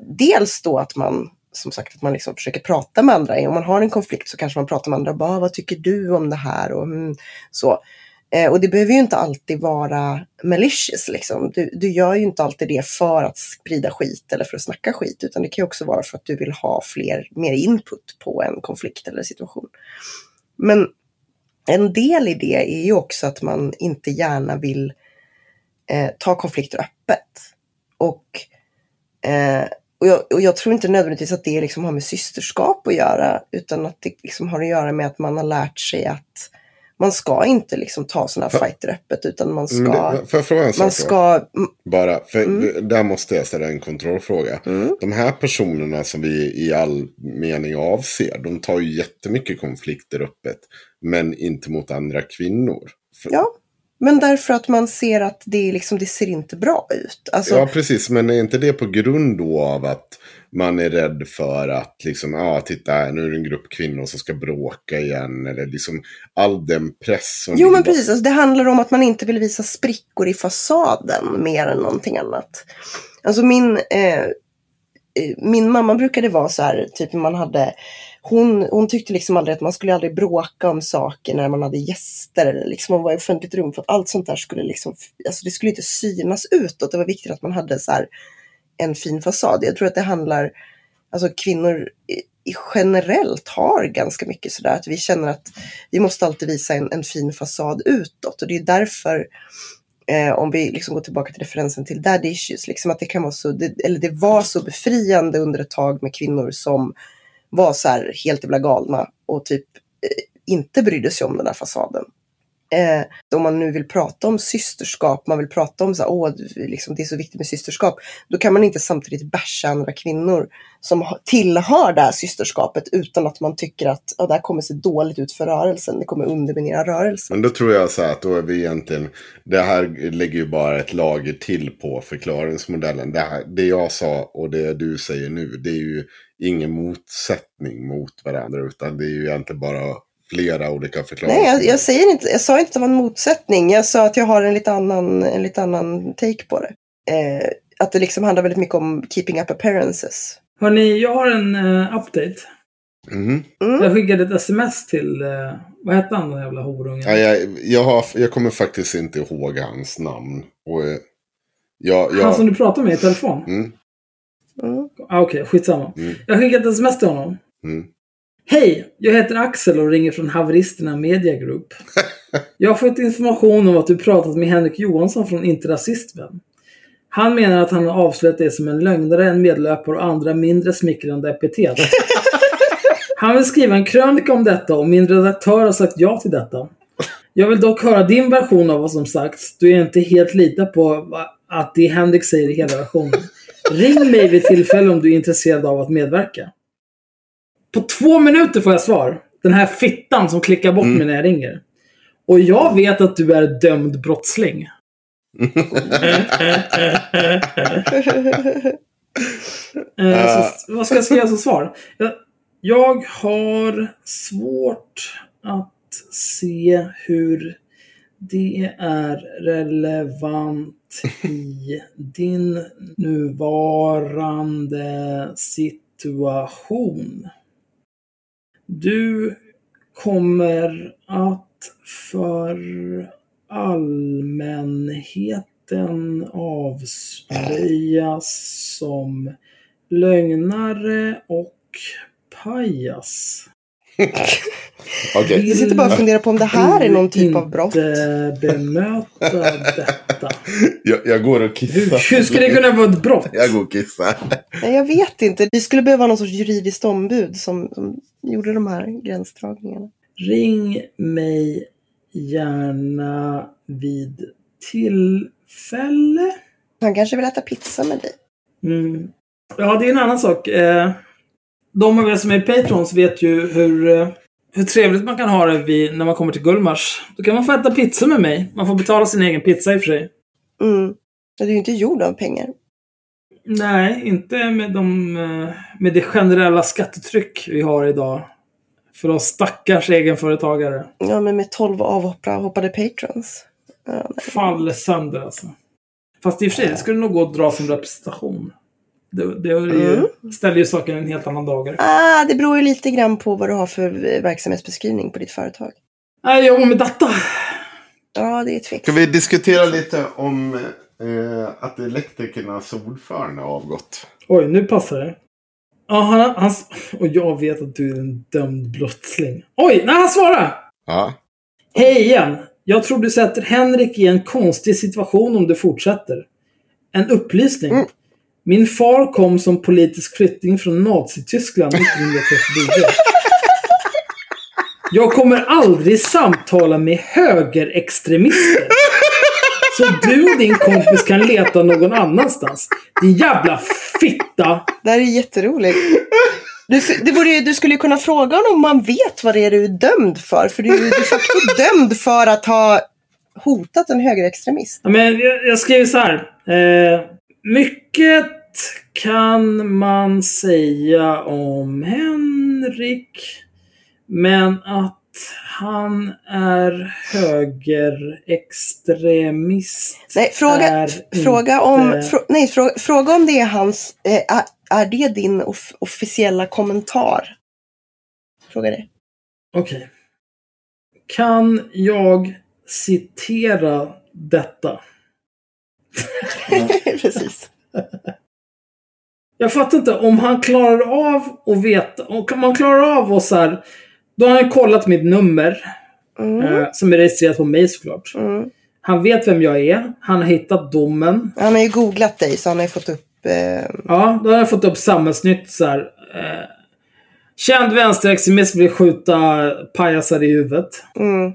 Speaker 3: dels då att man som sagt att man liksom försöker prata med andra. Om man har en konflikt så kanske man pratar med andra. Bara, ah, vad tycker du om det här? Och, mm, så. Eh, och det behöver ju inte alltid vara malicious. Liksom. Du, du gör ju inte alltid det för att sprida skit eller för att snacka skit. Utan det kan ju också vara för att du vill ha fler, mer input på en konflikt eller situation. Men en del i det är ju också att man inte gärna vill eh, ta konflikter öppet. Och, eh, och, jag, och jag tror inte nödvändigtvis att det liksom har med systerskap att göra. Utan att det liksom har att göra med att man har lärt sig att man ska inte liksom ta sådana här fighter öppet. Utan man
Speaker 2: Mm,
Speaker 3: ska...
Speaker 2: Får jag fråga en sak
Speaker 3: ska...
Speaker 2: Bara, för
Speaker 3: Mm.
Speaker 2: där måste jag ställa en kontrollfråga.
Speaker 3: Mm.
Speaker 2: De här personerna som vi i all mening avser, de tar ju jättemycket konflikter öppet. Men inte mot andra kvinnor. För,
Speaker 3: Ja, men därför att man ser att det, liksom, det ser inte bra ut. Alltså,
Speaker 2: ja, precis. Men är inte det på grund då av att man är rädd för att liksom, ja, titta här, nu är det en grupp kvinnor som ska bråka igen. Eller liksom all den press som
Speaker 3: Jo, men precis. Alltså, det handlar om att man inte vill visa sprickor i fasaden mer än någonting annat. Alltså min, eh, eh, min mamma brukade vara så här, typ man hade, hon, hon tyckte liksom aldrig att man skulle aldrig bråka om saker när man hade gäster eller liksom man var i offentligt rum för att allt sånt där skulle liksom, alltså det skulle inte synas utåt. Det var viktigt att man hade så här en fin fasad. Jag tror att det handlar, alltså kvinnor i, i generellt har ganska mycket sådär att vi känner att vi måste alltid visa en, en fin fasad utåt och det är därför eh, om vi liksom går tillbaka till referensen till daddy issues, liksom att det kan vara så, det, eller det var så befriande under ett tag med kvinnor som var så här helt jävla galna och typ eh, inte brydde sig om den här fasaden. Eh, om man nu vill prata om systerskap, man vill prata om så här, åh, liksom, det är så viktigt med systerskap, då kan man inte samtidigt basha andra kvinnor som tillhör det här systerskapet utan att man tycker att ja, det här kommer se dåligt ut för rörelsen, det kommer underminera rörelsen.
Speaker 2: Men då tror jag så här att då är vi egentligen, det här lägger ju bara ett lager till på förklaringsmodellen. Det, här, det jag sa och det du säger nu, det är ju ingen motsättning mot varandra, utan det är ju egentligen bara flera olika förklaringar.
Speaker 3: Nej, jag, jag, säger inte, jag sa inte att det var en motsättning. Jag sa att jag har en lite annan, en lite annan take på det. Eh, att det liksom handlar väldigt mycket om keeping up appearances.
Speaker 1: Hörni, jag har en uh, update.
Speaker 2: Mhm.
Speaker 3: Mm.
Speaker 1: Jag skickade ett sms till, eh, vad hette han den jävla horungen?
Speaker 2: Ja, jag, jag, har, jag kommer faktiskt inte ihåg hans namn. Och, eh, jag, jag,
Speaker 1: Han som du pratade med i telefon?
Speaker 2: mm,
Speaker 3: Mm.
Speaker 1: Ah, Okej, skitsamma.
Speaker 2: Mm.
Speaker 1: Jag skickade ett sms till honom.
Speaker 2: mm.
Speaker 1: Hej! Jag heter Axel och ringer från Haveristerna Media Group. Jag har fått information om att du pratat med Henrik Johansson från Inte Rasistvän. Han menar att han har avslöjat dig som en lögnare, en medlöpare och andra mindre smickrande epitet. Han vill skriva en krönika om detta och min redaktör har sagt ja till detta. Jag vill dock höra din version av vad som sagts, då jag inte helt litar på att det Henrik säger i hela versionen. Ring mig vid tillfälle om du är intresserad av att medverka. På två minuter får jag svar. Den här fittan som klickar bort mig när jag ringer. Och jag vet att du är dömd brottsling. Eh, så, vad ska jag skriva som svar? Jag, jag har svårt att se hur det är relevant i din nuvarande situation. Du kommer att för allmänheten avslöjas som lögnare och pajas.
Speaker 2: Okej.
Speaker 3: Jag sitter bara och funderar på om det här är någon typ av brott.
Speaker 1: Inte bemöta detta.
Speaker 2: Jag, jag går och kissar.
Speaker 1: Hur, hur ska det kunna vara ett brott?
Speaker 2: Jag går och kissar.
Speaker 3: Nej, jag vet inte. Vi skulle behöva någon sorts juridiskt ombud som, som gjorde de här gränsdragningarna.
Speaker 1: Ring mig gärna vid tillfälle.
Speaker 3: Han kanske vill äta pizza med dig.
Speaker 1: Mm. Ja, det är en annan sak. Eh, De av er som är Patrons vet ju hur, eh, hur trevligt man kan ha det vid, när man kommer till Gullmars. Då kan man få äta pizza med mig. Man får betala sin egen pizza i och för sig.
Speaker 3: Mm. Det är ju inte gjord av pengar.
Speaker 1: Nej, inte med, de, eh, med det generella skattetryck vi har idag. För oss stackars egenföretagare.
Speaker 3: Ja, men med 12 avhoppade patrons. Ja.
Speaker 1: Faller sönder alltså. Fast i och för sig, det skulle nog gå att dra som representation. Det, det är ju,
Speaker 3: Mm.
Speaker 1: ställer ju saken i en helt annan dager.
Speaker 3: Ah, det beror ju lite grann på vad du har för verksamhetsbeskrivning på ditt företag.
Speaker 1: Nej, jag jobbar med data.
Speaker 3: Ja, det är
Speaker 2: Ska
Speaker 3: tveksamt.
Speaker 2: vi diskutera lite om eh, att elektrikernas ordförande har avgått?
Speaker 1: Oj, nu passar det. Ja, han, han, och jag vet att du är en dömd brottsling. Oj, nej, han svarar!
Speaker 2: Ja.
Speaker 1: Hej igen! Jag tror du sätter Henrik i en konstig situation om du fortsätter. En upplysning.
Speaker 3: Mm.
Speaker 1: Min far kom som politisk flykting från Nazityskland 1939. Jag kommer aldrig samtala med högerextremister. Så du och din kompis kan leta någon annans. Din jävla fitta!
Speaker 3: Det här är jätteroligt. Du, det ju- du skulle kunna fråga honom om han vet vad det är du är dömd för. För du är ju de facto dömd för att ha hotat en högerextremist.
Speaker 1: Ja, men jag, jag skriver så här. Eh, mycket kan man säga om Henrik. Men att han är högerextremist
Speaker 3: Nej, fråga,
Speaker 1: är
Speaker 3: fråga, om,
Speaker 1: inte-
Speaker 3: frå, nej, fråga, fråga om det är hans... Eh, är, är det din off, officiella kommentar? Fråga det.
Speaker 1: Okej. Kan jag citera detta?
Speaker 3: Precis.
Speaker 1: Jag fattar inte, om han klarar av att veta, om man klarar av att så här, då har han kollat mitt nummer,
Speaker 3: Mm,
Speaker 1: eh, som är registrerat på mig såklart.
Speaker 3: mm.
Speaker 1: Han vet vem jag är, han har hittat domen.
Speaker 3: Han har ju googlat dig så han har ju fått upp... Eh,
Speaker 1: Ja, då har jag fått upp Samhällsnytt så här. Eh, känd vänsterextremist vill skjuta pajasar i huvudet.
Speaker 3: mm.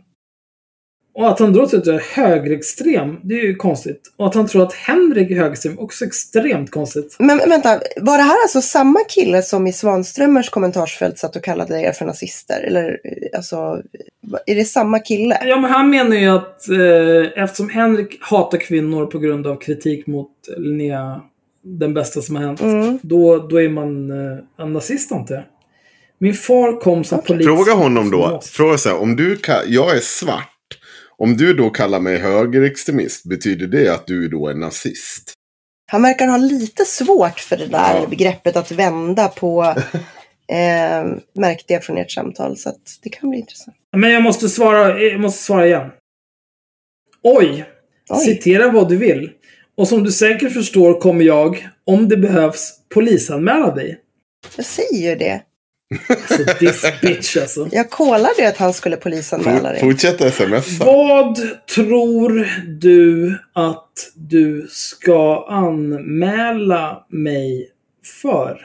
Speaker 1: Och att han då tror att jag är högerextrem, det är ju konstigt. Och att han tror att Henrik är högerextrem, också extremt konstigt.
Speaker 3: Men vänta, var det här alltså samma kille som i Svanströmers kommentarsfält satt och kallade er för nazister? Eller alltså, är det samma kille?
Speaker 1: Ja, men han menar ju att eh, eftersom Henrik hatar kvinnor på grund av kritik mot Linnea, den bästa som har hänt,
Speaker 3: Mm.
Speaker 1: då, då är man eh, en nazist antar jag. Min far kom som politisk...
Speaker 2: Fråga honom då. Fråga så här, om du ka- jag är svart. Om du då kallar mig högerextremist, betyder det att du då är nazist?
Speaker 3: Han verkar ha lite svårt för det där
Speaker 2: Ja.
Speaker 3: begreppet att vända på, eh, märkte jag från ert samtal. Så att det kan bli intressant.
Speaker 1: Men jag måste svara, jag måste svara igen. Oj!
Speaker 3: Oj.
Speaker 1: Citera vad du vill. Och som du säkert förstår kommer jag, om det behövs, polisanmäla dig.
Speaker 3: Jag säger ju det.
Speaker 1: Alltså this bitch alltså.
Speaker 3: Jag kollade att han skulle polisanmäla dig.
Speaker 2: fortsätt smsa.
Speaker 1: Vad tror du att du ska anmäla mig för?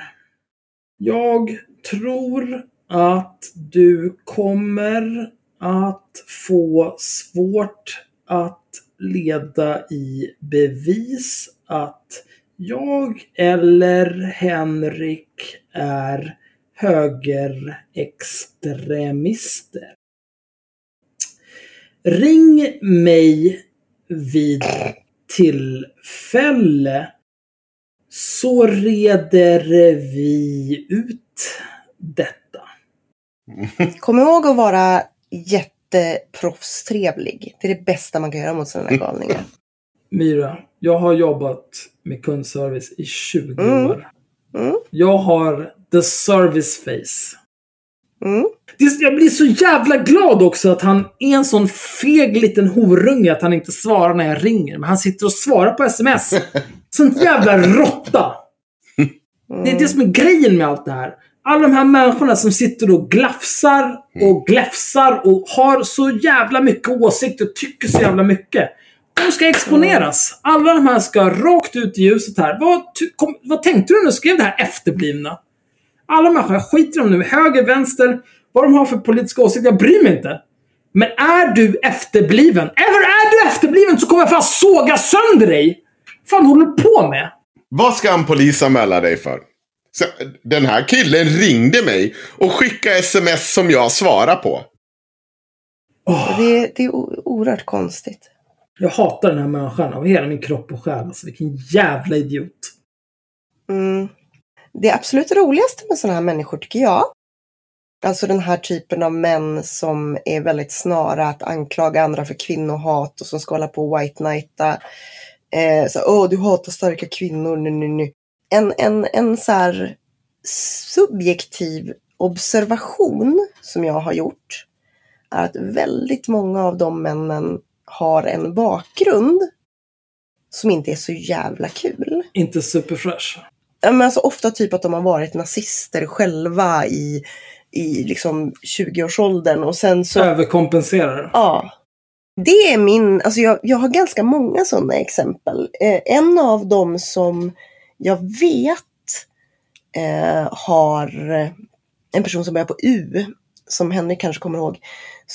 Speaker 1: Jag tror att du kommer att få svårt att leda i bevis att jag eller Henrik är högerextremister. Ring mig vid tillfälle så reder vi ut detta.
Speaker 3: Kom ihåg att vara jätteproffstrevlig. Det är det bästa man kan göra mot sådana här galningar.
Speaker 1: Myra, jag har jobbat med kundservice i 20
Speaker 3: Mm.
Speaker 1: år.
Speaker 3: Mm.
Speaker 1: Jag har the service face.
Speaker 3: Mm.
Speaker 1: Jag blir så jävla glad också att han är en sån feg liten horunge att han inte svarar när jag ringer. Men han sitter och svarar på sms. Sån jävla råtta! Det är det som är grejen med allt det här. Alla de här människorna som sitter och glafsar och gläfsar och har så jävla mycket åsikter och tycker så jävla mycket. De ska exponeras. Alla de här ska rakt ut i ljuset här. Vad, vad tänkte du när du skrev det här efterblivna? Alla människor, jag skiter om nu. Höger, vänster, vad de har för politiska åsikter. Jag bryr mig inte. Men är du efterbliven, eller är du efterbliven så kommer jag fan såga sönder dig! Vad fan håller du på med?
Speaker 2: Vad ska han polisanmäla dig för? Så, den här killen ringde mig och skickade sms som jag svarar på.
Speaker 1: Åh.
Speaker 3: Det, det är oerhört konstigt.
Speaker 1: Jag hatar den här människan av hela min kropp och själ. Alltså, vilken jävla idiot.
Speaker 3: Mm. Det absolut roligaste med sådana här människor tycker jag. Alltså den här typen av män som är väldigt snara att anklaga andra för kvinnohat och som ska hålla på och white-nighta. Eh, så, Åh, du hatar starka kvinnor. Nu, nu, nu. En, en, en så här subjektiv observation som jag har gjort är att väldigt många av de männen har en bakgrund som inte är så jävla kul.
Speaker 1: Inte superfresh.
Speaker 3: Men alltså ofta typ att de har varit nazister själva i, i liksom 20-årsåldern och sen så...
Speaker 1: Överkompenserar.
Speaker 3: Ja. Det är min, alltså jag, jag har ganska många sådana exempel. Eh, en av dem som jag vet eh, har en person som börjar på U, som Henrik kanske kommer ihåg,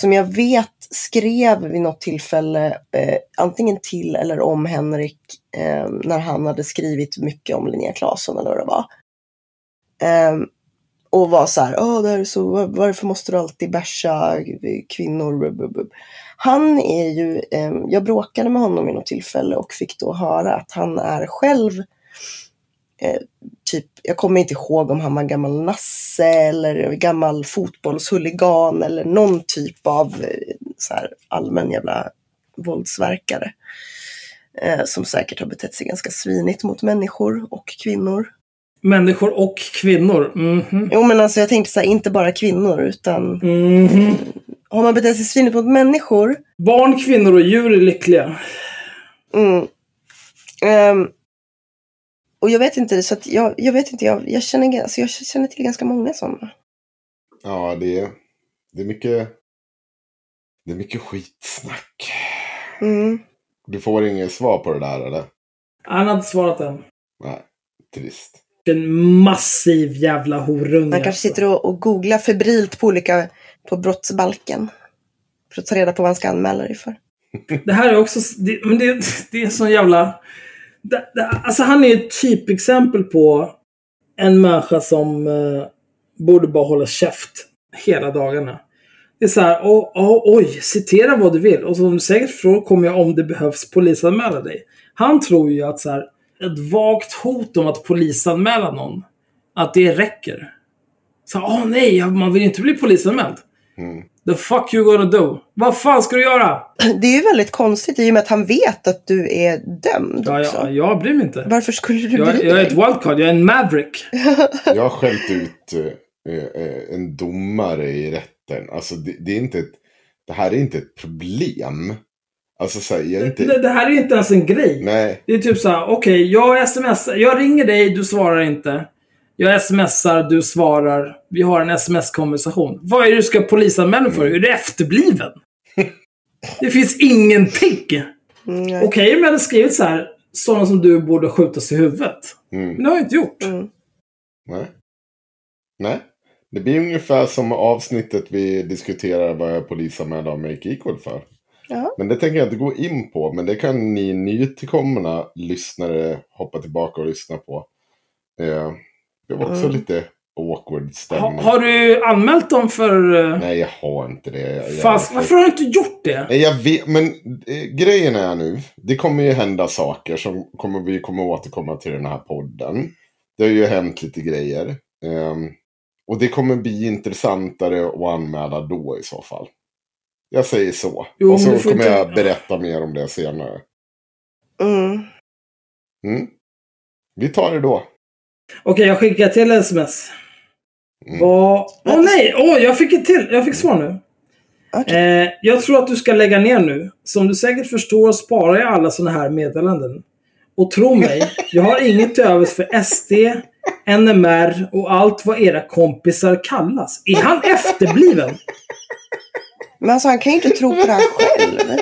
Speaker 3: som jag vet skrev vid något tillfälle eh, antingen till eller om Henrik eh, när han hade skrivit mycket om Linnea Claesson eller vad det var. Eh, och var så här, Åh, det här är så, varför måste du alltid basha kvinnor? Han är ju, eh, jag bråkade med honom vid något tillfälle och fick då höra att han är själv eh, typ, jag kommer inte ihåg om han var gammal nasse eller gammal fotbollshuligan eller någon typ av eh, så här allmän jävla våldsverkare. Eh, som säkert har betett sig ganska svinigt mot människor och kvinnor.
Speaker 1: Människor och kvinnor. Mhm.
Speaker 3: Jo men alltså jag tänkte så här, inte bara kvinnor utan
Speaker 1: Mhm.
Speaker 3: har man betett sig svinigt mot människor
Speaker 1: Barn, kvinnor och djur är lyckliga.
Speaker 3: Mm. Ehm, och jag vet inte, så att jag, jag vet inte, jag, jag, känner, alltså jag känner till ganska många sådana.
Speaker 2: Ja, det är, det är mycket... Det är mycket skitsnack.
Speaker 3: Mm.
Speaker 2: Du får inget svar på det där, eller?
Speaker 1: Han har inte svarat än.
Speaker 2: Nej, trist.
Speaker 1: En massiv jävla horunge.
Speaker 3: Man kanske
Speaker 1: alltså.
Speaker 3: sitter och, och googlar febrilt på olika, på brottsbalken. För att ta reda på vad han ska anmäla dig för.
Speaker 1: Det här är också... Det, men det, det är en sån jävla... Alltså han är ett typexempel på en människa som eh, borde bara hålla käft hela dagarna. Det är så här, oh, oh, oj, citera vad du vill. Och som du säkert förstår kommer jag om det behövs polisanmäla dig. Han tror ju att så här, ett vagt hot om att polisanmäla någon, att det räcker. Så, åh nej, man vill inte bli polisanmäld.
Speaker 2: Mm.
Speaker 1: The fuck you gonna do? Vad fan ska du göra?
Speaker 3: Det är ju väldigt konstigt i och med att han vet att du är dömd
Speaker 1: Ja,
Speaker 3: också.
Speaker 1: ja, jag bryr mig inte.
Speaker 3: Varför skulle du
Speaker 1: Jag,
Speaker 3: bry
Speaker 1: jag är ett
Speaker 3: dig?
Speaker 1: wildcard, jag är en maverick.
Speaker 2: Jag har skällt ut eh, eh, en domare i rätten. Alltså, det, det är inte ett... Det här är inte ett problem. Alltså, så här, jag är inte...
Speaker 1: Det, det här är inte ens en grej.
Speaker 2: Nej.
Speaker 1: Det är typ så här, okej, jag smsar, jag ringer dig, du svarar inte. Jag smsar, du svarar. Vi har en sms-konversation. Vad är det du ska polisanmäla för? Är du efterbliven? det finns ingenting.
Speaker 3: Mm,
Speaker 1: Okej om jag hade skrivit så här, sådana som du borde skjutas i huvudet.
Speaker 2: Mm.
Speaker 1: Men det har jag inte gjort.
Speaker 3: mm.
Speaker 2: Nej. Nej. Det blir ungefär som avsnittet vi diskuterar vad jag polisanmälde av Make Equal för.
Speaker 3: Ja.
Speaker 2: Men det tänker jag inte gå in på. Men det kan ni nytillkomna lyssnare hoppa tillbaka och lyssna på. Eh, det var också lite awkward
Speaker 1: Ha,
Speaker 2: stämning.
Speaker 1: har du anmält dem för... eh,
Speaker 2: Nej, jag har inte det. Jag,
Speaker 1: Fast,
Speaker 2: jag,
Speaker 1: varför har du inte gjort det?
Speaker 2: Nej, jag vet, men eh, grejen är nu, det kommer ju hända saker som kommer vi kommer återkomma till den här podden. Det har ju hänt lite grejer. Ehm, och det kommer bli intressantare att anmäla då i så fall. Jag säger så.
Speaker 1: Jo,
Speaker 2: och
Speaker 1: men du
Speaker 2: så
Speaker 1: får
Speaker 2: kommer
Speaker 1: inte-
Speaker 2: jag berätta mer om det senare.
Speaker 3: Mm.
Speaker 2: Mm. Vi tar det då.
Speaker 1: Okej, jag skickar till sms.
Speaker 2: Mm.
Speaker 1: Vad... Åh nej! Åh, jag fick ett till! Jag fick svar nu.
Speaker 3: Okej.
Speaker 1: Eh, jag tror att du ska lägga ner nu. Som du säkert förstår sparar jag alla sådana här meddelanden. Och tro mig, jag har inget till övers för SD, NMR och allt vad era kompisar kallas. Är han efterbliven?
Speaker 3: Men alltså han kan ju inte tro på det här själv.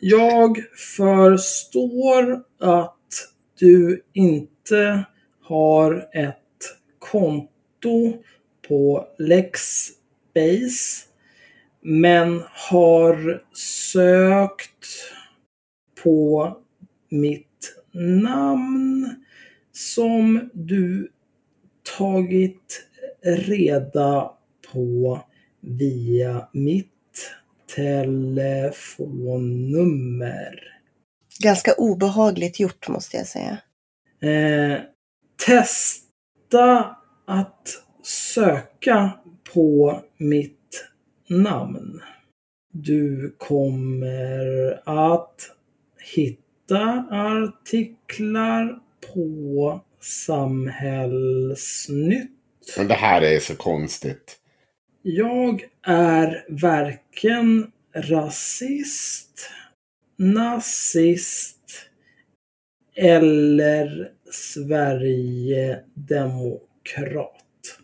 Speaker 1: Jag förstår att du inte har ett konto på Lexbase men har sökt på mitt namn som du tagit reda på via mitt telefonnummer.
Speaker 3: Ganska obehagligt gjort måste jag säga.
Speaker 1: Eh, testa att söka på mitt namn. Du kommer att hitta artiklar på Samhällsnytt.
Speaker 2: Men det här är så konstigt.
Speaker 1: Jag är varken rasist, nazist eller Sverigedemokrat.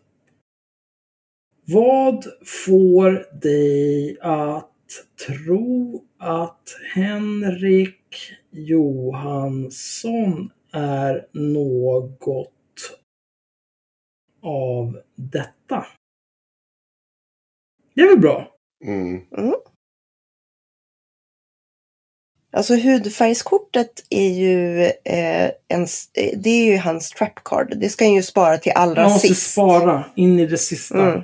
Speaker 1: Vad får dig att tro att Henrik Johansson är något av detta? Det är väl bra?
Speaker 2: Mm.
Speaker 3: Alltså hudfärgskortet är ju, eh, en, eh, det är ju hans trap card. Det ska han ju spara till allra
Speaker 1: Man måste
Speaker 3: sist.
Speaker 1: spara in i det sista.
Speaker 3: Mm.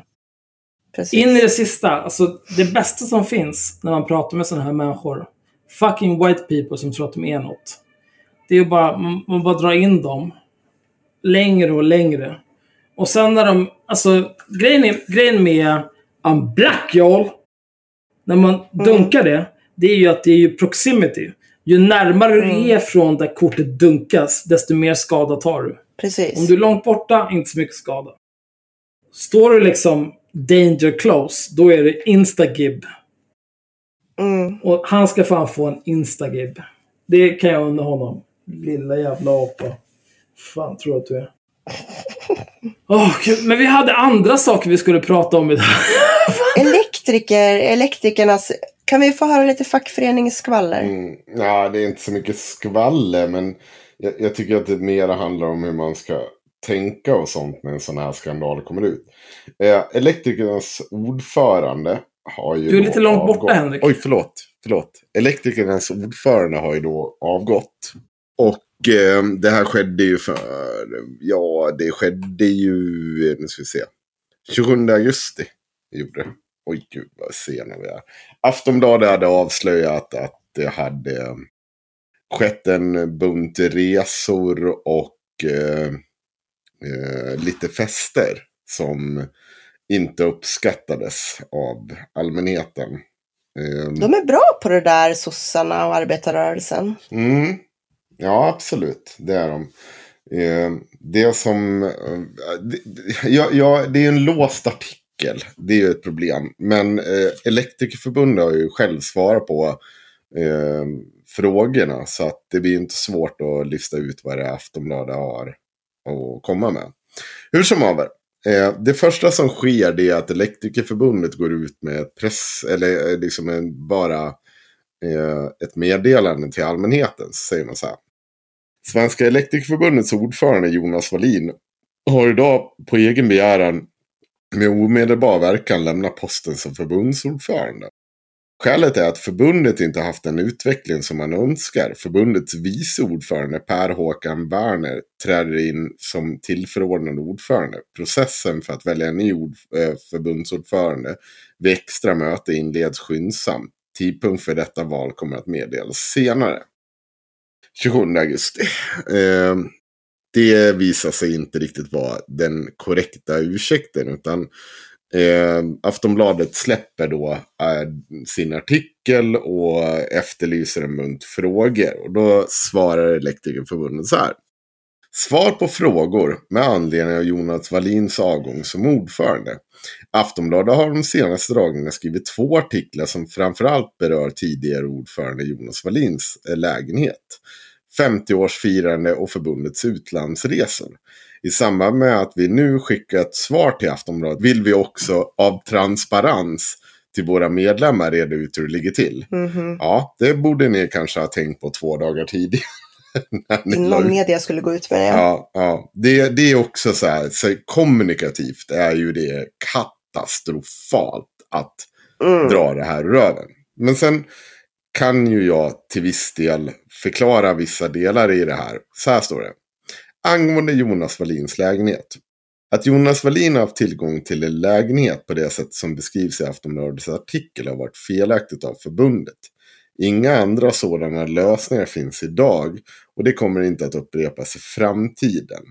Speaker 1: In i det sista. Alltså det bästa som finns när man pratar med sådana här människor. Fucking white people som tror att de är något. Det är ju bara, man, man bara drar in dem. Längre och längre. Och sen när de, alltså grejen, är, grejen med I'm black y'all. När man dunkar det. Det är ju att det är ju proximity. Ju närmare du är från där kortet dunkas, desto mer skada tar du.
Speaker 3: Precis.
Speaker 1: Om du är långt borta, inte så mycket skada. Står du liksom danger close, då är det instagib.
Speaker 3: Mm.
Speaker 1: Och han ska fan få en instagib. Det kan jag unna honom. Lilla jävla apa. fan tror du att du är? Åh, gud. Men vi hade andra saker vi skulle prata om idag.
Speaker 3: Elektriker, elektrikernas... Kan vi få höra lite fackföreningsskvaller?
Speaker 2: Mm, ja, det är inte så mycket skvaller, men jag, jag tycker att det mer handlar om hur man ska tänka och sånt när en sån här skandal kommer ut. Eh, Elektrikernas ordförande har ju
Speaker 1: Du är lite långt borta,
Speaker 2: avgått.
Speaker 1: Henrik.
Speaker 2: Oj, förlåt. förlåt. Elektrikernas ordförande har ju då avgått. Och eh, det här skedde ju för, ja, det skedde ju, nu ska vi se, 27 augusti gjorde det. Oj gud vad sena vi är. Aftonbladet hade avslöjat att det hade skett en bunt resor och eh, eh, lite fester som inte uppskattades av allmänheten. Eh,
Speaker 3: De är bra på det där, sossarna och arbetarrörelsen.
Speaker 2: Mm. Ja, absolut. Det är de. Eh, det som... Eh, ja, ja, det är en låst artikel. Det är ju ett problem. Men eh, Elektrikerförbundet har ju själv svarat på eh, frågorna. Så att det blir inte svårt att lista ut vad det är Aftonbladet har att komma med. Hur som haver. Eh, det första som sker det är att Elektrikerförbundet går ut med ett press, eller eh, liksom en, bara eh, ett meddelande till allmänheten. Så säger man så här. Svenska Elektrikerförbundets ordförande Jonas Wallin har idag på egen begäran med omedelbar verkan lämna posten som förbundsordförande. Skälet är att förbundet inte haft den utveckling som man önskar. Förbundets vice ordförande Per Håkan Werner träder in som tillförordnad ordförande. Processen för att välja en ny eh, förbundsordförande vid extra möte inleds skyndsamt. Tidpunkt för detta val kommer att meddelas senare. 27 augusti. Eh, det visar sig inte riktigt vara den korrekta ursäkten. Utan eh, Aftonbladet släpper då eh, sin artikel och efterlyser en bunt frågor. Och då svarar Elektrikerförbundet så här. Svar på frågor med anledning av Jonas Wallins avgång som ordförande. Aftonbladet har de senaste dagarna skrivit två artiklar som framförallt berör tidigare ordförande Jonas Wallins eh, lägenhet. 50-årsfirande och förbundets utlandsresor. I samband med att vi nu skickar ett svar till Aftonbladet vill vi också av transparens till våra medlemmar reda ut hur det ligger till.
Speaker 3: Mhm.
Speaker 2: Ja, det borde ni kanske ha tänkt på två dagar tidigare.
Speaker 3: Innan media skulle gå ut med det.
Speaker 2: Ja, ja. Det, det är också så här, så kommunikativt är ju det katastrofalt att
Speaker 3: Mm.
Speaker 2: dra det här röven. Men sen kan ju jag till viss del förklara vissa delar i det här. Så här står det. Angående Jonas Wallins lägenhet. Att Jonas Wallin har haft tillgång till en lägenhet på det sätt som beskrivs i Aftonbladets artikel har varit felaktigt av förbundet. Inga andra sådana lösningar finns idag och det kommer inte att upprepas i framtiden.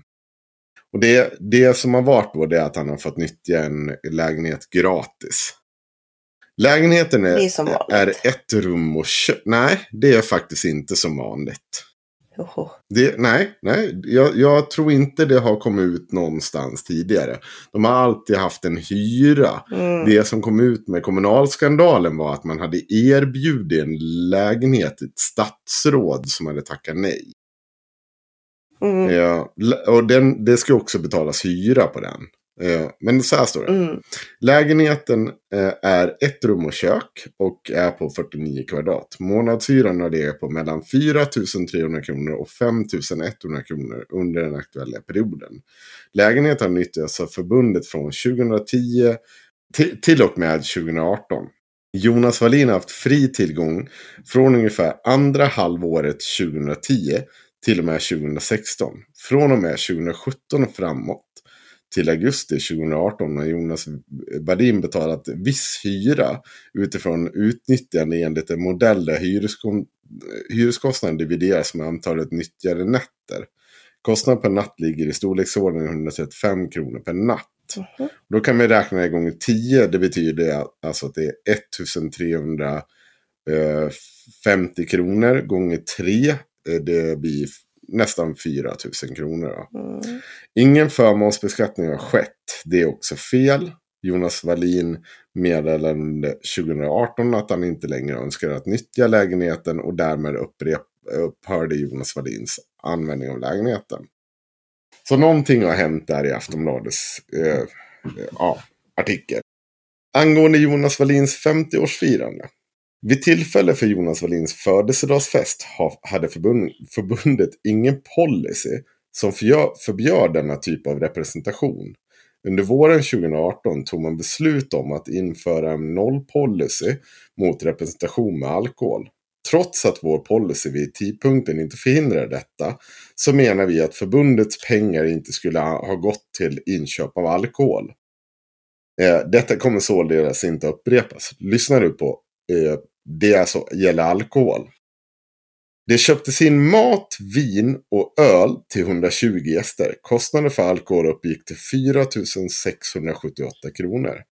Speaker 2: Och det, det som har varit då det är att han har fått nyttja en lägenhet gratis. Lägenheten är,
Speaker 3: är
Speaker 2: är ett rum och kök. Nej, det är faktiskt inte som vanligt. Det, nej, nej jag, jag tror inte det har kommit ut någonstans tidigare. De har alltid haft en hyra.
Speaker 3: Mm.
Speaker 2: Det som kom ut med kommunalskandalen var att man hade erbjudit en lägenhet till ett statsråd som hade tackat nej.
Speaker 3: Mm.
Speaker 2: Ja, och den, det ska också betalas hyra på den. Eh, Men så här står det.
Speaker 3: Mm.
Speaker 2: Lägenheten eh, är ett rum och kök och är på 49 kvadrat. Månadshyran har det på mellan 4 300 kronor och 5 100 kronor under den aktuella perioden. Lägenheten har nyttjats av förbundet från 2010 till, till och med 2018. Jonas Wallin har haft fri tillgång från ungefär andra halvåret 2010 till och med 2016. Från och med 2017 och framåt till augusti 2018 har Jonas Wallin betalat viss hyra utifrån utnyttjande enligt en modell där hyreskostnaden divideras med antalet nyttjade nätter. Kostnaden per natt ligger i storleksordningen 135 kronor per natt.
Speaker 3: Mhm.
Speaker 2: Då kan vi räkna det gånger 10. Det betyder att- alltså att det är 1350 kronor gånger 3. Det blir nästan 4 000 kronor.
Speaker 3: Mm.
Speaker 2: Ingen förmånsbeskattning har skett. Det är också fel. Jonas Wallin meddelade 2018 att han inte längre önskar att nyttja lägenheten och därmed upprep, upphörde Jonas Wallins användning av lägenheten. Så någonting har hänt där i Aftonbladets eh, eh, artikel. Angående Jonas Wallins 50-årsfirande. Vid tillfälle för Jonas Wallins födelsedagsfest hade förbundet ingen policy som förbjöd, denna typ av representation. Under våren 2018 tog man beslut om att införa en nollpolicy mot representation med alkohol. Trots att vår policy vid tidpunkten inte förhindrade detta så menar vi att förbundets pengar inte skulle ha gått till inköp av alkohol. Eh, detta kommer således inte upprepas. Lyssnar du på eh, det alltså gäller alkohol. Det köptes in mat, vin och öl till 120 gäster. Kostnaden för alkohol uppgick till 4 678 kronor.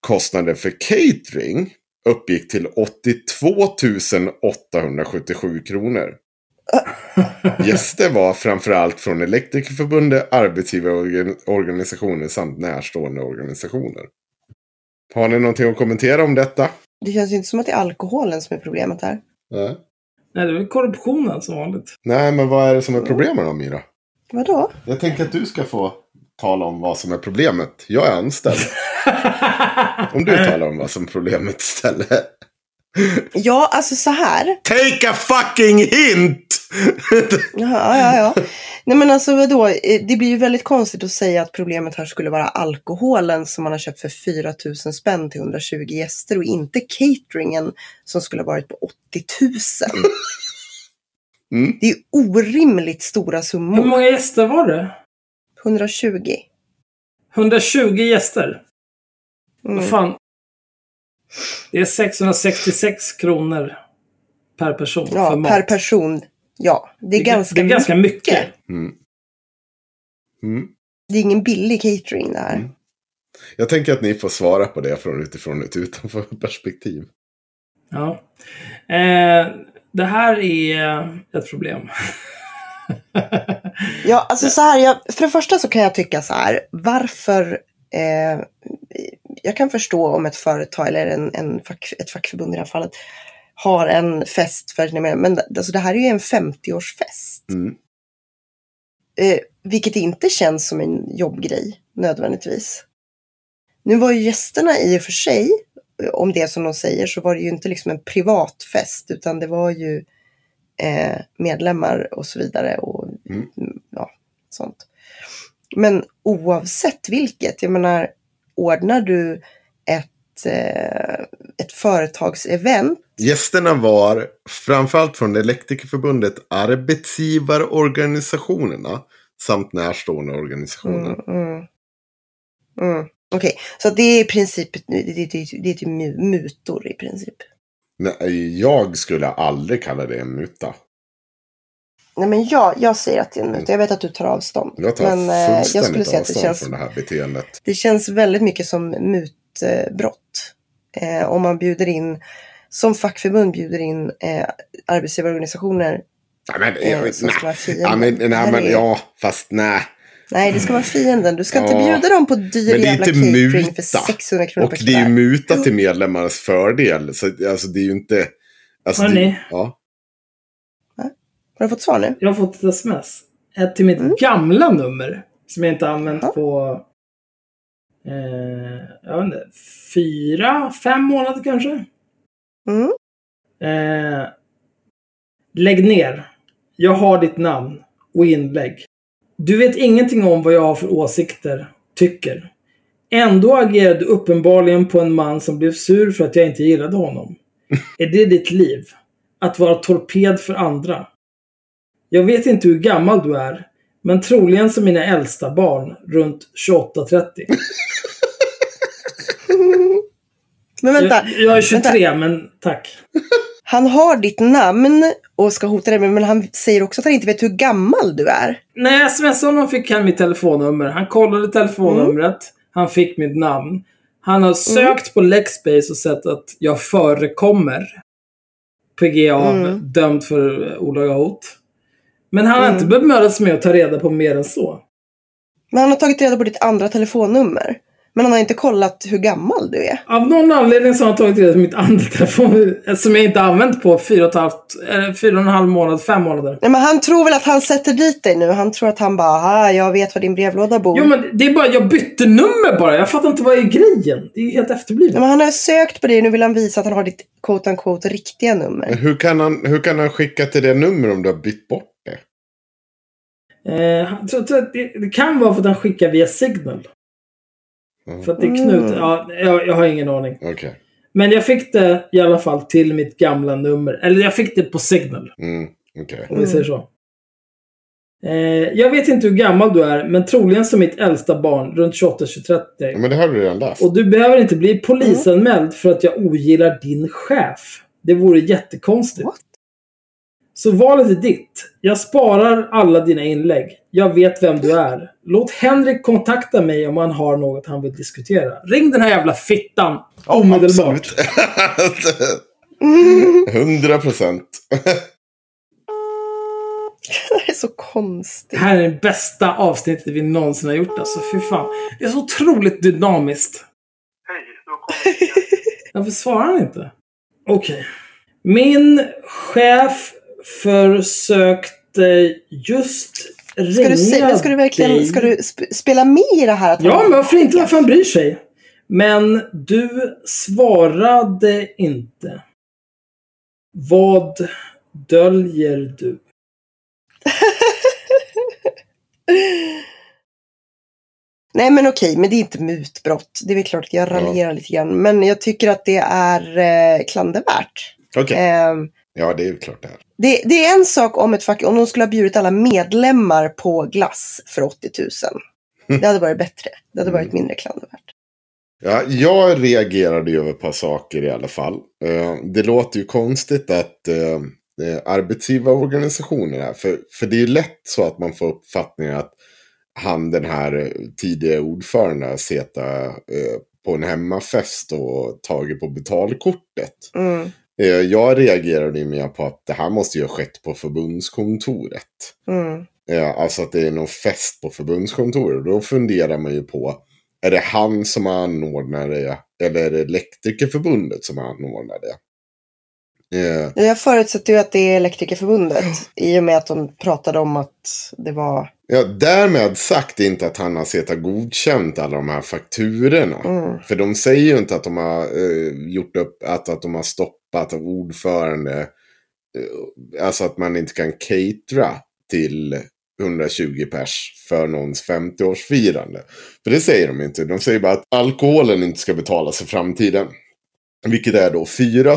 Speaker 2: Kostnaden för catering uppgick till 82 877 kronor. Gäster var framförallt från Elektrikerförbundet, arbetsgivarorganisationer samt närstående organisationer. Har ni någonting att kommentera om detta?
Speaker 3: Det känns inte som att det är alkoholen som är problemet här.
Speaker 2: Nej.
Speaker 1: Nej, det är väl korruptionen som vanligt.
Speaker 2: Nej, men vad är det som är problemet då, Mira?
Speaker 3: Vadå?
Speaker 2: Jag tänker att du ska få tala om vad som är problemet. Jag är anställd. om du talar om vad som är problemet istället.
Speaker 3: Ja, alltså så här.
Speaker 2: Take a fucking hint!
Speaker 3: Jaha, ja, ja. Nej men alltså vadå, Eh, det blir ju väldigt konstigt att säga att problemet här skulle vara alkoholen som man har köpt för 4 000 spänn till 120 gäster och inte cateringen som skulle ha varit på 80 000.
Speaker 2: Mm.
Speaker 3: Det är orimligt stora
Speaker 1: Hur
Speaker 3: summor.
Speaker 1: många gäster var det?
Speaker 3: 120.
Speaker 1: 120 gäster.
Speaker 3: Mm.
Speaker 1: Vad fan? Det är 666 kronor per person för
Speaker 3: Ja,
Speaker 1: mat.
Speaker 3: per person. Ja, det är, ganska,
Speaker 1: det är ganska mycket.
Speaker 2: Mm. Mm.
Speaker 3: Det är ingen billig catering det här.
Speaker 2: Mm. Jag tänker att ni får svara på det från utifrån ett utanför perspektiv.
Speaker 1: Ja. Eh, det här är ett problem.
Speaker 3: Ja, alltså så här, jag, för det första så kan jag tycka så här, varför eh, jag kan förstå om ett företag eller en, en fack, ett fackförbund i det här fallet har en fest för sina medlemmar. Men alltså, det här är ju en 50-årsfest.
Speaker 2: Mm.
Speaker 3: Eh, vilket inte känns som en jobbgrej nödvändigtvis. Nu var ju gästerna i och för sig, eh, om det som de säger, så var det ju inte liksom en privat fest utan det var ju eh, medlemmar och så vidare och
Speaker 2: mm,
Speaker 3: ja, sånt. Men oavsett vilket, jag menar, ordnar du ett, eh, ett företagsevent
Speaker 2: Gästerna var framförallt från Elektrikerförbundet arbetsgivarorganisationerna samt närstående organisationer.
Speaker 3: Mm, mm. Mm. Okej, så det är i princip det, det, det, det är typ mu- mutor i princip.
Speaker 2: Nej, jag skulle aldrig kalla det en muta.
Speaker 3: Nej men jag, jag säger att det är en muta. Jag vet att du tar avstånd.
Speaker 2: Jag tar
Speaker 3: men eh, jag skulle
Speaker 2: fullständigt
Speaker 3: säga att det
Speaker 2: avstånd
Speaker 3: känns,
Speaker 2: från det här beteendet.
Speaker 3: det känns väldigt mycket som mutbrott. Eh, om man bjuder in, som fackförbund bjuder in eh, arbetsgivarorganisationer.
Speaker 2: Ja, men,
Speaker 3: Eh,
Speaker 2: jag,
Speaker 3: som ska vara
Speaker 2: nej.
Speaker 3: fienden.
Speaker 2: Ja, men,
Speaker 3: Det
Speaker 2: nej,
Speaker 3: här
Speaker 2: men, ja, fast nej.
Speaker 3: Nej, det ska vara fienden. Du ska inte
Speaker 2: Ja.
Speaker 3: bjuda dem på dyr jävla
Speaker 2: inte
Speaker 3: catering
Speaker 2: muta.
Speaker 3: för 600 kronor
Speaker 2: Och
Speaker 3: per
Speaker 2: det är ju muta till medlemmarnas fördel. Så alltså, det är ju inte... Alltså,
Speaker 1: Hörni.
Speaker 2: det, ja.
Speaker 3: Har du fått svar nu?
Speaker 1: Jag har fått ett sms. Ett till mitt
Speaker 3: Mm.
Speaker 1: gamla nummer. Som jag inte använt
Speaker 3: Ja.
Speaker 1: på... Eh, jag vet inte. Fyra, fem månader kanske?
Speaker 3: Mm.
Speaker 1: Eh, lägg ner. Jag har ditt namn och inlägg. Du vet ingenting om vad jag har för åsikter, tycker. Ändå agerade du uppenbarligen på en man som blev sur för att jag inte gillade honom. Är det ditt liv? Att vara torped för andra? Jag vet inte hur gammal du är, men troligen som mina äldsta barn, runt 28-30.
Speaker 3: Men vänta,
Speaker 1: Jag, jag är 23, men tack.
Speaker 3: han har ditt namn och ska hota dig men han säger också att han inte vet hur gammal du är.
Speaker 1: När jag smsade honom fick han mitt telefonnummer. Han kollade telefonnumret. Han fick mitt namn. Han har sökt på Lexbase och sett att jag förekommer. PGA
Speaker 3: Mm.
Speaker 1: dömd för olaga hot. Men han har
Speaker 3: Mm.
Speaker 1: inte bemödat sig med att ta reda på mer än så.
Speaker 3: Men han har tagit reda på ditt andra telefonnummer. Men han har inte kollat hur gammal du är.
Speaker 1: Av någon anledning så har han tagit reda på mitt andra telefon som jag inte använt på fyra och, halvt, eller fyra och en halv månad, fem månader.
Speaker 3: Nej, men han tror väl att han sätter dit dig nu. Han tror att han bara, ah, jag vet var din brevlåda bor.
Speaker 1: Jo men det är bara, jag bytte nummer bara. Jag fattar inte vad är grejen. Det är ju helt efterblivet.
Speaker 3: Nej, men han har sökt på det nu vill han visa att han har ditt quote unquote riktiga nummer.
Speaker 2: Men hur kan, han, hur kan han skicka till det nummer om du har bytt bort?
Speaker 1: Eh, så, så, det, det kan vara för att han skickar via Signal.
Speaker 2: Ja.
Speaker 1: För att det är Knut.
Speaker 3: Mm.
Speaker 1: Ja, jag, jag har ingen aning.
Speaker 2: Okej.
Speaker 1: Men jag fick det i alla fall till mitt gamla nummer. Eller jag fick det på Signal.
Speaker 2: Mm, okej.
Speaker 1: Om vi säger så. Eh, jag vet inte hur gammal du är, men troligen som mitt äldsta barn, runt 28-30.
Speaker 2: Ja, Men det har du redan läst.
Speaker 1: Och du behöver inte bli polisanmäld för att jag ogillar din chef. Det vore jättekonstigt.
Speaker 3: What?
Speaker 1: Så valet är ditt. Jag sparar alla dina inlägg. Jag vet vem du är. Låt Henrik kontakta mig om han har något han vill diskutera. Ring den här jävla fittan omedelbart.
Speaker 2: Absolut.
Speaker 3: Mm.
Speaker 2: 100 procent.
Speaker 3: Det är så konstigt.
Speaker 1: Det här är det bästa avsnittet vi någonsin har gjort. Alltså, fy fan. Det är så otroligt dynamiskt.
Speaker 6: Hej, du har kommit till
Speaker 1: Varför svarar han inte? Okej. Min chef försökte just ringa
Speaker 3: Ska du, se, ska du verkligen
Speaker 1: dig.
Speaker 3: ska du sp- spela med i det här? Att
Speaker 1: Ja, men varför inte? Varför han bryr sig? Men du svarade inte. Vad döljer du?
Speaker 3: Nej men okej, men det är inte mutbrott. Det är väl klart att jag raljerar lite grann. Men jag tycker att det är eh, klandervärt.
Speaker 2: Okej,
Speaker 3: Ehm,
Speaker 2: ja det är ju klart det är.
Speaker 3: det, det är en sak om, ett fack, om de skulle ha bjudit alla medlemmar på glass för 80 000. Det hade varit bättre. Det hade varit mindre klandervärt.
Speaker 2: Ja, jag reagerade ju över ett par saker i alla fall. Eh, det låter ju konstigt att eh, eh, arbetsgivarorganisationer är. För, för det är ju lätt så att man får uppfattningen att han, den här tidigare ordföranden, har eh, på en hemmafest och tagit på betalkortet.
Speaker 3: Mm,
Speaker 2: jag reagerade ju mer på att det här måste ju ha skett på förbundskontoret.
Speaker 3: mm,
Speaker 2: Eh, Alltså att det är någon fest på förbundskontoret. Då funderar man ju på, är det han som anordnar det? Eller är det Elektrikerförbundet som anordnar det? Eh,
Speaker 3: Jag förutsätter ju att det är Elektrikerförbundet. I och med att de pratade om att det var...
Speaker 2: ja, därmed sagt inte att han har sett godkänt alla de här fakturorna.
Speaker 3: Mm,
Speaker 2: För de säger ju inte att de har eh, gjort upp, att, att de har stoppat ordförande. Eh, alltså att man inte kan catera till 120 pers för någons 50-årsfirande. För det säger de inte. De säger bara att alkoholen inte ska betalas i framtiden. Vilket är då 4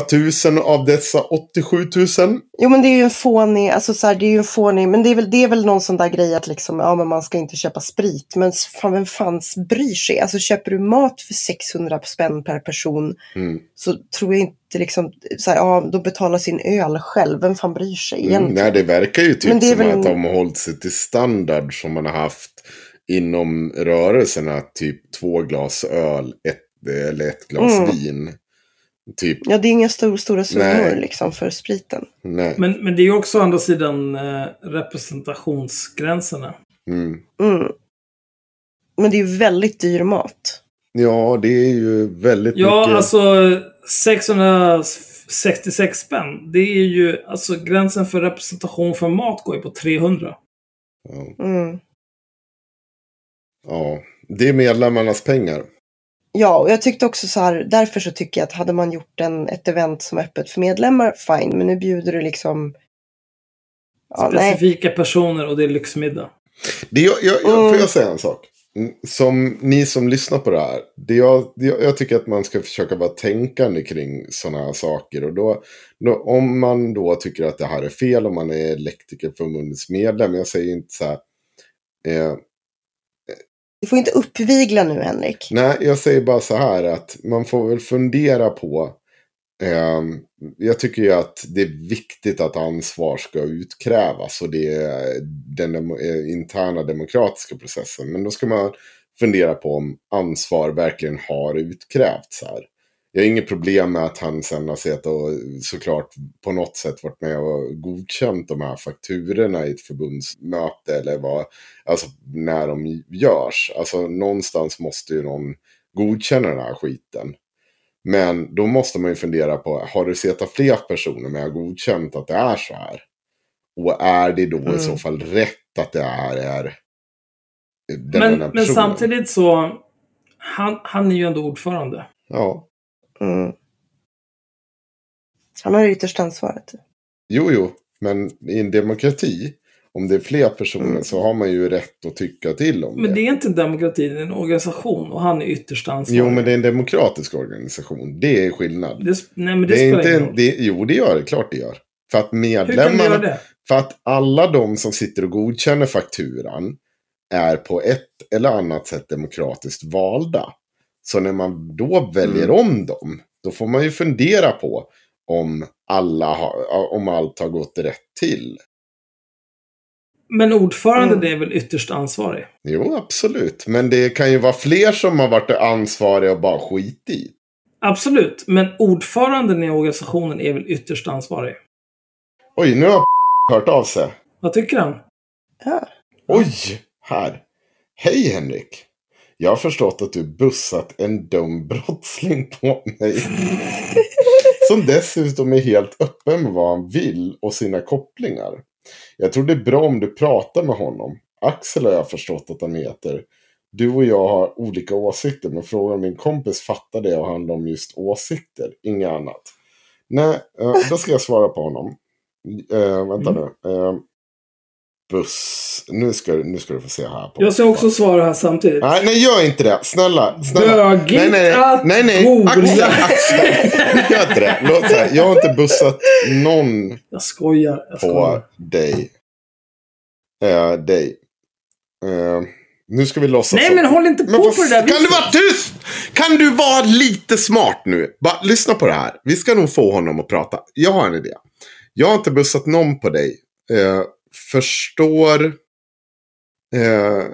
Speaker 2: 000 av dessa 87 000.
Speaker 3: Jo men det är ju en fånig, alltså så här, det är ju en fånig, men det är väl, det är väl någon sån där grej att liksom, ja men man ska inte köpa sprit. Men fan, vem fans bryr sig? Alltså köper du mat för 600 spänn per person
Speaker 2: Mm.
Speaker 3: så tror jag inte liksom, så här, ja de betalar sin öl själv. Vem fan bryr sig
Speaker 2: Mm,
Speaker 3: egentligen?
Speaker 2: nej, det verkar ju typ
Speaker 3: Men det är
Speaker 2: som
Speaker 3: väl-
Speaker 2: att de har hållit sig till standard som man har haft inom rörelserna. Typ två glas öl ett, eller ett glas
Speaker 3: Mm.
Speaker 2: vin. Typ,
Speaker 3: Ja det är inga stor, stora summor liksom för spriten.
Speaker 2: nej.
Speaker 1: Men, men det är ju också å andra sidan eh, representationsgränserna.
Speaker 2: Mm.
Speaker 3: Mm. Men det är ju väldigt dyr mat.
Speaker 2: Ja, det är ju väldigt
Speaker 1: Ja,
Speaker 2: mycket.
Speaker 1: alltså 666 spänn. Det är ju, alltså gränsen för representation för mat går ju på 300.
Speaker 2: Ja,
Speaker 3: Mm.
Speaker 2: ja, det är medlemmarnas pengar.
Speaker 3: Ja, och jag tyckte också så här, därför så tycker jag att hade man gjort en, ett event som är öppet för medlemmar, fine, men nu bjuder du liksom... Ja, nej.
Speaker 1: Specifika personer och det är lyxmiddag.
Speaker 2: Det jag, jag, jag,
Speaker 3: Mm.
Speaker 2: Får jag säga en sak? Som ni som lyssnar på det här. Det jag, det jag, jag tycker att man ska försöka vara tänkande kring sådana här saker. Och då, då, om man då tycker att det här är fel, om man är Elektrikerförbundets medlem. Jag säger inte så här. Eh,
Speaker 3: du får inte uppvigla nu, Henrik.
Speaker 2: nej, jag säger bara så här att man får väl fundera på. Eh, jag tycker ju att det är viktigt att ansvar ska utkrävas. Och det är den dem eh, interna demokratiska processen. Men då ska man fundera på om ansvar verkligen har utkrävts här. Jag har inget problem med att han sen har sett och såklart på något sätt varit med och godkänt de här fakturorna i ett förbundsmöte eller vad, alltså när de görs. Alltså någonstans måste ju någon godkänna den här skiten. Men då måste man ju fundera på, har du sett fler personer med godkänt att det är så här? Och är det då i så
Speaker 3: Mm.
Speaker 2: fall rätt att det är, är den
Speaker 1: Men,
Speaker 2: ena
Speaker 1: men samtidigt så, han, han är ju ändå ordförande.
Speaker 2: Ja,
Speaker 3: Mm. Han har det yttersta ansvaret.
Speaker 2: jo, jo. Men i en demokrati, om det är fler personer
Speaker 3: Mm.
Speaker 2: så har man ju rätt att tycka till om
Speaker 1: Men det är inte en demokrati, det är en organisation och han är ytterst ansvarig.
Speaker 2: Jo, men det är en demokratisk organisation. Det är skillnad.
Speaker 1: Det, nej, men det,
Speaker 2: Det är
Speaker 1: spelar
Speaker 2: inte
Speaker 1: ingen
Speaker 2: en,
Speaker 1: roll.
Speaker 2: det, jo, det gör det. Klart det gör. För att
Speaker 1: Hur kan du göra
Speaker 2: medlemmarna...
Speaker 1: det?
Speaker 2: För att alla de som sitter och godkänner fakturan är på ett eller annat sätt demokratiskt valda. Så när man då väljer
Speaker 1: Mm.
Speaker 2: om dem, då får man ju fundera på om, alla har, om allt har gått rätt till.
Speaker 1: Men ordförande,
Speaker 3: Mm.
Speaker 1: är väl ytterst ansvarig?
Speaker 2: Jo, absolut. Men det kan ju vara fler som har varit ansvariga och bara skit i.
Speaker 1: Absolut, men ordföranden i organisationen är väl ytterst ansvarig?
Speaker 2: Oj, nu har hört av sig.
Speaker 1: Vad tycker han?
Speaker 3: Ja.
Speaker 2: Oj, här. Hej Henrik. Jag har förstått att du bussat en dum brottsling på mig. Som dessutom är helt öppen med vad han vill och sina kopplingar. Jag tror det är bra om du pratar med honom. Axel har jag förstått att han heter. Du och jag har olika åsikter, men frågan om min kompis fattar det och handlar om just åsikter, inget annat. Nej, eh, då ska jag svara på honom. Eh, vänta
Speaker 1: Mm.
Speaker 2: nu. Eh, buss. nu, ska, nu ska du få se här. På
Speaker 1: Jag ska också svara här samtidigt.
Speaker 2: Nej, nej, gör inte det. Snälla. snälla.
Speaker 1: Bögigt
Speaker 2: nej, nej,
Speaker 1: att
Speaker 2: nej, nej. Axel, Axel. Gör inte det. Låt här. Jag har inte bussat någon
Speaker 1: Jag skojar. Jag
Speaker 2: på
Speaker 1: skojar.
Speaker 2: dig. Eh, dig. Eh, nu ska vi låtsas
Speaker 1: Nej, men håll inte på
Speaker 2: Men
Speaker 1: på det där
Speaker 2: Kan du
Speaker 1: viset.
Speaker 2: vara tyst? Kan du vara lite smart nu? Bara lyssna på det här. Vi ska nog få honom att prata. Jag har en idé. Jag har inte bussat någon på dig. Eh, förstår eh,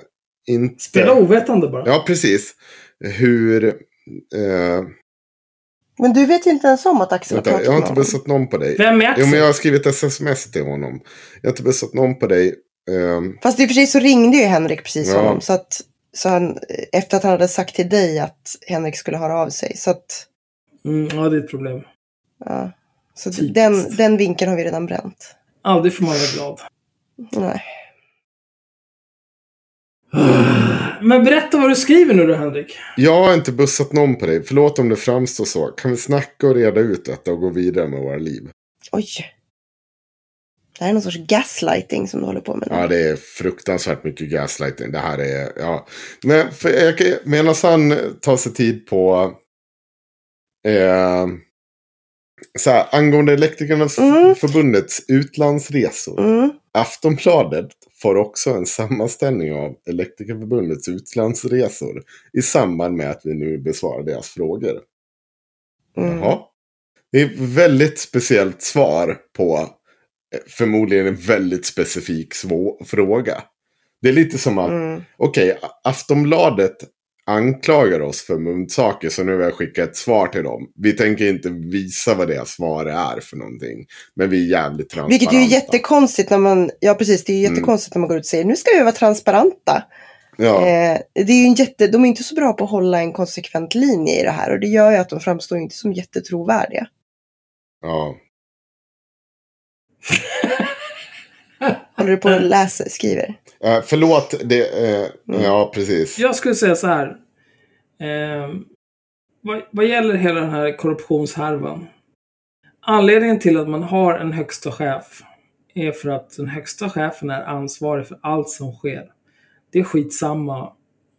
Speaker 2: inte...
Speaker 1: Spela ovetande bara.
Speaker 2: Ja, precis. Hur... Eh,
Speaker 3: Men du vet ju inte ens om att Axel har pratat
Speaker 2: jag har inte bussat någon på dig.
Speaker 1: Vem är
Speaker 2: Jo,
Speaker 1: Axel?
Speaker 2: men jag har skrivit ett sms till honom. Jag har inte bussat någon på dig. Ehm,
Speaker 3: Fast i och för sig så ringde ju Henrik precis
Speaker 2: Ja.
Speaker 3: honom. Så att, så han, efter att han hade sagt till dig att Henrik skulle höra av sig. Så att,
Speaker 1: Mm, ja, det är ett problem.
Speaker 3: ja. Så
Speaker 1: Typiskt.
Speaker 3: den, den vinkeln har vi redan bränt.
Speaker 1: Aldrig får man vara glad.
Speaker 3: Nej.
Speaker 1: Men berätta vad du skriver nu då, Henrik.
Speaker 2: jag har inte bussat någon på dig. Förlåt om det framstår så. Kan vi snacka och reda ut detta och gå vidare med våra liv?
Speaker 3: Oj. Det här är någon sorts gaslighting som du håller på med nu.
Speaker 2: Ja, det är fruktansvärt mycket gaslighting. Det här är, ja. Men för, jag, medan han tar sig tid på... Eh, så här, angående Elektrikernas
Speaker 3: Mm.
Speaker 2: förbundets utlandsresor.
Speaker 3: Mm.
Speaker 2: Aftonbladet får också en sammanställning av Elektrikerförbundets utlandsresor i samband med att vi nu besvarar deras frågor.
Speaker 3: Mm.
Speaker 2: Jaha. Det är ett väldigt speciellt svar på eh, förmodligen en väldigt specifik svå- fråga. Det är lite som att,
Speaker 3: Mm.
Speaker 2: okej, Aftonbladet anklagar oss för muntsaker så nu vill jag skicka ett svar till dem. Vi tänker inte visa vad deras svar är för någonting. Men vi är jävligt transparenta.
Speaker 3: Vilket är ju jättekonstigt när man, ja precis, det är ju
Speaker 2: Mm.
Speaker 3: jättekonstigt när man går ut och säger nu ska vi vara transparenta.
Speaker 2: Ja,
Speaker 3: Eh, det är ju en jätte, de är inte så bra på att hålla en konsekvent linje i det här och det gör ju att de framstår inte som jättetrovärdiga.
Speaker 2: ja.
Speaker 3: Håller du på och läser, skriver?
Speaker 2: Eh, förlåt, det, eh,
Speaker 3: Mm.
Speaker 2: ja precis.
Speaker 1: Jag skulle säga så här. Eh, vad, vad gäller hela den här korruptionshärvan. Anledningen till att man har en högsta chef är för att den högsta chefen är ansvarig för allt som sker. Det är skitsamma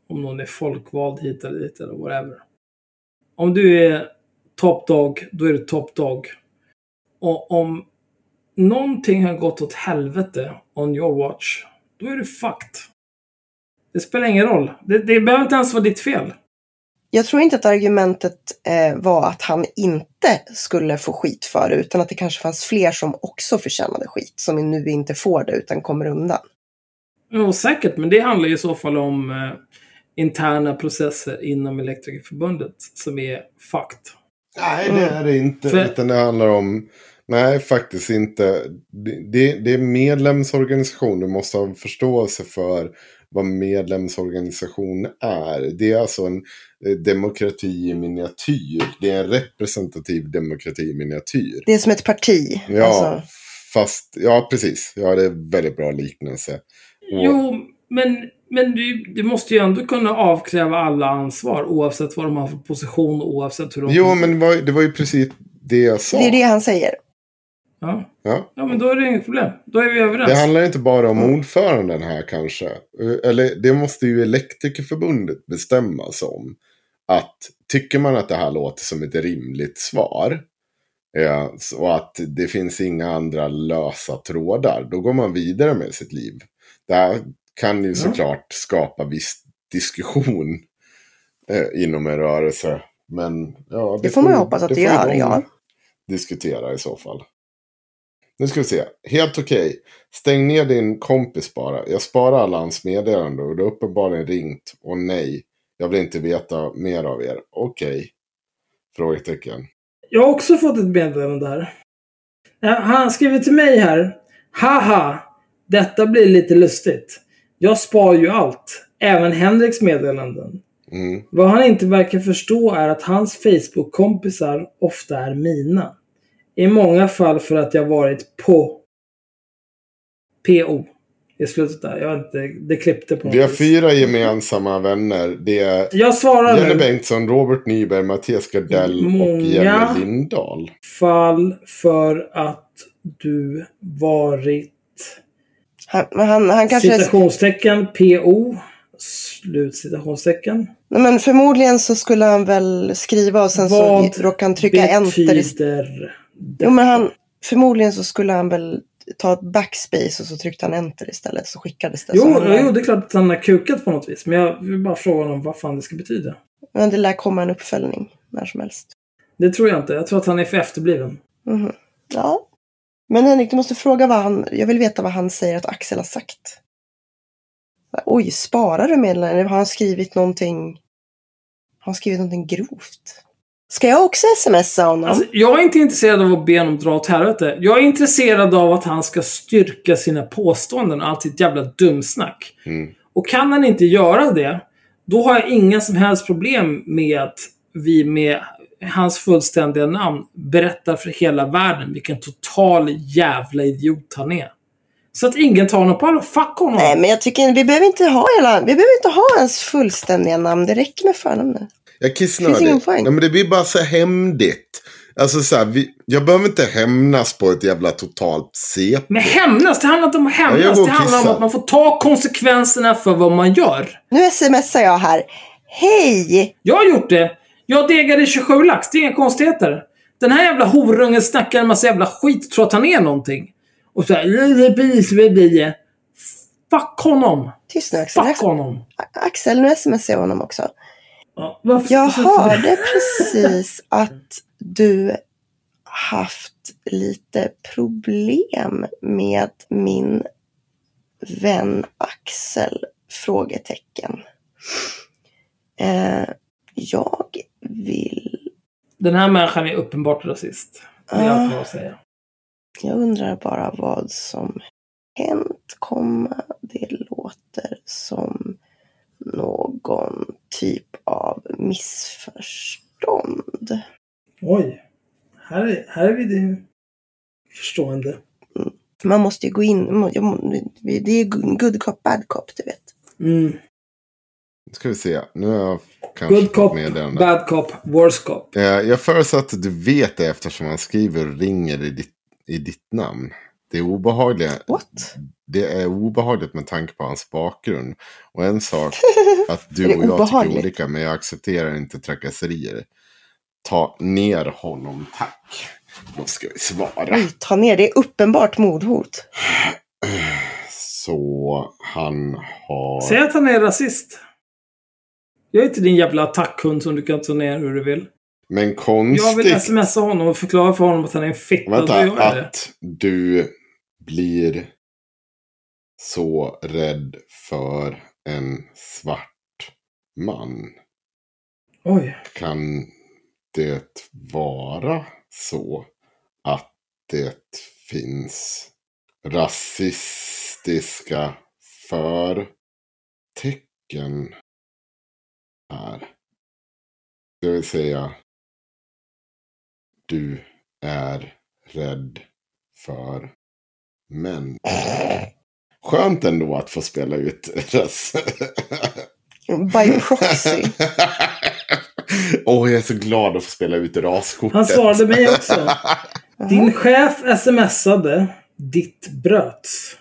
Speaker 1: om någon är folkvald hit eller dit eller whatever. Om du är top dog, då är du top dog. Och om någonting har gått åt helvete on your watch, då är du fucked. Det spelar ingen roll. Det, det behöver inte ens vara ditt fel.
Speaker 3: Jag tror inte att argumentet eh, var att han inte skulle få skit för det, utan att det kanske fanns fler som också förtjänade skit, som nu inte får det, utan kommer undan.
Speaker 1: Jo, säkert, men det handlar ju i så fall om eh, interna processer inom Elektrikerförbundet som är fucked.
Speaker 2: Nej, det är det inte.
Speaker 1: För-
Speaker 2: Utan det handlar om... Nej, faktiskt inte. Det, det, det är medlemsorganisation. Du måste ha en förståelse för vad medlemsorganisation är. Det är alltså en eh, demokrati i miniatyr. Det är en representativ demokrati i miniatyr.
Speaker 3: Det är som ett parti.
Speaker 2: Ja,
Speaker 3: Alltså,
Speaker 2: fast... Ja, precis. Ja, det är väldigt bra liknelse. Och-
Speaker 1: Jo, men, men du, du måste ju ändå kunna avkräva alla ansvar oavsett vad de har för position och oavsett hur de...
Speaker 2: Jo, men det var, det var ju precis det jag sa.
Speaker 3: det är det han säger.
Speaker 1: Ja.
Speaker 2: Ja.
Speaker 1: ja, men då är det inget problem. Då är vi överens.
Speaker 2: Det handlar inte bara om ordföranden här kanske. Eller det måste ju Elektrikerförbundet bestämma sig om. Att tycker man att det här låter som ett rimligt svar. eh, Och att det finns inga andra lösa trådar. Då går man vidare med sitt liv. Det här kan ju såklart skapa viss diskussion eh, inom en rörelse. Men ja,
Speaker 3: Det får man hoppas att det gör, ja.
Speaker 2: Diskutera i så fall. Nu ska vi se. Helt okej. Stäng ner din kompis bara. Jag sparar alla hans meddelanden och du har uppenbarligen ringt. Och nej, jag vill inte veta mer av er. Okej. Frågetecken.
Speaker 1: Jag har också fått ett meddelande. Ja, Han skriver till mig här. Haha! Detta blir lite lustigt. Jag spar ju allt. Även Henriks meddelanden.
Speaker 2: Mm.
Speaker 1: Vad han inte verkar förstå är att hans Facebook-kompisar ofta är mina. I många fall för att jag varit på PO. I slutet där. Jag inte, det klippte på
Speaker 2: Vi har
Speaker 1: vis.
Speaker 2: fyra gemensamma vänner. Det är
Speaker 1: Jag svarar
Speaker 2: Jenny
Speaker 1: nu.
Speaker 2: Bengtsson, Robert Nyberg, Mattias Gardell och. Jenny Lindahl.
Speaker 1: Fall för att du varit
Speaker 3: Han, han, han kanske...
Speaker 1: Citationstecken, PO, slutcitationstecken.
Speaker 3: Nej, men förmodligen så skulle han väl skriva och sen
Speaker 1: Vad
Speaker 3: så råkade han trycka enter istället.
Speaker 1: betyder
Speaker 3: Jo, men han, förmodligen så skulle han väl ta ett backspace och så tryckte han enter istället så skickades det. så
Speaker 1: Jo,
Speaker 3: han,
Speaker 1: jo, det är klart att han har kukat på något vis. Men jag vill bara fråga honom vad fan det ska betyda.
Speaker 3: Men det lär komma en uppföljning när som helst.
Speaker 1: Det tror jag inte. Jag tror att han är för efterbliven.
Speaker 3: Mhm. Ja. Men Henrik, du måste fråga vad han... Jag vill veta vad han säger att Axel har sagt. Oj, sparar du meddelanden? Har han skrivit någonting... Har han skrivit någonting grovt? Ska jag också smsa honom?
Speaker 1: Alltså, jag är inte intresserad av att be honom dra åt helvete. Jag är intresserad av att han ska styrka sina påståenden och allt sitt jävla dumsnack.
Speaker 2: Mm.
Speaker 1: Och kan han inte göra det, då har jag inga som helst problem med att vi med hans fullständiga namn berättar för hela världen vilken total jävla idiot han är. Så att ingen tar honom på allvar. Fuck honom!
Speaker 3: Nej, men jag tycker vi behöver inte ha hela... Vi behöver inte ha hans fullständiga namn. Det räcker med förnamnet.
Speaker 2: Jag är
Speaker 3: Finns ingen
Speaker 2: kissnödig.
Speaker 3: poäng.
Speaker 2: Nej, men det blir bara så hämndigt. Alltså så här, vi, jag behöver inte hämnas på ett jävla totalt CP.
Speaker 1: Men hämnas, det handlar inte om att
Speaker 2: Ja,
Speaker 1: hämnas.
Speaker 2: och
Speaker 1: det handlar om att man får ta konsekvenserna för vad man gör.
Speaker 3: Nu smsar jag här. Hej!
Speaker 1: Jag har gjort det. Jag degade 27 lax. Det är inga konstigheter. Den här jävla horungen snackar en massa jävla skit tror att han är någonting. Och så här... Fuck honom.
Speaker 3: Tyst nu Axel.
Speaker 1: Fuck honom.
Speaker 3: Axel, nu smsar jag honom också.
Speaker 1: Ja, varför-
Speaker 3: Jag hörde precis att du haft lite problem med min vän Axel? Frågetecken. Eh, jag vill...
Speaker 1: Den här människan är uppenbart rasist. Det är allt jag har att säga.
Speaker 3: Jag undrar bara vad som hänt, komma. Det låter som någon typ av missförstånd.
Speaker 1: Oj. Här är, här är vi det förstående.
Speaker 3: Man måste ju gå in, det är good cop, bad cop, du vet.
Speaker 1: Mm.
Speaker 2: Nu ska vi se. Nu har jag kanske
Speaker 1: Good cop,
Speaker 2: fått meddelande.
Speaker 1: bad cop, worst cop.
Speaker 2: Eh, Jag förutsätter att du vet det eftersom han skriver och ringer i ditt, i ditt namn. Det är obehagligt.
Speaker 3: What?
Speaker 2: Det är obehagligt med tanke på hans bakgrund. Och en sak att du och jag
Speaker 3: obehagligt?
Speaker 2: tycker olika, men jag accepterar inte trakasserier. Ta ner honom, tack. Då ska vi svara.
Speaker 3: Oj, ta ner, det är uppenbart mordhot.
Speaker 2: Så han har...
Speaker 1: Säg att han är rasist. Jag är inte din jävla attackhund som du kan ta ner hur du vill.
Speaker 2: Men
Speaker 1: Jag vill
Speaker 2: konstigt.
Speaker 1: smsa honom och förklara för honom att han är en fitta.
Speaker 2: Vänta, att du blir så rädd för en svart man.
Speaker 1: Oj.
Speaker 2: Kan det vara så att det finns rasistiska förtecken här? Det vill säga, du är rädd för män. Skönt ändå att få spela ut ras.
Speaker 3: By proxy.
Speaker 2: Åh, jag är så glad att få spela ut raskortet.
Speaker 1: Han svarade mig också. Din chef smsade. Ditt bröts.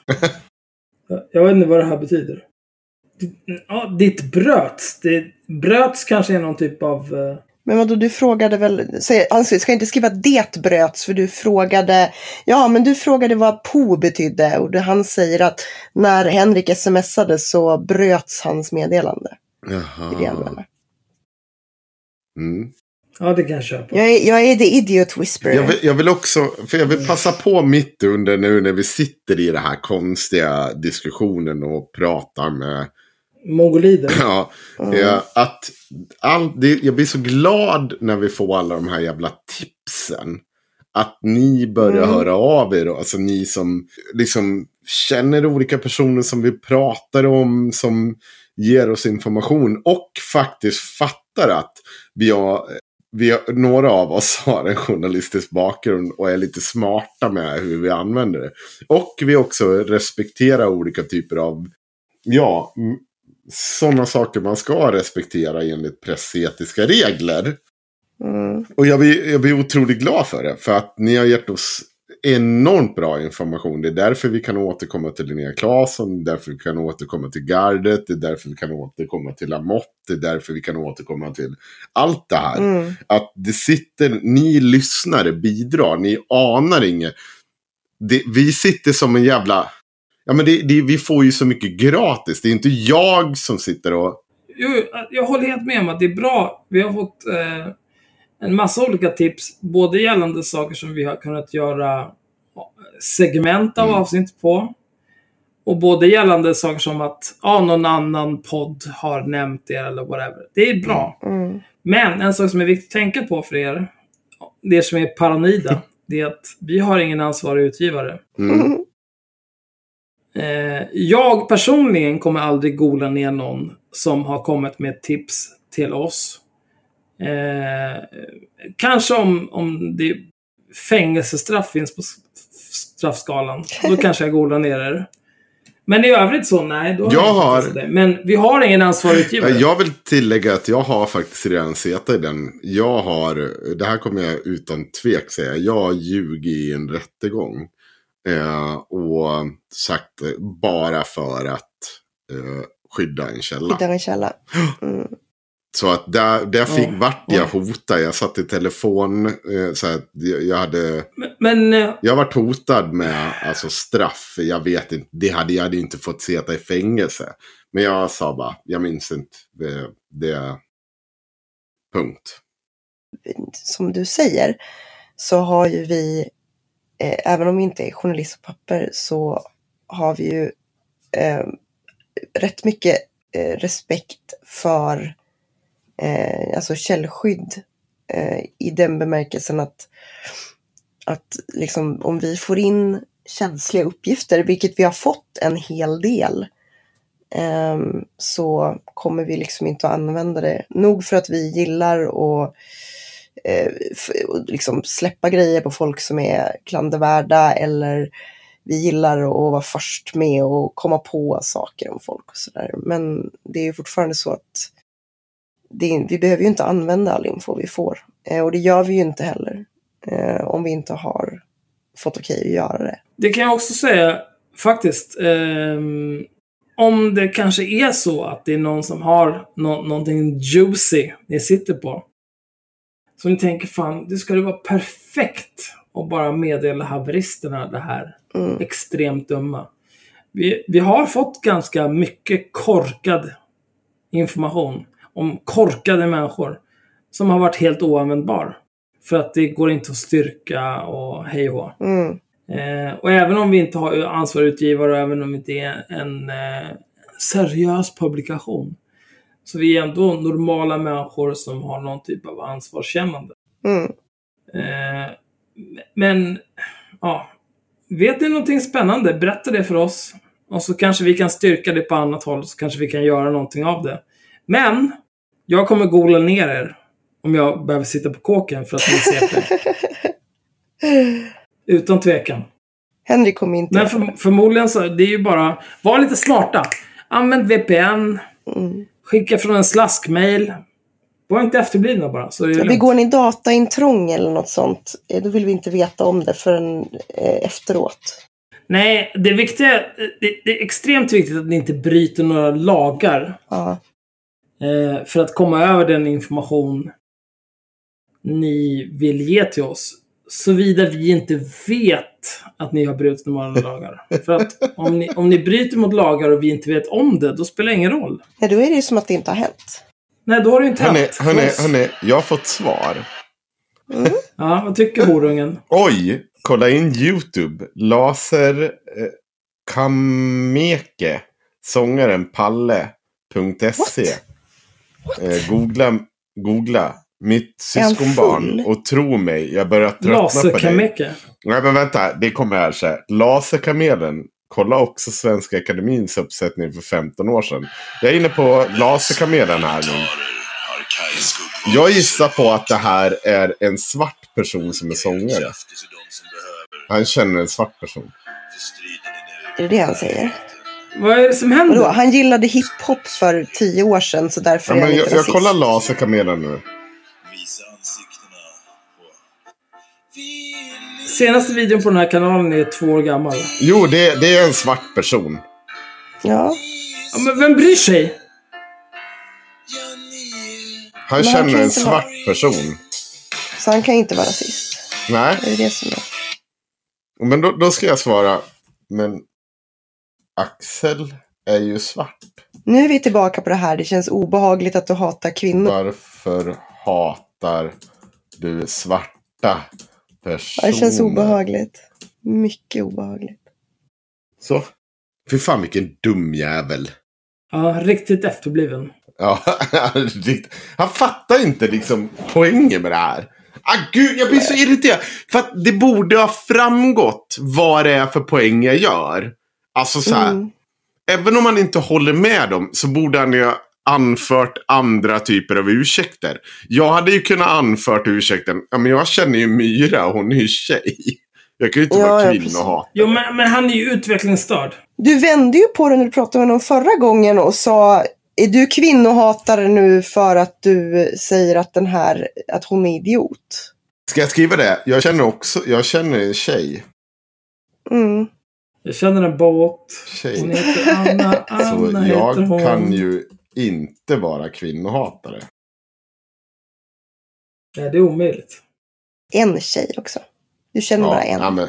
Speaker 1: Jag vet inte vad det här betyder. Ja, ditt bröts. Det, bröts kanske är någon typ av...
Speaker 3: Men vadå, du frågade väl, säg- han ska inte skriva det bröts för du frågade, ja men du frågade vad po betydde och han säger att när Henrik smsade så bröts hans meddelande. Det det
Speaker 2: Jaha. Mm.
Speaker 1: Ja, det kan jag köpa.
Speaker 3: Jag är, jag är the idiot whisperer.
Speaker 2: Jag, vill, jag vill också, för jag vill passa på mitt under nu när vi sitter i den här konstiga diskussionen och pratar med
Speaker 1: Mongolider.
Speaker 2: Ja, ja, att all, det, jag blir så glad när vi får alla de här jävla tipsen. Att ni börjar
Speaker 3: Mm.
Speaker 2: höra av er. Alltså ni som liksom känner olika personer som vi pratar om. Som ger oss information. Och faktiskt fattar att vi har, vi har, några av oss har en journalistisk bakgrund. Och är lite smarta med hur vi använder det. Och vi också respekterar olika typer av Ja, sådana saker man ska respektera enligt pressetiska regler.
Speaker 3: Mm.
Speaker 2: Och jag blir, jag blir otroligt glad för det. För att ni har gett oss enormt bra information. Det är därför vi kan återkomma till Linnea Claesson, det är därför vi kan återkomma till Gardet, det är därför vi kan återkomma till Lamotte, det är därför vi kan återkomma till allt det här.
Speaker 3: Mm.
Speaker 2: Att det sitter, ni lyssnare bidrar, ni anar inget. Det, vi sitter som en jävla... Ja men det, det, vi får ju så mycket gratis. Det är inte jag som sitter och...
Speaker 1: Jo, jag håller helt med om att det är bra. Vi har fått eh, en massa olika tips, både gällande saker som vi har kunnat göra segment av avsnitt på. Och både gällande saker som att ja, någon annan podd har nämnt det eller whatever. Det är bra.
Speaker 3: Mm.
Speaker 1: Men en sak som är viktigt att tänka på för er, det som är paranoida, det är att vi har ingen ansvarig utgivare.
Speaker 2: Mm.
Speaker 1: Eh, jag personligen kommer aldrig gola ner någon som har kommit med tips till oss. Eh, kanske om, om det fängelsestraff finns på straffskalan. Då kanske jag golar ner er. Men i övrigt så, nej. Då
Speaker 2: Jag
Speaker 1: inte
Speaker 2: har-
Speaker 1: det. Men vi har ingen ansvarig utgivare.
Speaker 2: Jag vill tillägga att jag har faktiskt redan sett i den. Jag har, det här kommer jag utan tvek säga, jag har ljugit i en rättegång. Eh, och sagt det bara för att eh, skydda en källa.
Speaker 3: Hitta en källa. Mm.
Speaker 2: Så att där, där fick,
Speaker 1: Ja.
Speaker 2: vart jag hotad. Jag satt i telefon. Eh, så att jag jag hade...
Speaker 1: Men, men eh,
Speaker 2: Jag varit hotad med alltså, straff. Jag vet inte. Det hade jag hade inte fått sitta i fängelse. Men jag sa bara, jag minns inte. Det, det punkt.
Speaker 3: Som du säger så har ju vi, eh, även om vi inte är journalist på papper, så har vi ju eh, rätt mycket eh, respekt för eh, alltså källskydd eh, i den bemärkelsen att, att liksom, om vi får in känsliga uppgifter, vilket vi har fått en hel del, eh, så kommer vi liksom inte att använda det. Nog för att vi gillar att eh, och liksom släppa grejer på folk som är klandervärda eller vi gillar att vara först med och komma på saker om folk och sådär. Men det är ju fortfarande så att det är, vi behöver ju inte använda all info vi får. Eh, och det gör vi ju inte heller. Eh, om vi inte har fått okej att göra det.
Speaker 1: Det kan jag också säga, faktiskt. Eh, om det kanske är så att det är någon som har no någonting juicy ni sitter på. Så ni tänker, fan, det skulle vara perfekt att bara meddela haveristerna det här.
Speaker 3: Mm.
Speaker 1: Extremt dumma. Vi, vi har fått ganska mycket korkad information om korkade människor som har varit helt oanvändbar. För att det går inte att styrka och hej och.
Speaker 3: Mm.
Speaker 1: Eh, och även om vi inte har ansvarig utgivare och även om det inte är en eh, seriös publikation. Så vi är ändå normala människor som har någon typ av ansvarskännande.
Speaker 3: Mm.
Speaker 1: Eh, men, ja. Vet ni någonting spännande? Berätta det för oss. Och så kanske vi kan styrka det på annat håll. Så kanske vi kan göra någonting av det. Men, jag kommer gola ner er. Om jag behöver sitta på kåken för att ni ser det. Utan tvekan.
Speaker 3: Henrik kommer inte...
Speaker 1: Men för, förmodligen så, det är ju bara, var lite smarta. Använd VPN,
Speaker 3: Mm.
Speaker 1: Skicka från en slaskmail. Var inte efterblivna bara, så det.
Speaker 3: Begår ni dataintrång eller något sånt, eh, då vill vi inte veta om det förrän eh, efteråt.
Speaker 1: Nej, det viktiga, det, det är extremt viktigt att ni inte bryter några lagar.
Speaker 3: Ja.
Speaker 1: Eh, för att komma över den information ni vill ge till oss. Såvida vi inte vet att ni har brutit några lagar. För att om ni, om ni bryter mot lagar och vi inte vet om det, då spelar det ingen roll.
Speaker 3: Nej, då är det ju som att det inte har hänt.
Speaker 1: Nej, då har det inte
Speaker 2: Hörni,
Speaker 1: hänt.
Speaker 2: hörni, hörni, jag har fått svar.
Speaker 1: Ja, vad tycker horungen?
Speaker 2: Oj, kolla in YouTube. Laser eh, Kameke. Sångaren Palle.se. Eh, googla, googla. Mitt syskonbarn. Och tro mig, jag börjar tröttna på dig. Nej men vänta, det kommer här så här. Laserkamelen. Kolla också Svenska Akademins uppsättning för 15 år sedan. Jag är inne på Laserkamelen här nu. Jag gissar på att det här är en svart person som är sångare. Han känner en svart person.
Speaker 3: Är det det han säger?
Speaker 1: Vad är det som händer?
Speaker 3: Vadå? Han gillade hiphop för tio år sedan så därför
Speaker 2: Ja,
Speaker 3: är han inte
Speaker 2: jag, jag kollar Laserkamelen nu.
Speaker 1: Senaste videon på den här kanalen är två år gammal.
Speaker 2: Jo, det, det är en svart person.
Speaker 3: Ja.
Speaker 1: Ja, men vem bryr sig?
Speaker 2: Han
Speaker 3: Men han
Speaker 2: känner
Speaker 3: kan
Speaker 2: en
Speaker 3: inte vara-
Speaker 2: svart person.
Speaker 3: Så han kan inte vara rasist.
Speaker 2: Nej,
Speaker 3: Det är det som är.
Speaker 2: men då, då ska jag svara. Men Axel är ju svart.
Speaker 3: Nu är vi tillbaka på det här. Det känns obehagligt att du hatar kvinnor.
Speaker 2: Varför hatar du svarta personer?
Speaker 3: Det känns obehagligt. Mycket obehagligt.
Speaker 2: Så. Fy fan vilken dum jävel.
Speaker 1: Ja, riktigt efterbliven.
Speaker 2: Ja, riktigt. han fattar inte liksom poängen med det här. Ah, gud, jag blir så irriterad. För att det borde ha framgått vad det är för poäng jag gör. Alltså så här.
Speaker 3: Mm.
Speaker 2: Även om man inte håller med dem så borde han ju anfört andra typer av ursäkter. Jag hade ju kunnat anfört ursäkten. Ja, men jag känner ju Myra och hon är ju tjej. Jag kan ju inte
Speaker 3: Ja,
Speaker 2: vara hata.
Speaker 1: Jo, men, men han är ju utvecklingsstörd.
Speaker 3: Du vände ju på det när du pratade med honom förra gången och sa är du kvinnohatare nu för att du säger att den här, att hon är idiot?
Speaker 2: Ska jag skriva det? Jag känner också, jag känner en tjej.
Speaker 3: Mm.
Speaker 1: Jag känner en båt.
Speaker 2: tjej.
Speaker 1: Hon heter Anna.
Speaker 2: Så
Speaker 1: Anna
Speaker 2: jag
Speaker 1: heter hon.
Speaker 2: kan ju inte vara kvinnohatare.
Speaker 1: Nej, det är omöjligt.
Speaker 3: En tjej också. Du känner bara en.
Speaker 2: ja, men,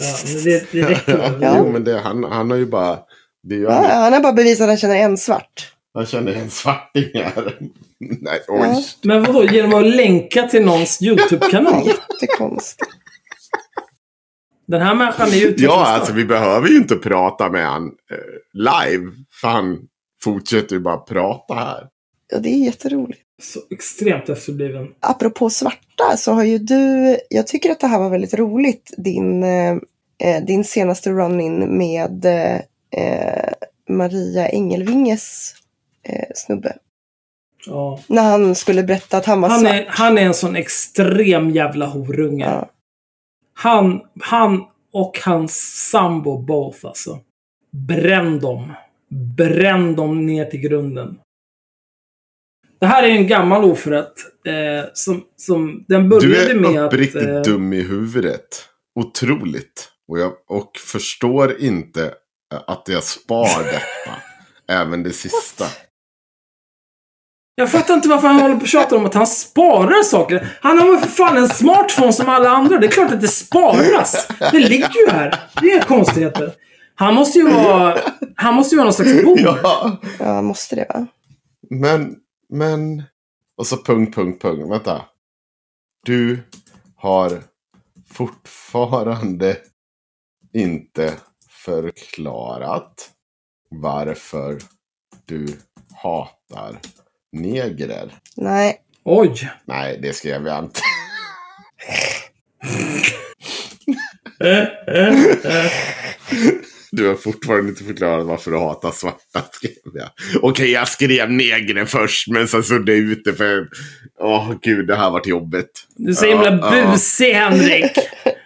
Speaker 1: Ja, men det, det räcker.
Speaker 3: Ja.
Speaker 2: Jo, men det, han, han har ju bara... Det är ju
Speaker 3: Ja, han har bara bevisat att han känner en svart.
Speaker 2: Han känner en svarting här. Nej, oj.
Speaker 3: Ja.
Speaker 1: Men vadå, genom att länka till någons YouTube-kanal?
Speaker 3: Jättekonstigt.
Speaker 1: Den här människan är ju
Speaker 2: Ja, alltså vi behöver ju inte prata med han eh, live. För han fortsätter ju bara prata här.
Speaker 3: Ja, det är jätteroligt.
Speaker 1: Så extremt efterbliven.
Speaker 3: Apropå svarta så har ju du, jag tycker att det här var väldigt roligt, din, eh, eh, din senaste run-in med eh, Maria Engelvinges eh, snubbe.
Speaker 1: Ja.
Speaker 3: När han skulle berätta att han var
Speaker 1: Han,
Speaker 3: svart.
Speaker 1: är, han är en sån extrem jävla horunge.
Speaker 3: Ja.
Speaker 1: Han, han och hans sambo both alltså. Bränn dem. Bränn dem ner till grunden. Det här är en gammal oförrätt. Eh, som, som, den
Speaker 2: Du
Speaker 1: började
Speaker 2: är
Speaker 1: med
Speaker 2: uppriktigt
Speaker 1: att... Eh,
Speaker 2: dum i huvudet. Otroligt. Och jag och förstår inte eh, att jag spar detta. Även det sista.
Speaker 1: Jag fattar inte varför han håller på och tjatar om att han sparar saker. Han har väl för fan en smartphone som alla andra. Det är klart att det sparas. Det ligger ju här. Det är inga konstigheter. Han måste ju vara... Han måste ju vara någon slags bov.
Speaker 2: Ja,
Speaker 3: ja, måste det va?
Speaker 2: men, men. Och så punkt, punkt, punkt. Vänta. Du har fortfarande inte förklarat varför du hatar negrer.
Speaker 3: Nej.
Speaker 1: Oj.
Speaker 2: Nej, det skrev jag inte. Du har fortfarande inte förklarat varför du hatar svarta, skrev jag. Okej, jag skrev negrer först, men sen suddade jag ut det för... Åh, gud, det här vart jobbigt.
Speaker 1: Du är så himla
Speaker 2: ja.
Speaker 1: busig, Henrik.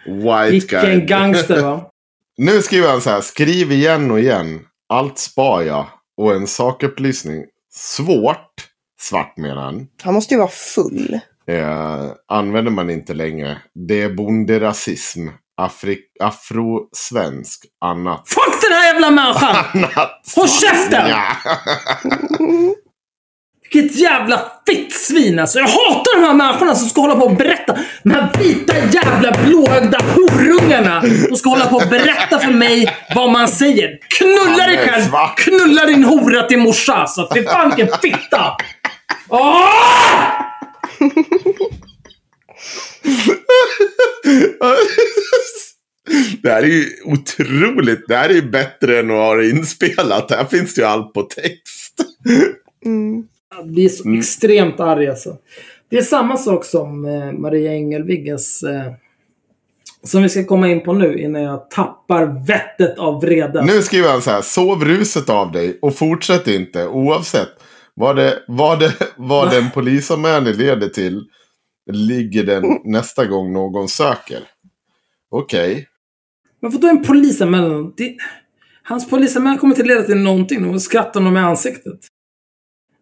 Speaker 2: White
Speaker 1: Vilken
Speaker 2: guy.
Speaker 1: gangster, va?
Speaker 2: Nu skriver han så här. Skriv igen och igen. Allt spar jag. Och en sakupplysning. Svårt. Svart menar han.
Speaker 3: Han måste ju vara full.
Speaker 2: Eh, använder man inte längre. Det är bonderasism. Afri- afrosvensk. Annat.
Speaker 1: Fuck den här jävla människan!
Speaker 2: Annat.
Speaker 1: Håll käften!
Speaker 2: Ja.
Speaker 1: Vilket jävla fittsvin alltså. Jag hatar de här människorna som ska hålla på och berätta. De här vita jävla blåögda horungarna. som ska hålla på och berätta för mig vad man säger. Knulla dig själv! Knulla din hora till morsa alltså. Fy fan vilken fitta! Åh!
Speaker 2: Det här är ju otroligt. Det här är ju bättre än att ha det inspelat. Här finns det ju allt på text.
Speaker 3: Mm.
Speaker 1: Jag blir så extremt arg alltså. Det är samma sak som eh, Maria Engelviges eh, som vi ska komma in på nu innan jag tappar vettet av vrede.
Speaker 2: Nu skriver han så här. Sov ruset av dig och fortsätt inte oavsett vad, det, vad, det, vad den polisanmälan leder till. Ligger den nästa gång någon söker. Okej.
Speaker 1: Men vadå en polisanmälan? Det... Hans polisanmälan kommer inte leda till någonting. De skrattar honom i ansiktet.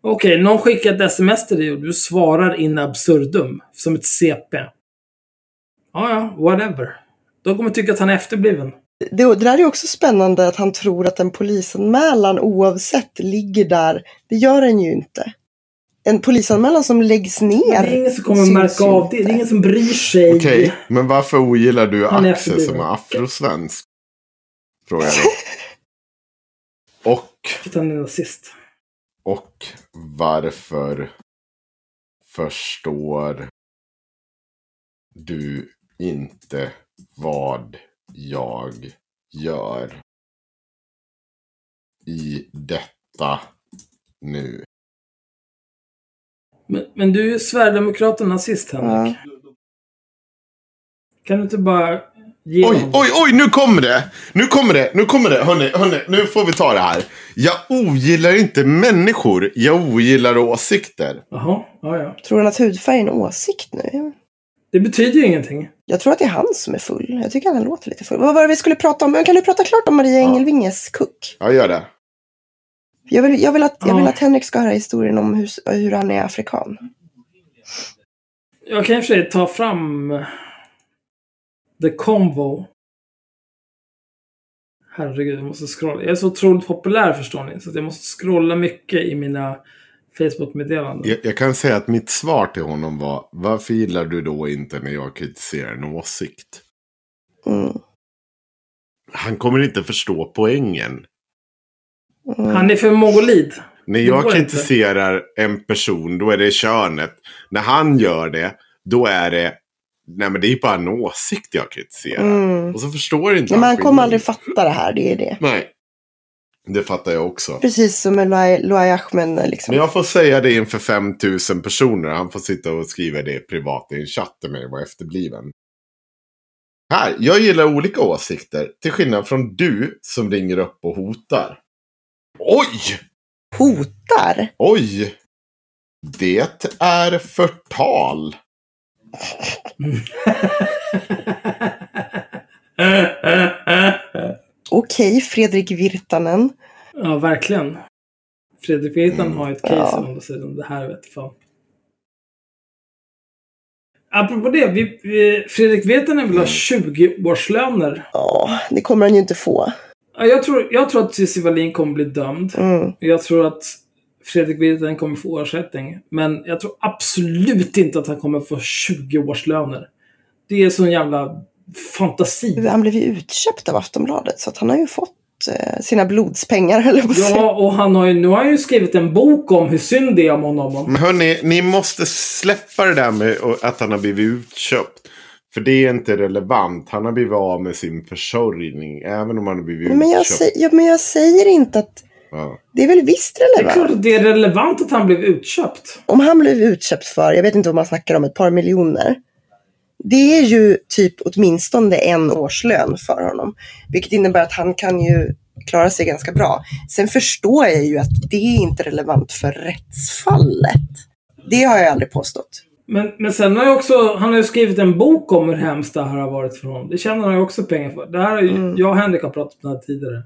Speaker 1: Okej, någon skickar ett sms till dig och du svarar in absurdum. Som ett CP. Ja, ja, whatever. De kommer tycka att han är efterbliven.
Speaker 3: Det, det där är också spännande att han tror att en polisanmälan oavsett ligger där. Det gör den ju inte. En polisanmälan som läggs ner.
Speaker 1: Men det är ingen som kommer
Speaker 3: syns
Speaker 1: märka av det. Det är ingen som bryr sig.
Speaker 2: Okej, men varför ogillar du
Speaker 1: Han är
Speaker 2: Axel som är afrosvensk? Frågar jag då. Och,
Speaker 1: han är nazist.
Speaker 2: och varför förstår du inte vad jag gör i detta nu?
Speaker 1: Men, men du är ju Sverigedemokrat och nazist, Henrik. Kan du inte bara ge
Speaker 2: Oj,
Speaker 1: honom-
Speaker 2: oj, oj, nu kommer det! Nu kommer det, nu kommer det. Hörni, hörni, nu får vi ta det här. Jag ogillar inte människor, jag ogillar åsikter.
Speaker 1: Jaha, ja, ja.
Speaker 3: Tror han att hudfärg är en åsikt nu?
Speaker 1: Det betyder ju ingenting.
Speaker 3: Jag tror att det är han som är full. Jag tycker han låter lite full. Vad var det vi skulle prata om? Men Kan du prata klart om Maria Engelvinges kuck?
Speaker 2: Jag gör det.
Speaker 3: Jag vill, jag vill, att, jag vill att Henrik ska höra historien om hur, hur han är afrikan.
Speaker 1: Jag kan i och för sig ta fram The Convo. Herregud, jag måste scrolla. Jag är så otroligt populär förstår ni. Så jag måste scrolla mycket i mina Facebook-meddelanden.
Speaker 2: Jag, jag kan säga att mitt svar till honom var varför gillar du då inte när jag kritiserar en åsikt?
Speaker 3: Mm.
Speaker 2: Han kommer inte förstå poängen.
Speaker 3: Mm.
Speaker 1: Han är för mongolid.
Speaker 2: När jag
Speaker 1: går inte.
Speaker 2: kritiserar en person, då är det könet. När han gör det, då är det... Nej men det är bara en åsikt jag kritiserar.
Speaker 3: Mm.
Speaker 2: Och så förstår inte
Speaker 3: Ja, men han kommer aldrig fatta det här, det är det.
Speaker 2: Nej. Det fattar jag också.
Speaker 3: Precis som med Luai Ahmed. Liksom.
Speaker 2: Men jag får säga det inför 5000 personer. Han får sitta och skriva det privat i en chatt till mig och vara efterbliven. Här, jag gillar olika åsikter. Till skillnad från du som ringer upp och hotar. Oj!
Speaker 3: Hotar?
Speaker 2: Oj! Det är förtal.
Speaker 3: Okej, Fredrik Virtanen.
Speaker 1: ja, verkligen. Fredrik Virtanen har ett case
Speaker 3: Ja.
Speaker 1: andra sidan. Det här vet fan. Apropå det, vi, vi, Fredrik Virtanen vill ha 20 årslöner.
Speaker 3: Ja, det kommer han ju inte få.
Speaker 1: Ja, Jag tror, jag tror att Cissi Wallin kommer bli dömd.
Speaker 3: Mm.
Speaker 1: Jag tror att Fredrik Virtanen kommer få ersättning. Men jag tror absolut inte att han kommer få 20 årslöner. Det är sån jävla fantasi.
Speaker 3: Han blev ju utköpt av Aftonbladet så att han har ju fått eh, sina blodspengar, höll jag på.
Speaker 1: Ja, och han har ju, nu har han ju skrivit en bok om hur synd det är om honom.
Speaker 2: Men hörni, ni måste släppa det där med att han har blivit utköpt. För det är inte relevant. Han har blivit av med sin försörjning. Även om han har blivit
Speaker 3: Men jag,
Speaker 2: utköpt.
Speaker 3: säger, ja, men jag säger inte att
Speaker 2: Ja.
Speaker 3: det är väl visst
Speaker 1: Det är klart
Speaker 3: relevant.
Speaker 1: att det är relevant att han blev utköpt.
Speaker 3: Om han blev utköpt för, jag vet inte om man snackar om ett par miljoner. Det är ju typ åtminstone en årslön för honom. Vilket innebär att han kan ju klara sig ganska bra. Sen förstår jag ju att det är inte relevant för rättsfallet. Det har jag aldrig påstått.
Speaker 1: Men, men sen har jag också, han har ju skrivit en bok om hur hemskt det här har varit för honom. Det tjänar han ju också pengar för. Det här har ju,
Speaker 3: Mm.
Speaker 1: jag och Henrik har pratat om det här tidigare.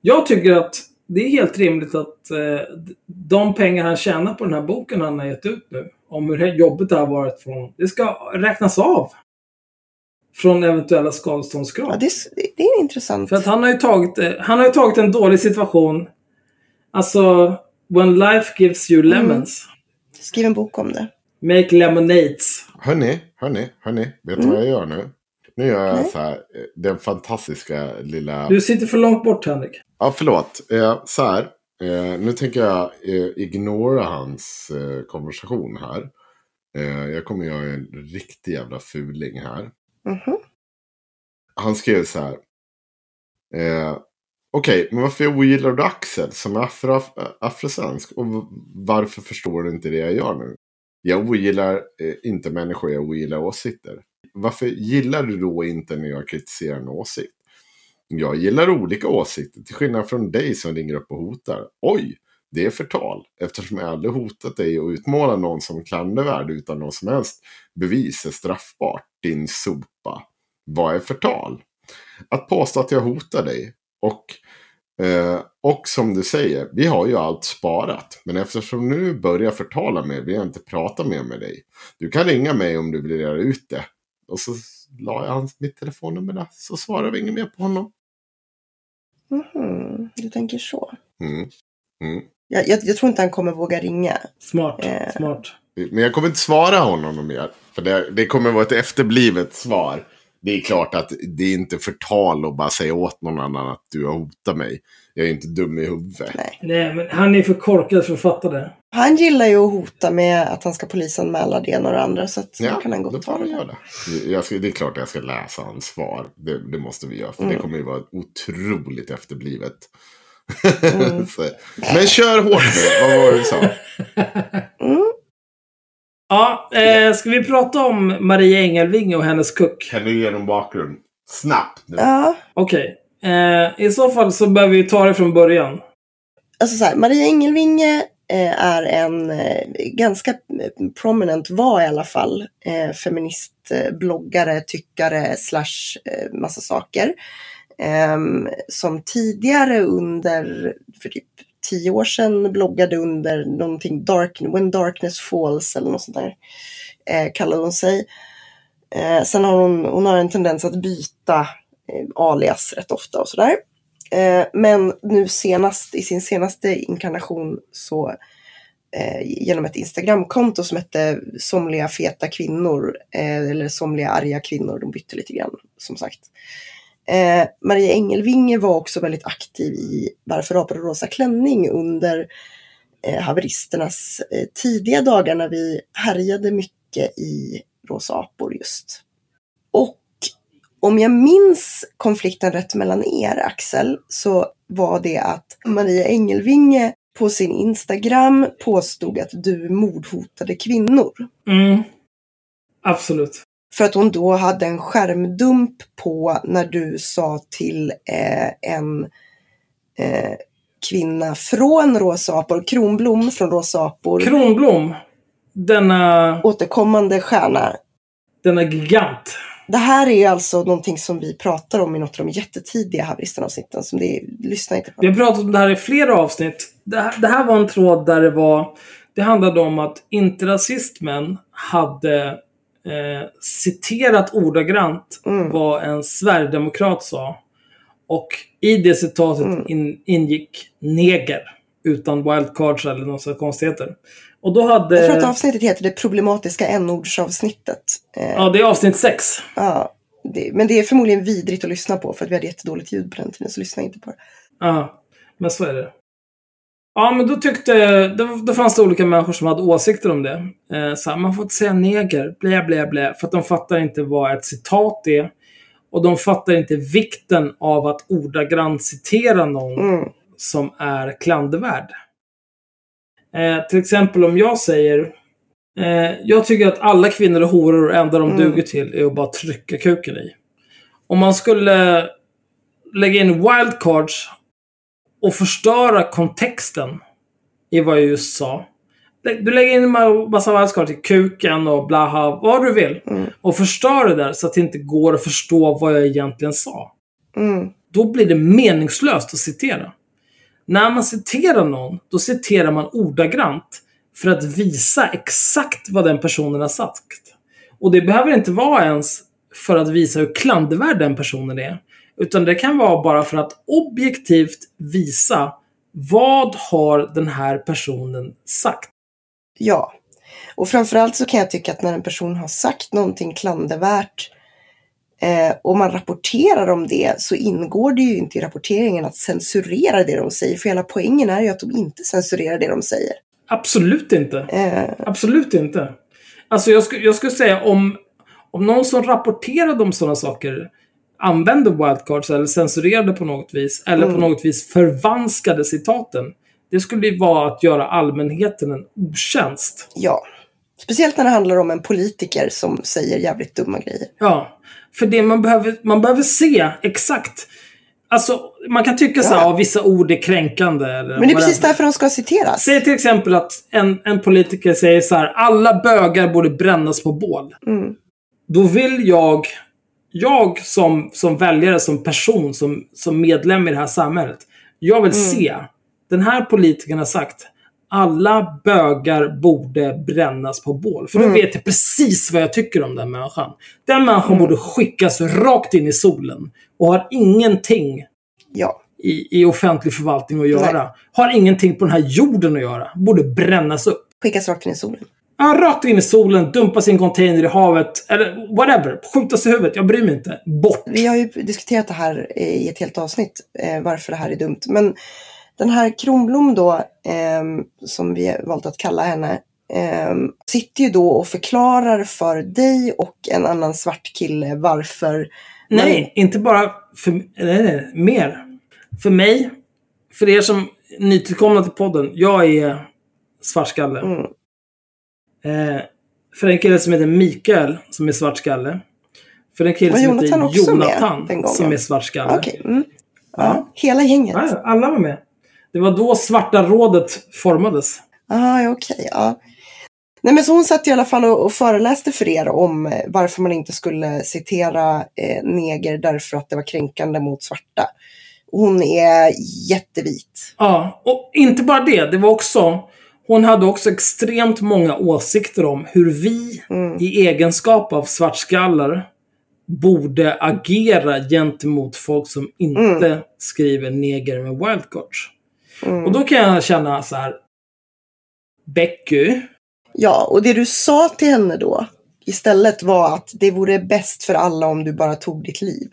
Speaker 1: Jag tycker att det är helt rimligt att eh, de pengar han tjänar på den här boken han har gett ut nu, om hur jobbigt det har varit för honom, det ska räknas av. Från eventuella skadeståndskrav.
Speaker 3: Ja, det, är- det är intressant.
Speaker 1: För att han har ju tagit, eh, han har tagit en dålig situation. Alltså, when life gives you lemons,
Speaker 3: Skriv en bok om det.
Speaker 1: Make lemonades.
Speaker 2: Hörni, hörni, hörni. Vet du vad jag gör nu? Nu gör jag så här. eh, Den fantastiska lilla...
Speaker 1: Du sitter för långt bort Henrik.
Speaker 2: Ja, förlåt. Eh, så här. Eh, nu tänker jag eh, ignora hans eh, konversation här. Jag kommer göra en riktig jävla fuling här.
Speaker 3: Mhm.
Speaker 2: Han skrev så här. Okej, men varför ogillar du Axel som är afro, afrosvensk? Och varför förstår du inte det jag gör nu? Jag ogillar eh, inte människor, jag ogillar åsikter. Varför gillar du då inte när jag kritiserar en åsikt? Jag gillar olika åsikter, till skillnad från dig som ringer upp och hotar. Oj, det är förtal. Eftersom jag aldrig hotat dig och utmålat någon som klandervärd utan någon som helst bevis är straffbart. Din sopa. Vad är förtal? Att påstå att jag hotar dig och, eh, och som du säger, vi har ju allt sparat. Men eftersom nu börjar förtala mig vill jag inte prata mer med dig. Du kan ringa mig om du vill göra ut det. Och så la jag hans, mitt telefonnummer där. Så svarade vi inget mer på honom.
Speaker 3: Mhm, du tänker så.
Speaker 2: Mm. Mm.
Speaker 3: Jag, jag, jag tror inte han kommer våga ringa.
Speaker 1: Smart.
Speaker 3: Eh.
Speaker 1: Smart.
Speaker 2: Men jag kommer inte svara honom mer. För det, det kommer vara ett efterblivet svar. Det är klart att det är inte förtal att bara säga åt någon annan att du har hotat mig. Jag är inte dum i huvudet.
Speaker 3: Nej.
Speaker 1: Nej, men han är för korkad för att fatta det.
Speaker 3: Han gillar ju att hota med att han ska polisanmäla det ena och det andra. Så att
Speaker 2: Ja,
Speaker 3: kan han gott
Speaker 2: får
Speaker 3: ta
Speaker 2: han
Speaker 3: det.
Speaker 2: göra det. Jag ska, det är klart att jag ska läsa hans svar. Det, det måste vi göra. För
Speaker 3: Mm.
Speaker 2: det kommer ju vara otroligt efterblivet.
Speaker 3: Mm.
Speaker 2: Men kör hårt nu. Vad var det du sa?
Speaker 3: Mm.
Speaker 1: Ja, eh, ska vi prata om Maria Engelvinge och hennes kuck?
Speaker 2: Kan du ge någon bakgrund? Snabbt nu.
Speaker 3: Ja,
Speaker 1: Okej. Eh, I så fall så behöver vi ta det från början.
Speaker 3: alltså så här, Maria Engelvinge eh, är en eh, ganska prominent, var i alla fall, eh, feministbloggare, tyckare, slash massa saker. Ehm, som tidigare under, för typ tio år sedan, bloggade under någonting, dark, When Darkness Falls eller något sånt där, eh, kallade hon sig. Eh, sen har hon, hon har en tendens att byta eh, alias rätt ofta och sådär. Eh, men nu senast, i sin senaste inkarnation så eh, genom ett Instagramkonto som hette Somliga feta kvinnor eh, eller Somliga arga kvinnor, de bytte lite grann som sagt. Eh, Maria Engelvinge var också väldigt aktiv i Varför apor och rosa klänning under eh, haveristernas eh, tidiga dagar när vi härjade mycket i rosa apor just. Och om jag minns konflikten rätt mellan er Axel så var det att Maria Engelvinge på sin Instagram påstod att du mordhotade kvinnor.
Speaker 1: Mm. Absolut.
Speaker 3: För att hon då hade en skärmdump på när du sa till eh, en eh, kvinna från Rosa apor, Kronblom från Rosa apor,
Speaker 1: Kronblom. Denna,
Speaker 3: återkommande stjärna.
Speaker 1: denna gigant.
Speaker 3: Det här är alltså någonting som vi pratar om i något av de jättetidiga haveristerna-avsnitten. Som det är, lyssna inte på.
Speaker 1: Vi har pratat om det här i flera avsnitt. Det här, det här var en tråd där det var... Det handlade om att inte-rasismen hade eh, citerat ordagrant
Speaker 3: Mm.
Speaker 1: vad en sverigedemokrat sa. Och i det citatet
Speaker 3: Mm.
Speaker 1: in, ingick neger. Utan wildcards eller sånt konstigheter. Och då hade...
Speaker 3: Jag tror att avsnittet heter det problematiska n-ordsavsnittet. Eh,
Speaker 1: Ja, det är avsnitt 6.
Speaker 3: ja, det, men det är förmodligen vidrigt att lyssna på för att vi hade jättedåligt ljud på den tiden. Så lyssna inte på det.
Speaker 1: Ja, men så är det. Ja, men då tyckte... Då, då fanns det olika människor som hade åsikter om det. Eh, så här, man får inte säga neger, blä, blä, blä. För att de fattar inte vad ett citat är. Och de fattar inte vikten av att ordagrant citera någon
Speaker 3: Mm.
Speaker 1: som är klandervärd. Eh, till exempel om jag säger... Eh, jag tycker att alla kvinnor är horor och enda de
Speaker 3: Mm.
Speaker 1: duger till är att bara trycka kuken i. Om man skulle lägga in wildcards och förstöra kontexten i vad jag just sa. Du lägger in en massa wildcards i kuken och blaha, vad du vill.
Speaker 3: Mm.
Speaker 1: Och förstör det där så att det inte går att förstå vad jag egentligen sa
Speaker 3: Mm.
Speaker 1: då blir det meningslöst att citera. När man citerar någon, då citerar man ordagrant för att visa exakt vad den personen har sagt. Och det behöver inte vara ens för att visa hur klandervärd den personen är. Utan det kan vara bara för att objektivt visa vad har den här personen sagt.
Speaker 3: Ja. Och framförallt så kan jag tycka att när en person har sagt någonting klandervärt eh, och man rapporterar om det så ingår det ju inte i rapporteringen att censurera det de säger. För hela poängen är ju att de inte censurerar det de säger.
Speaker 1: Absolut inte.
Speaker 3: Eh,
Speaker 1: Absolut inte. Alltså jag, sku, jag skulle säga om, om någon som rapporterade om sådana saker använde wildcards eller censurerade på något vis, eller på
Speaker 3: Mm.
Speaker 1: något vis förvanskade citaten. Det skulle ju vara att göra allmänheten en otjänst.
Speaker 3: ja. Speciellt när det handlar om en politiker som säger jävligt dumma grejer.
Speaker 1: Ja. För det man behöver, man behöver se exakt. Alltså, man kan tycka så här,
Speaker 3: Ja.
Speaker 1: ja, vissa ord är kränkande. Eller
Speaker 3: Men det är precis
Speaker 1: whatever.
Speaker 3: därför de ska citeras.
Speaker 1: Säg till exempel att en, en politiker säger så här, alla bögar borde brännas på bål.
Speaker 3: Mm.
Speaker 1: Då vill jag, jag som, som väljare, som person, som, som medlem i det här samhället. Jag vill
Speaker 3: Mm.
Speaker 1: se, den här politikern har sagt, alla bögar borde brännas på bål. För då
Speaker 3: Mm.
Speaker 1: vet jag precis vad jag tycker om den människan. Den människan borde skickas rakt in i solen och har ingenting
Speaker 3: Ja.
Speaker 1: i, i offentlig förvaltning att göra. Har ingenting på den här jorden att göra. Borde brännas upp.
Speaker 3: Skickas rakt in i solen.
Speaker 1: Ja, rakt in i solen, dumpas i en container i havet. Eller whatever. Skjutas i huvudet. Jag bryr mig inte. Bort.
Speaker 3: Vi har ju diskuterat det här i ett helt avsnitt, eh, varför det här är dumt. Men den här Kronblom då, ehm, som vi har valt att kalla henne, ehm, sitter ju då och förklarar för dig och en annan svart kille varför...
Speaker 1: Nej, inte bara för... Nej, nej, mer. För mig, för er som är nytillkomna till podden. Jag är svartskalle.
Speaker 3: Mm.
Speaker 1: Eh, för en kille som heter Mikael, som är svartskalle. För en kille som
Speaker 3: Jonathan
Speaker 1: heter Jonathan, som är svartskalle.
Speaker 3: Okej. Mm. Ja.
Speaker 1: Ja.
Speaker 3: Hela gänget.
Speaker 1: Ja, alla var med. Det var då Svarta rådet formades.
Speaker 3: Ah, okej. ja. Nej, men så hon satt i alla fall och, och föreläste för er om eh, varför man inte skulle citera eh, neger därför att det var kränkande mot svarta. Hon är jättevit.
Speaker 1: Ja, och inte bara det. Det var också... Hon hade också extremt många åsikter om hur vi
Speaker 3: Mm.
Speaker 1: i egenskap av svartskallar borde agera gentemot folk som inte skriver neger med wildcards.
Speaker 3: Mm.
Speaker 1: Och då kan jag känna så här. Becky,
Speaker 3: Ja, och det du sa till henne då istället var att det vore bäst för alla om du bara tog ditt liv.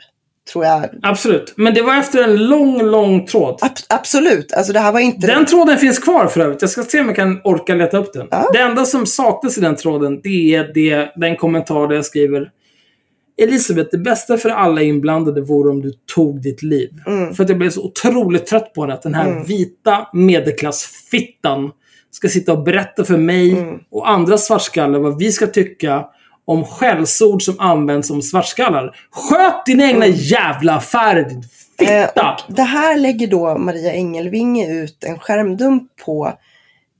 Speaker 3: Tror jag.
Speaker 1: absolut. Men det var efter en lång, lång tråd.
Speaker 3: Ab- absolut, alltså det här var inte...
Speaker 1: Den tråden finns kvar för övrigt. Jag ska se om jag kan orka leta upp den.
Speaker 3: Ja.
Speaker 1: Det enda som saknas i den tråden, det är det, den kommentar där jag skriver Elisabeth, det bästa för alla inblandade vore om du tog ditt liv.
Speaker 3: Mm.
Speaker 1: För att jag blev så otroligt trött på det. Att den här vita medelklassfittan ska sitta och berätta för mig
Speaker 3: Mm.
Speaker 1: och andra svartskallar vad vi ska tycka om skällsord som används om svartskallar. Sköt din egna jävla affärer, din
Speaker 3: Mm. Eh,
Speaker 1: fitta!
Speaker 3: och det här lägger då Maria Engelvinge ut en skärmdump på,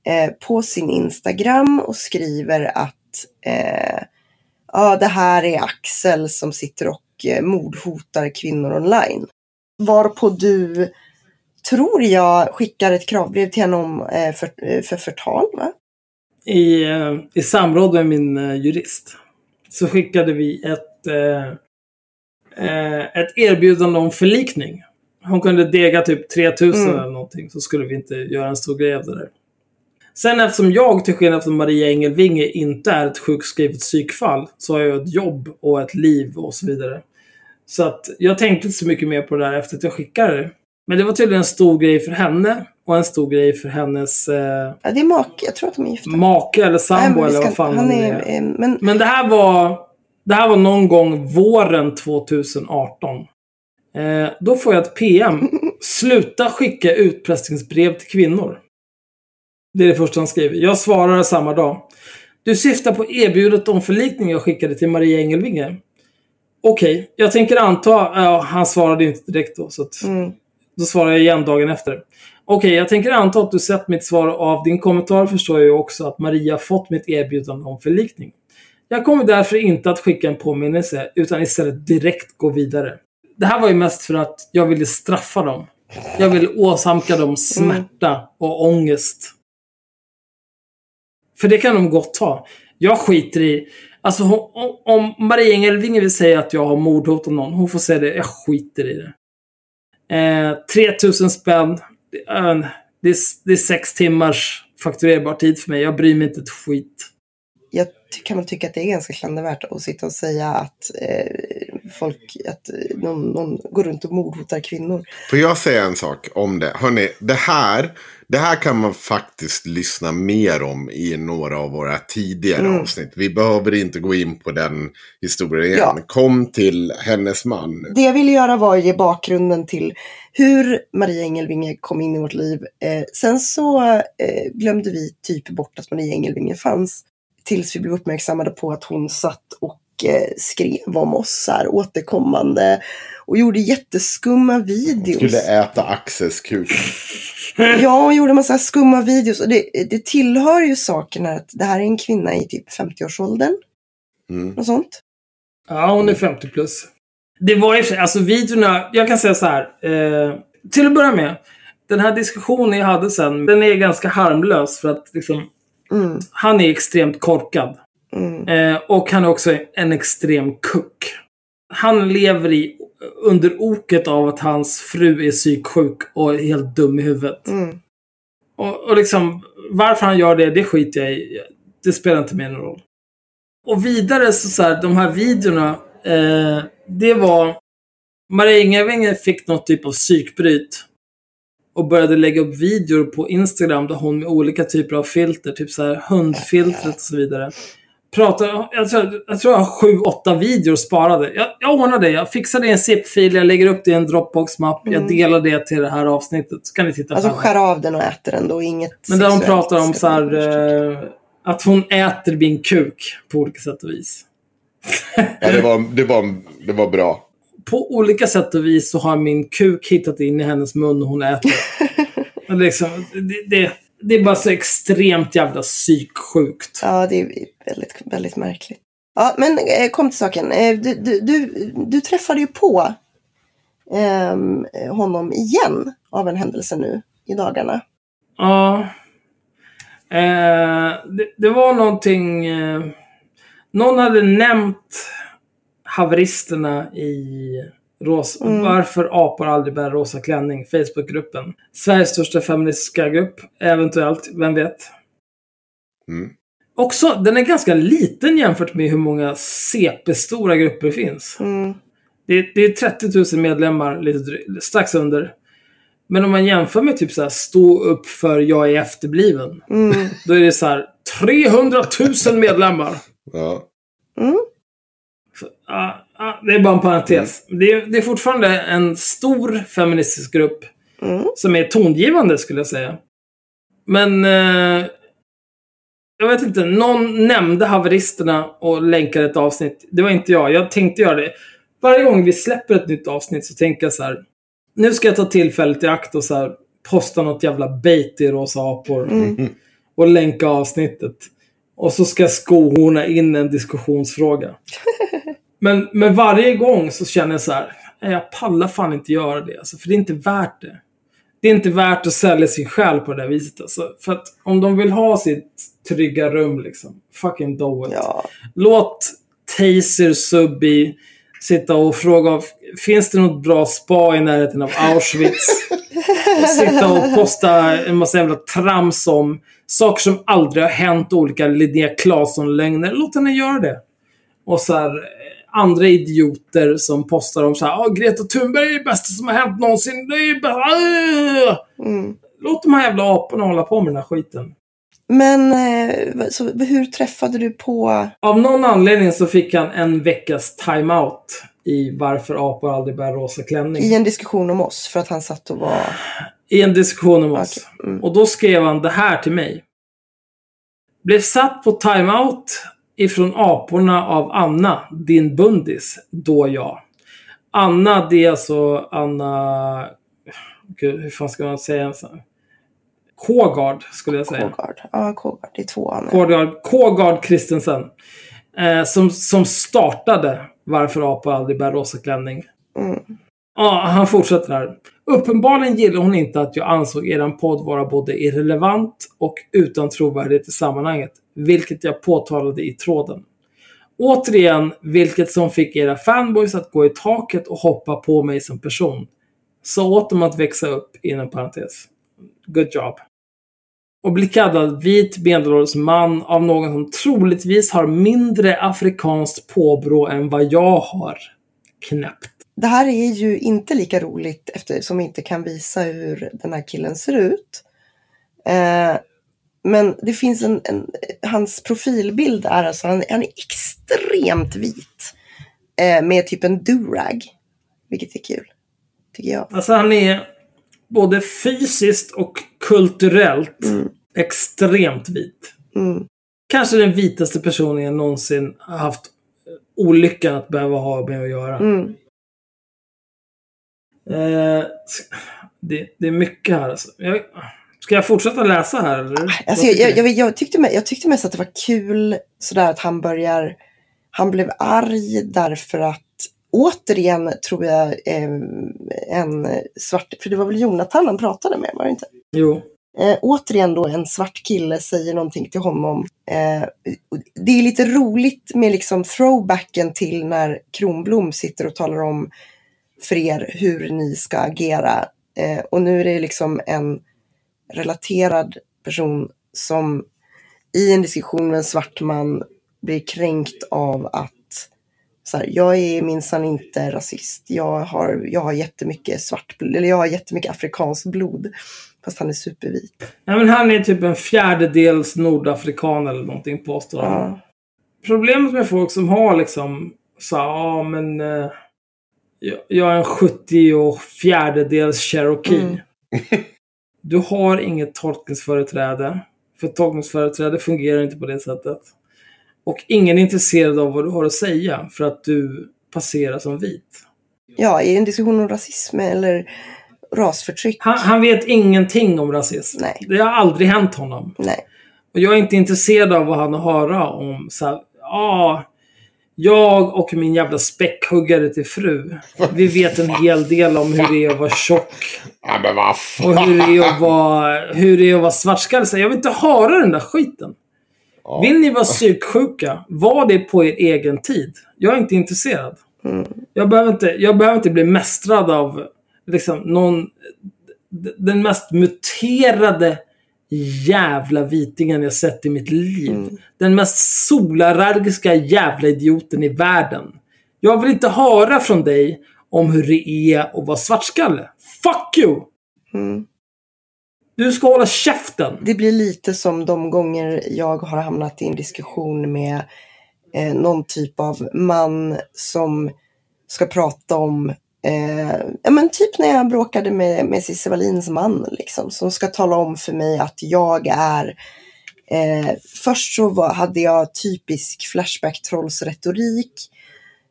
Speaker 3: eh, på sin Instagram och skriver att eh, ja, det här är Axel som sitter och eh, mordhotar kvinnor online. Varpå du, tror jag, skickar ett kravbrev till henne om eh, för, eh, för förtal, va?
Speaker 1: i, eh, i samråd med min eh, jurist så skickade vi ett, eh, eh, ett erbjudande om förlikning. Hon kunde dega typ 3000
Speaker 3: Mm.
Speaker 1: eller någonting så skulle vi inte göra en stor grej av det där. Sen eftersom jag, till skillnad från Maria Engelvinge, inte är ett sjukskrivet psykfall så har jag ett jobb och ett liv och så vidare. Så att jag tänkte inte så mycket mer på det där efter att jag skickade det. Men det var tydligen en stor grej för henne och en stor grej för hennes eh,
Speaker 3: Ja, det är make, jag tror att de är gifta.
Speaker 1: make eller
Speaker 3: Nej,
Speaker 1: sambo
Speaker 3: vi
Speaker 1: eller vad fan
Speaker 3: han är,
Speaker 1: är.
Speaker 3: eh, men
Speaker 1: Men det här var det här var någon gång våren 2018. Eh, då får jag ett PM. Sluta skicka utpressningsbrev till kvinnor. Det är det första han skriver. Jag svarar samma dag. Du syftar på erbjudet om förlikning jag skickade till Maria Engelvinge. Okej, jag tänker anta... Ja, han svarade inte direkt då. Så att,
Speaker 3: mm,
Speaker 1: då svarar jag igen dagen efter. Okej, jag tänker anta att du sett mitt svar av din kommentar förstår jag ju också att Maria fått mitt erbjudande om förlikning. Jag kommer därför inte att skicka en påminnelse, utan istället direkt gå vidare. Det här var ju mest för att jag ville straffa dem. Jag ville åsamka dem smärta och ångest. För det kan de gott ha. Jag skiter i... Alltså om, Marie Maria Engelvinge vill säga att jag har mordhotat någon, hon får säga det. Jag skiter i det. Eh, 3000 spänn. Det är, det, är, sex timmars fakturerbar tid för mig. Jag bryr mig inte ett skit.
Speaker 3: jag ty- kan väl tycka att det är ganska klandervärt att sitta och säga att eh, folk, att eh, någon, någon går runt och mordhotar kvinnor.
Speaker 2: Får jag säga en sak om det? Hörrni, det här, det här kan man faktiskt lyssna mer om i några av våra tidigare
Speaker 3: Mm.
Speaker 2: avsnitt. Vi behöver inte gå in på den historien igen.
Speaker 3: Ja.
Speaker 2: Kom till hennes man.
Speaker 3: Det jag ville göra var att ge bakgrunden till hur Maria Engelvinge kom in i vårt liv. Eh, sen så eh, glömde vi typ bort att Maria Engelvinge fanns. Tills vi blev uppmärksammade på att hon satt och eh, skrev om oss här återkommande. Och gjorde jätteskumma videos.
Speaker 2: Skulle äta Axels kuk.
Speaker 3: Ja, hon gjorde massa skumma videos. Och det, det tillhör ju saken att det här är en kvinna i typ 50-årsåldern.
Speaker 2: Mm.
Speaker 3: Något sånt.
Speaker 1: Ja, hon är 50 plus. Det var sig, alltså videorna, jag kan säga så här. Eh, till att börja med. den här diskussionen jag hade sen, den är ganska harmlös för att liksom,
Speaker 3: Mm,
Speaker 1: han är extremt korkad.
Speaker 3: mm,
Speaker 1: Eh, och han är också en extrem kuck. Han lever i, under oket av att hans fru är psyksjuk och helt dum i huvudet.
Speaker 3: mm.
Speaker 1: Och, och liksom, varför han gör det, det skiter jag i. Det spelar inte mer någon roll. Och vidare så, så här, de här videorna, eh, det var... Maria Ingevinge fick något typ av psykbryt. Och började lägga upp videor på Instagram där hon med olika typer av filter, typ så här hundfiltret och så vidare. Pratar, jag, tror, jag tror jag har sju, åtta videor sparade. Jag, jag ordnar det. Jag fixar det i en zip-fil, jag lägger upp det i en Dropbox-mapp, jag delar det till det här avsnittet. Så kan ni titta
Speaker 3: Alltså skär av den och äter den då, inget
Speaker 1: Men där de
Speaker 3: sexuellt
Speaker 1: pratar om så här, eh, att hon äter min kuk på olika sätt och vis.
Speaker 2: Ja, det, var, det, var, det var bra.
Speaker 1: På olika sätt och vis så har min kuk hittat in i hennes mun och hon äter. Men liksom, det, det, det är bara så extremt jävla psyksjukt.
Speaker 3: Ja, det är väldigt, väldigt märkligt. Ja, men eh, kom till saken. Eh, Du, du, du, du träffade ju på ehm, honom igen av en händelse nu i dagarna.
Speaker 1: Ja. Eh, det, det var någonting... Eh, någon hade nämnt haveristerna i ros-
Speaker 3: Mm.
Speaker 1: Varför apor aldrig bär rosa klänning. Facebookgruppen. Sveriges största feministiska grupp. Eventuellt, vem vet.
Speaker 2: Mm.
Speaker 1: Också, den är ganska liten jämfört med hur många CP-stora grupper det finns.
Speaker 3: Mm.
Speaker 1: Det är, det är 30 000 medlemmar, lite strax under. Men om man jämför med typ så här, stå upp för jag är efterbliven.
Speaker 3: Mm.
Speaker 1: Då är det så här 300 000 medlemmar.
Speaker 2: Ja.
Speaker 3: Mm.
Speaker 1: Så, ja, ja, det är bara en parentes. Det, är, det är fortfarande en stor feministisk grupp
Speaker 3: Mm.
Speaker 1: som är tongivande skulle jag säga. Men eh, jag vet inte, någon nämnde haveristerna och länkade ett avsnitt. Det var inte jag. Jag tänkte göra det. Varje gång vi släpper ett nytt avsnitt så tänker jag så här. Nu ska jag ta tillfället i akt och så här, posta något jävla bait i rosa apor.
Speaker 3: Mm.
Speaker 1: Och länka avsnittet. Och så ska jag skohorna in en diskussionsfråga. men, men varje gång så känner jag så här. "Nej, Jag pallar fan inte göra det. Alltså, för det är inte värt det. Det är inte värt att sälja sin själ på det där viset. Alltså, för att om de vill ha sitt trygga rum liksom. Fucking do it.
Speaker 3: Ja.
Speaker 1: Låt Taser Subbi sitta och fråga finns det något bra spa i närheten av Auschwitz? och sitta och posta en massa jävla trams om saker som aldrig har hänt, olika Linnea Claesson-lögner. Låt henne göra det. Och så här, andra idioter som postar om så här, "Ah, Greta Thunberg är det bästa som har hänt någonsin. Det är bästa.
Speaker 3: Mm.
Speaker 1: Låt de här jävla aporna hålla på med den här skiten.
Speaker 3: Men eh, så, hur träffade du på...
Speaker 1: Av någon anledning så fick han en veckas timeout i varför apor aldrig bär rosa klänning.
Speaker 3: I en diskussion om oss för att han satt och var...
Speaker 1: I en diskussion om oss.
Speaker 3: Mm.
Speaker 1: Och då skrev han det här till mig. Blev satt på timeout ifrån aporna av Anna, din bundis, då jag. Anna, det är alltså Anna... Gud, hur fan ska man säga? en sån- Kågard, skulle jag säga.
Speaker 3: Kågard. Ja, Kågard. Det är två Anna.
Speaker 1: Kågard, Kågard Kristensen. Eh, som, som startade Varför apor aldrig bär rosa klänning.
Speaker 3: Mm.
Speaker 1: Ja, han fortsätter här. Uppenbarligen gillar hon inte att jag ansåg eran podd vara både irrelevant och utan trovärdighet i sammanhanget. Vilket jag påtalade i tråden. Återigen, vilket som fick era fanboys att gå i taket och hoppa på mig som person. Så åt dem att växa upp, inom parentes. Good job. Och bli kallad vit medelålders man av någon som troligtvis har mindre afrikanskt påbrå än vad jag har. Knäppt.
Speaker 3: Det här är ju inte lika roligt eftersom vi inte kan visa hur den här killen ser ut. Eh, men det finns en, en, hans profilbild är alltså, han, han är extremt vit. Eh, med typ en durag. Vilket är kul. Tycker jag.
Speaker 1: Alltså han är både fysiskt och kulturellt
Speaker 3: Mm.
Speaker 1: extremt vit.
Speaker 3: Mm.
Speaker 1: Kanske den vitaste personen jag någonsin haft olyckan att behöva ha med att göra.
Speaker 3: Mm.
Speaker 1: Eh, det, det är mycket här alltså. Jag, ska jag fortsätta läsa här eller?
Speaker 3: Alltså, jag, jag, jag, tyckte, me- jag tyckte mest att det var kul sådär att han börjar... Han blev arg därför att återigen tror jag eh, en svart, för det var väl Jonathan han pratade med, var det inte?
Speaker 1: Jo.
Speaker 3: Eh, återigen då en svart kille säger någonting till honom. Eh, det är lite roligt med liksom throwbacken till när Kronblom sitter och talar om för er hur ni ska agera. Eh, och nu är det liksom en relaterad person som i en diskussion med en svart man blir kränkt av att så här, jag är minsann inte rasist. Jag har, jag har jättemycket svart eller jag har jättemycket afrikanskt blod. Fast han är supervit.
Speaker 1: Ja, men han är typ en fjärdedels nordafrikan eller någonting påstår han.
Speaker 3: Ja.
Speaker 1: Problemet med folk som har liksom så ja men eh, jag, jag är en 70 och fjärdedels cherokee.
Speaker 3: Mm.
Speaker 1: Du har inget tolkningsföreträde. För tolkningsföreträde fungerar inte på det sättet. Och ingen är intresserad av vad du har att säga för att du passerar som vit.
Speaker 3: ja, i en diskussion om rasism eller rasförtryck.
Speaker 1: Han, han vet ingenting om rasism.
Speaker 3: Nej.
Speaker 1: Det har aldrig hänt honom.
Speaker 3: Nej.
Speaker 1: Och jag är inte intresserad av vad han har att höra om så här, ja, jag och min jävla späckhuggare till fru. Vi vet en hel del om hur det är att vara tjock. Och hur det är att vara, hur det är att vara svartskalle. Jag vill inte höra den där skiten. Vill ni vara psyksjuka, var det på er egen tid. Jag är inte intresserad. Jag, behöver inte, jag behöver inte bli mästrad av liksom, någon, den mest muterade jävla vitingen jag sett i mitt liv.
Speaker 3: Mm.
Speaker 1: Den mest solarargiska jävla idioten i världen. Jag vill inte höra från dig om hur det är att vara svartskalle. Fuck you!
Speaker 3: Mm.
Speaker 1: Du ska hålla käften!
Speaker 3: Det blir lite som de gånger jag har hamnat i en diskussion med eh, någon typ av man som ska prata om Eh, ja, men typ när jag bråkade med, med Cissi Wallins man, liksom, som ska tala om för mig att jag är... Eh, först så var, hade jag typisk Flashback-trollsretorik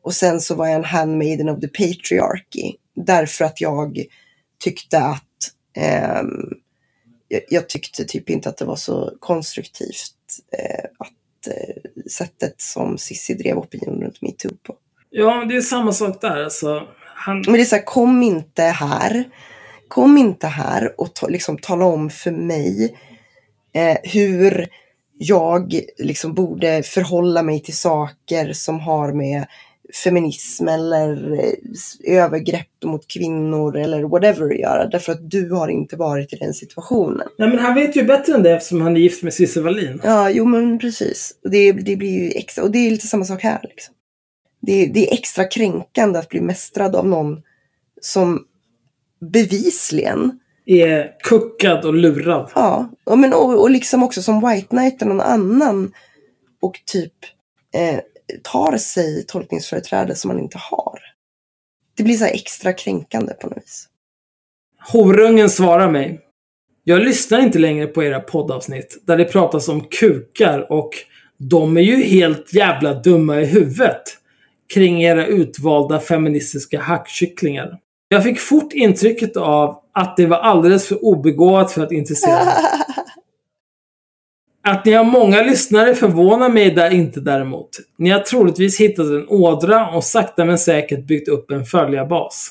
Speaker 3: och sen så var jag en handmaiden of the patriarchy. Därför att jag tyckte att... eh, jag, jag tyckte typ inte att det var så konstruktivt eh, att eh, sättet som Cissi drev opinion runt metoo på.
Speaker 1: Ja, det är samma sak där. Alltså, han,
Speaker 3: Men det är så här, kom inte här. Kom inte här och ta, liksom, tala om för mig eh, hur jag liksom borde förhålla mig till saker som har med feminism eller eh, övergrepp mot kvinnor eller whatever att göra. Därför att du har inte varit i den situationen.
Speaker 1: nej, men han vet ju bättre än det eftersom han är gift med Cissi Wallin.
Speaker 3: Ja, jo men precis. Och det, det blir ju extra, och det är lite samma sak här. Liksom. Det, det är extra kränkande att bli mästrad av någon som bevisligen
Speaker 1: Är kuckad och lurad.
Speaker 3: Ja, och, men, och, och liksom också som White Knight eller någon annan och typ eh, tar sig tolkningsföreträde som man inte har. Det blir så extra kränkande på något vis.
Speaker 1: Horungen svarar mig. Jag lyssnar inte längre på era poddavsnitt där det pratas om kukar och de är ju helt jävla dumma i huvudet kring era utvalda feministiska hackkycklingar. Jag fick fort intrycket av att det var alldeles för obegåvat för att intressera mig. Att ni har många lyssnare förvånar mig där inte däremot. Ni har troligtvis hittat en ådra och sakta men säkert byggt upp en följarbas.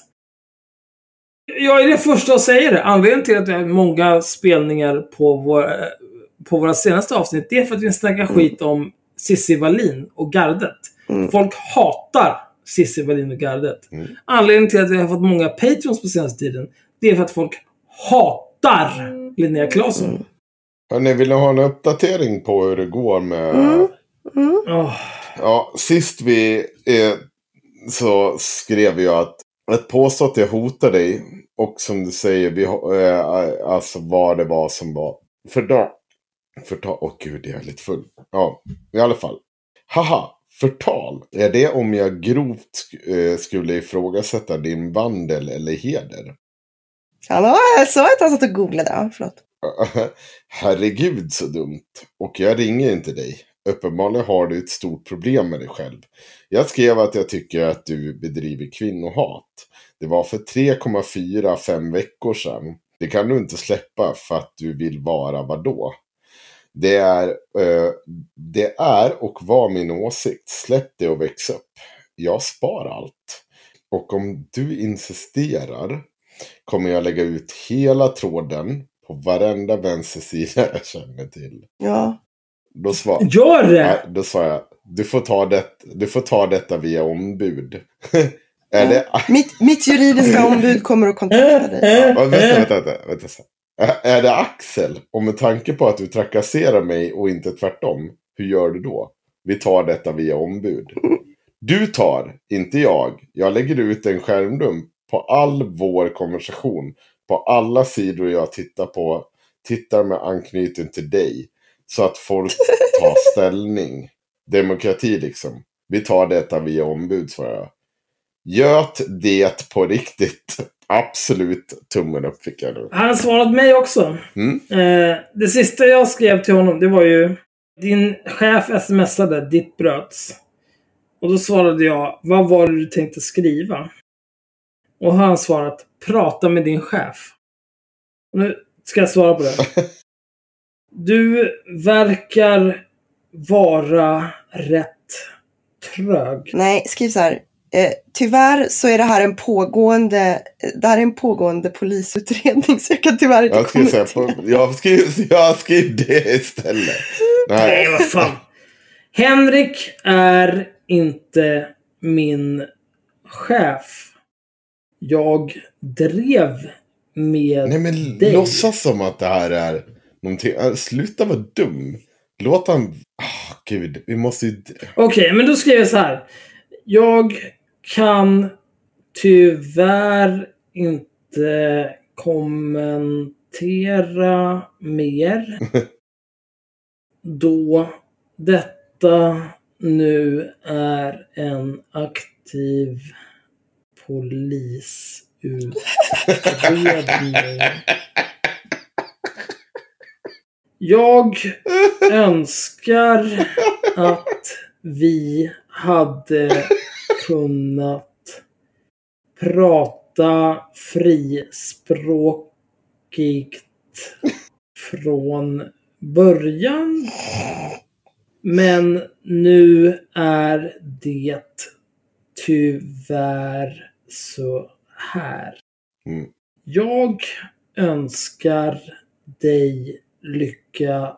Speaker 1: Jag är den första att säga det. Anledningen till att vi har många spelningar på, vår, på våra senaste avsnitt, det är för att vi snackar skit om Cissi Wallin och gardet.
Speaker 3: Mm.
Speaker 1: Folk hatar Cissi Wallin och gardet.
Speaker 2: Mm.
Speaker 1: Anledningen till att vi har fått många Patreons på senaste tiden, det är för att folk hatar Linnea Claesson.
Speaker 3: Mm.
Speaker 2: Hörni, vill ni ha en uppdatering på hur det går med...
Speaker 3: Mm. Mm.
Speaker 1: Åh.
Speaker 2: Ja, sist vi eh, så skrev jag att ett påstå att jag hotar dig och som du säger, vi, har- eh, alltså vad det var som var förtal. Förtal, åh gud jag är lite full. Ja, i alla fall. Haha, förtal. Är det om jag grovt eh, skulle ifrågasätta din vandel eller heder?
Speaker 3: Hallå, jag sa att han satt och googlade. Ja, förlåt.
Speaker 2: Herregud så dumt. Och jag ringer inte dig. Uppenbarligen har du ett stort problem med dig själv. Jag skrev att jag tycker att du bedriver kvinnohat. Det var för 3,4-5 veckor sedan. Det kan du inte släppa för att du vill vara vadå? Det är, eh, det är och var min åsikt. Släpp det och väx upp. Jag spar allt. Och om du insisterar kommer jag lägga ut hela tråden på varenda vänstersida jag känner till.
Speaker 3: Ja.
Speaker 2: Då, svar,
Speaker 1: Gör det!
Speaker 2: Nej, då svarar jag, du får, ta det, du får ta detta via ombud. är det...
Speaker 3: Mitt, mitt juridiska ombud kommer att kontakta dig.
Speaker 2: Ja, vänta, vänta, vänta, vänta. Är det Axel? Och med tanke på att du trakasserar mig och inte tvärtom, hur gör du då? Vi tar detta via ombud. Du tar, inte jag. Jag lägger ut en skärmdump på all vår konversation. På alla sidor jag tittar på. Tittar med anknytning till dig. Så att folk tar ställning. Demokrati liksom. Vi tar detta via ombud, svarar jag. Göt det på riktigt. Absolut tummen upp fick jag nu.
Speaker 1: Han har svarat mig också.
Speaker 2: Mm.
Speaker 1: Eh, det sista jag skrev till honom, det var ju... Din chef smsade, ditt bröts. Och då svarade jag, vad var det du tänkte skriva? Och han svarat, prata med din chef. Och nu ska jag svara på det. Du verkar vara rätt trög.
Speaker 3: Nej, skriv så här. Eh, tyvärr så är det här en pågående, det här är en pågående polisutredning så jag kan tyvärr inte
Speaker 2: Jag
Speaker 3: kommentera.
Speaker 2: på, jag skrev, jag skrev det istället.
Speaker 1: Nej,
Speaker 2: Nej.
Speaker 1: vad fan. Henrik är inte min chef. Jag drev med
Speaker 2: Nej men
Speaker 1: dig.
Speaker 2: låtsas som att det här är någonting. äh, Sluta vara dum. Låt han... Ah, gud, vi måste ju...
Speaker 1: Okej, men då skriver jag så här. Jag kan tyvärr inte kommentera mer. Då detta nu är en aktiv polisutredning. Jag önskar att vi hade kunnat prata frispråkigt från början. Men nu är det tyvärr så här.
Speaker 2: Mm.
Speaker 1: Jag önskar dig lycka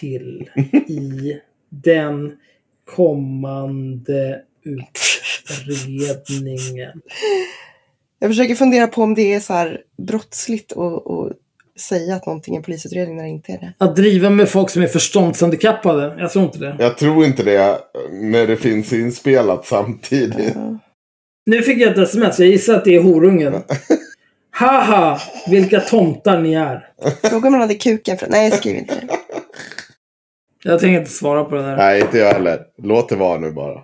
Speaker 1: till i den kommande utredningen.
Speaker 3: Jag försöker fundera på om det är så här brottsligt att, att säga att någonting är en polisutredning när det inte är det.
Speaker 1: Att driva med folk som är förståndshandikappade? Jag tror inte det.
Speaker 2: Jag tror inte det när det finns inspelat samtidigt.
Speaker 3: Ja.
Speaker 1: Nu fick jag ett sms. Jag gissar att det är horungen. Haha, vilka tomtar ni är.
Speaker 3: Fråga om man hade kuken för... Nej, skriv inte det.
Speaker 1: Jag tänker inte svara på det där.
Speaker 2: Nej, inte jag heller. Låt det vara nu bara.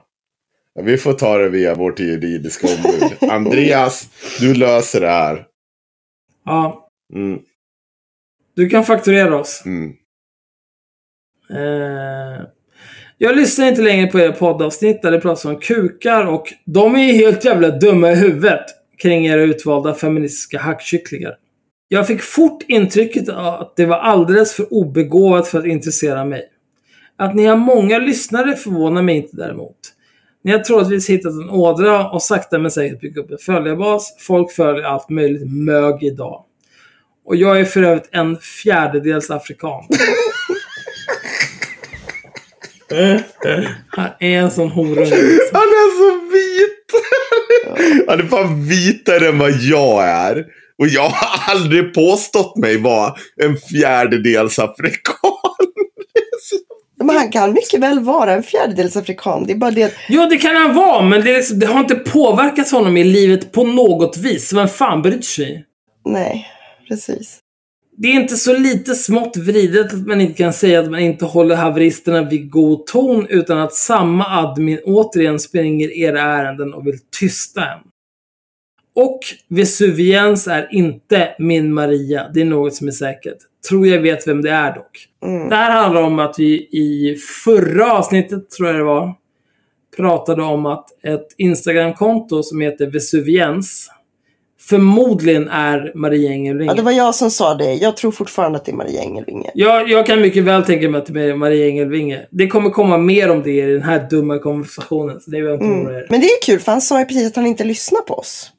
Speaker 2: Vi får ta det via vårt juridiska ombud. Andreas, du löser det här.
Speaker 1: Ja,
Speaker 2: Mm,
Speaker 1: du kan fakturera oss.
Speaker 2: mm.
Speaker 1: Eh, jag lyssnar inte längre på era poddavsnitt där det pratas om kukar och de är helt jävla dumma i huvudet kring era utvalda feministiska hackkycklingar. Jag fick fort intrycket att det var alldeles för obegåvat för att intressera mig. Att ni har många lyssnare förvånar mig inte däremot. Ni har troligtvis hittat en ådra och sakta men säkert byggt upp en följarbas. Folk följer allt möjligt mög idag. Och jag är för övrigt en fjärdedels afrikan. Han är en sån horunge. liksom.
Speaker 2: Han är så vit! Han är fan vitare än vad jag är. Och jag har aldrig påstått mig vara en fjärdedels afrikan.
Speaker 3: Men han kan mycket väl vara en fjärdedels afrikan. Det är bara det
Speaker 1: Ja, det kan han vara, men det, liksom, det har inte påverkat honom i livet på något vis. Vem fan bryr sig?
Speaker 3: Nej, precis.
Speaker 1: Det är inte så lite smått vridet att man inte kan säga att man inte håller haveristerna vid god ton utan att samma admin återigen springer era ärenden och vill tysta en. Och Vesuviens är inte min Maria. Det är något som är säkert. Tror jag vet vem det är dock.
Speaker 3: Mm.
Speaker 1: Det här handlar om att vi i förra avsnittet, tror jag det var, pratade om att ett Instagramkonto som heter Vesuviens förmodligen är Maria Engelvinge.
Speaker 3: Ja, det var jag som sa det. Jag tror fortfarande att det är Maria Engelvinge.
Speaker 1: Jag, jag kan mycket väl tänka mig att det är Maria Engelvinge. Det kommer komma mer om det i den här dumma konversationen. Så det är
Speaker 3: Mm. Men det är kul för han sa ju precis att han inte lyssnar på oss.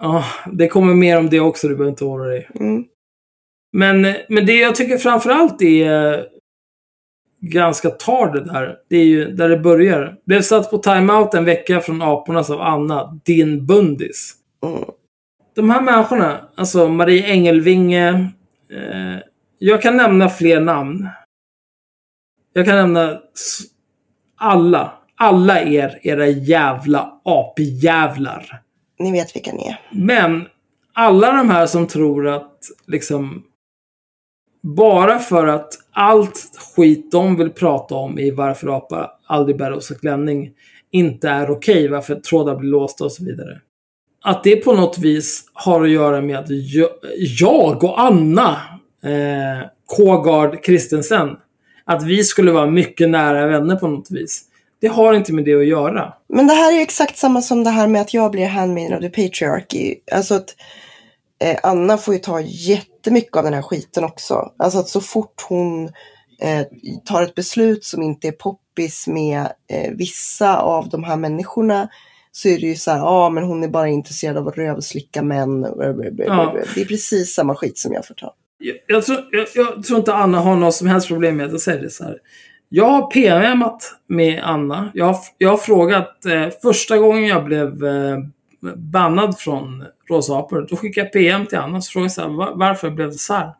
Speaker 1: Ja, det kommer mer om det också. Du behöver inte oroa dig.
Speaker 3: Mm.
Speaker 1: Men, men det jag tycker framförallt är ganska tar det där. Det är ju där det börjar. Blev satt på timeout en vecka från apornas av Anna, din bundis.
Speaker 3: Mm.
Speaker 1: De här människorna, alltså Marie Engelvinge. Eh, jag kan nämna fler namn. Jag kan nämna alla. Alla er, era jävla apjävlar.
Speaker 3: Ni vet vilka ni är.
Speaker 1: Men alla de här som tror att liksom bara för att allt skit de vill prata om i varför apa aldrig bär rosa klänning inte är okej, varför trådar blir låsta och så vidare. Att det på något vis har att göra med att jag, och Anna eh, Kågard Kristensen, att vi skulle vara mycket nära vänner på något vis. Det har inte med det att göra.
Speaker 3: Men det här är ju exakt samma som det här med att jag blir handmaiden of the patriarchy. Alltså att eh, Anna får ju ta jättemycket av den här skiten också. Alltså att så fort hon eh, tar ett beslut som inte är poppis med eh, vissa av de här människorna så är det ju så här, ja ah, men hon är bara intresserad av att rövslicka män.
Speaker 1: Ja.
Speaker 3: Det är precis samma skit som jag får ta.
Speaker 1: Jag, jag, tror, jag, jag tror inte Anna har något som helst problem med att jag säger det så här. Jag har PMat med Anna. Jag har, jag har frågat eh, första gången jag blev eh, bannad från Rosa Apor. Då skickade jag PM till Anna och frågade så här, "Va- varför blev det så här?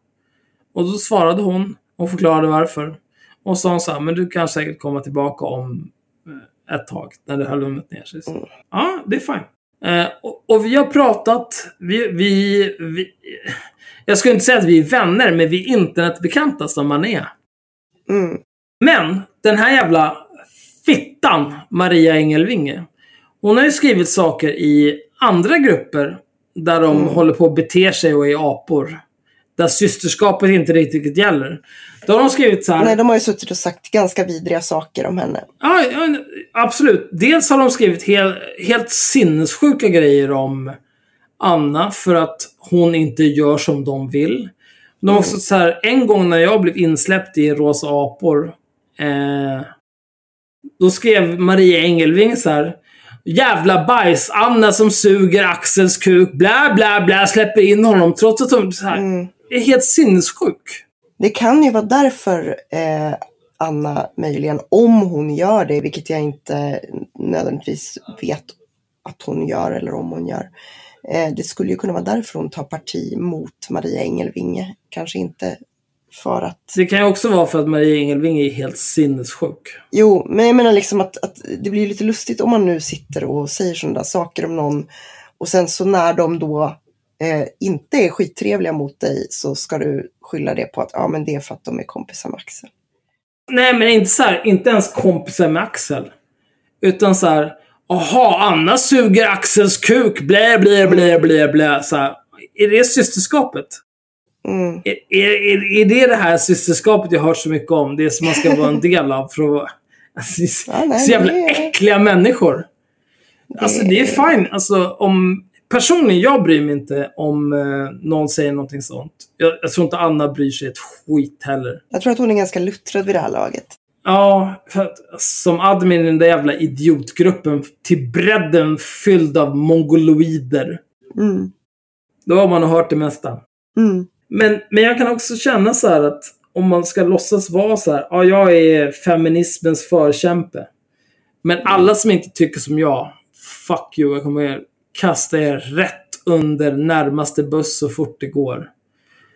Speaker 1: Och då svarade hon och förklarade varför. Och sa hon så här, men du kan säkert komma tillbaka om eh, ett tag när det har lugnat ner sig. Så, Ja, det är fine. Eh, och, och vi har pratat, vi, vi, vi, jag skulle inte säga att vi är vänner, men vi är internetbekanta som man är.
Speaker 3: Mm.
Speaker 1: Men den här jävla fittan, Maria Engelvinge. Hon har ju skrivit saker i andra grupper där de håller på att bete sig och är apor. Där systerskapet inte riktigt gäller. Då har de skrivit så här.
Speaker 3: Nej, de har ju suttit och sagt ganska vidriga saker om henne.
Speaker 1: Ja, ja, absolut. Dels har de skrivit hel, helt sinnessjuka grejer om Anna för att hon inte gör som de vill. De har också så här, en gång när jag blev insläppt i Rosa apor. Eh, då skrev Maria Engelving så här. Jävla bajs, Anna som suger Axels kuk, bla bla bla, släpper in honom trots att hon så här,
Speaker 3: Mm.
Speaker 1: är helt sinnessjuk.
Speaker 3: Det kan ju vara därför eh, Anna möjligen, om hon gör det, vilket jag inte nödvändigtvis vet att hon gör eller om hon gör. Eh, det skulle ju kunna vara därför hon tar parti mot Maria Engelvinge. Kanske inte för att...
Speaker 1: Det kan ju också vara för att Maria Engelving är helt sinnessjuk.
Speaker 3: Jo, men jag menar liksom att, att det blir lite lustigt om man nu sitter och säger sådana där saker om någon och sen så när de då eh, inte är skittrevliga mot dig så ska du skylla det på att ja, men det är för att de är kompisar med Axel.
Speaker 1: Nej, men inte så här, inte ens kompisar med Axel. Utan så här, aha, Anna suger Axels kuk, blä, blä, blä, blä, blä. Så här, är det systerskapet?
Speaker 3: Mm.
Speaker 1: Är, är, är, det det här systerskapet jag har hört så mycket om? Det som man ska vara en del av för att. Alltså,
Speaker 3: Ja, nej,
Speaker 1: så jävla
Speaker 3: är-
Speaker 1: äckliga människor. Alltså det är fine. Alltså om... Personligen, jag bryr mig inte om eh, någon säger någonting sånt. Jag, jag tror inte Anna bryr sig ett skit heller.
Speaker 3: Jag tror att hon är ganska luttrad vid det här laget.
Speaker 1: Ja, för att, som admin i den där jävla idiotgruppen till bredden fylld av mongoloider.
Speaker 3: Mm.
Speaker 1: Då har man hört det mesta.
Speaker 3: Mm.
Speaker 1: Men, men jag kan också känna så här att om man ska låtsas vara så här, ja, jag är feminismens förkämpe. Men alla som inte tycker som jag, fuck you, jag kommer kasta er rätt under närmaste buss så fort det går.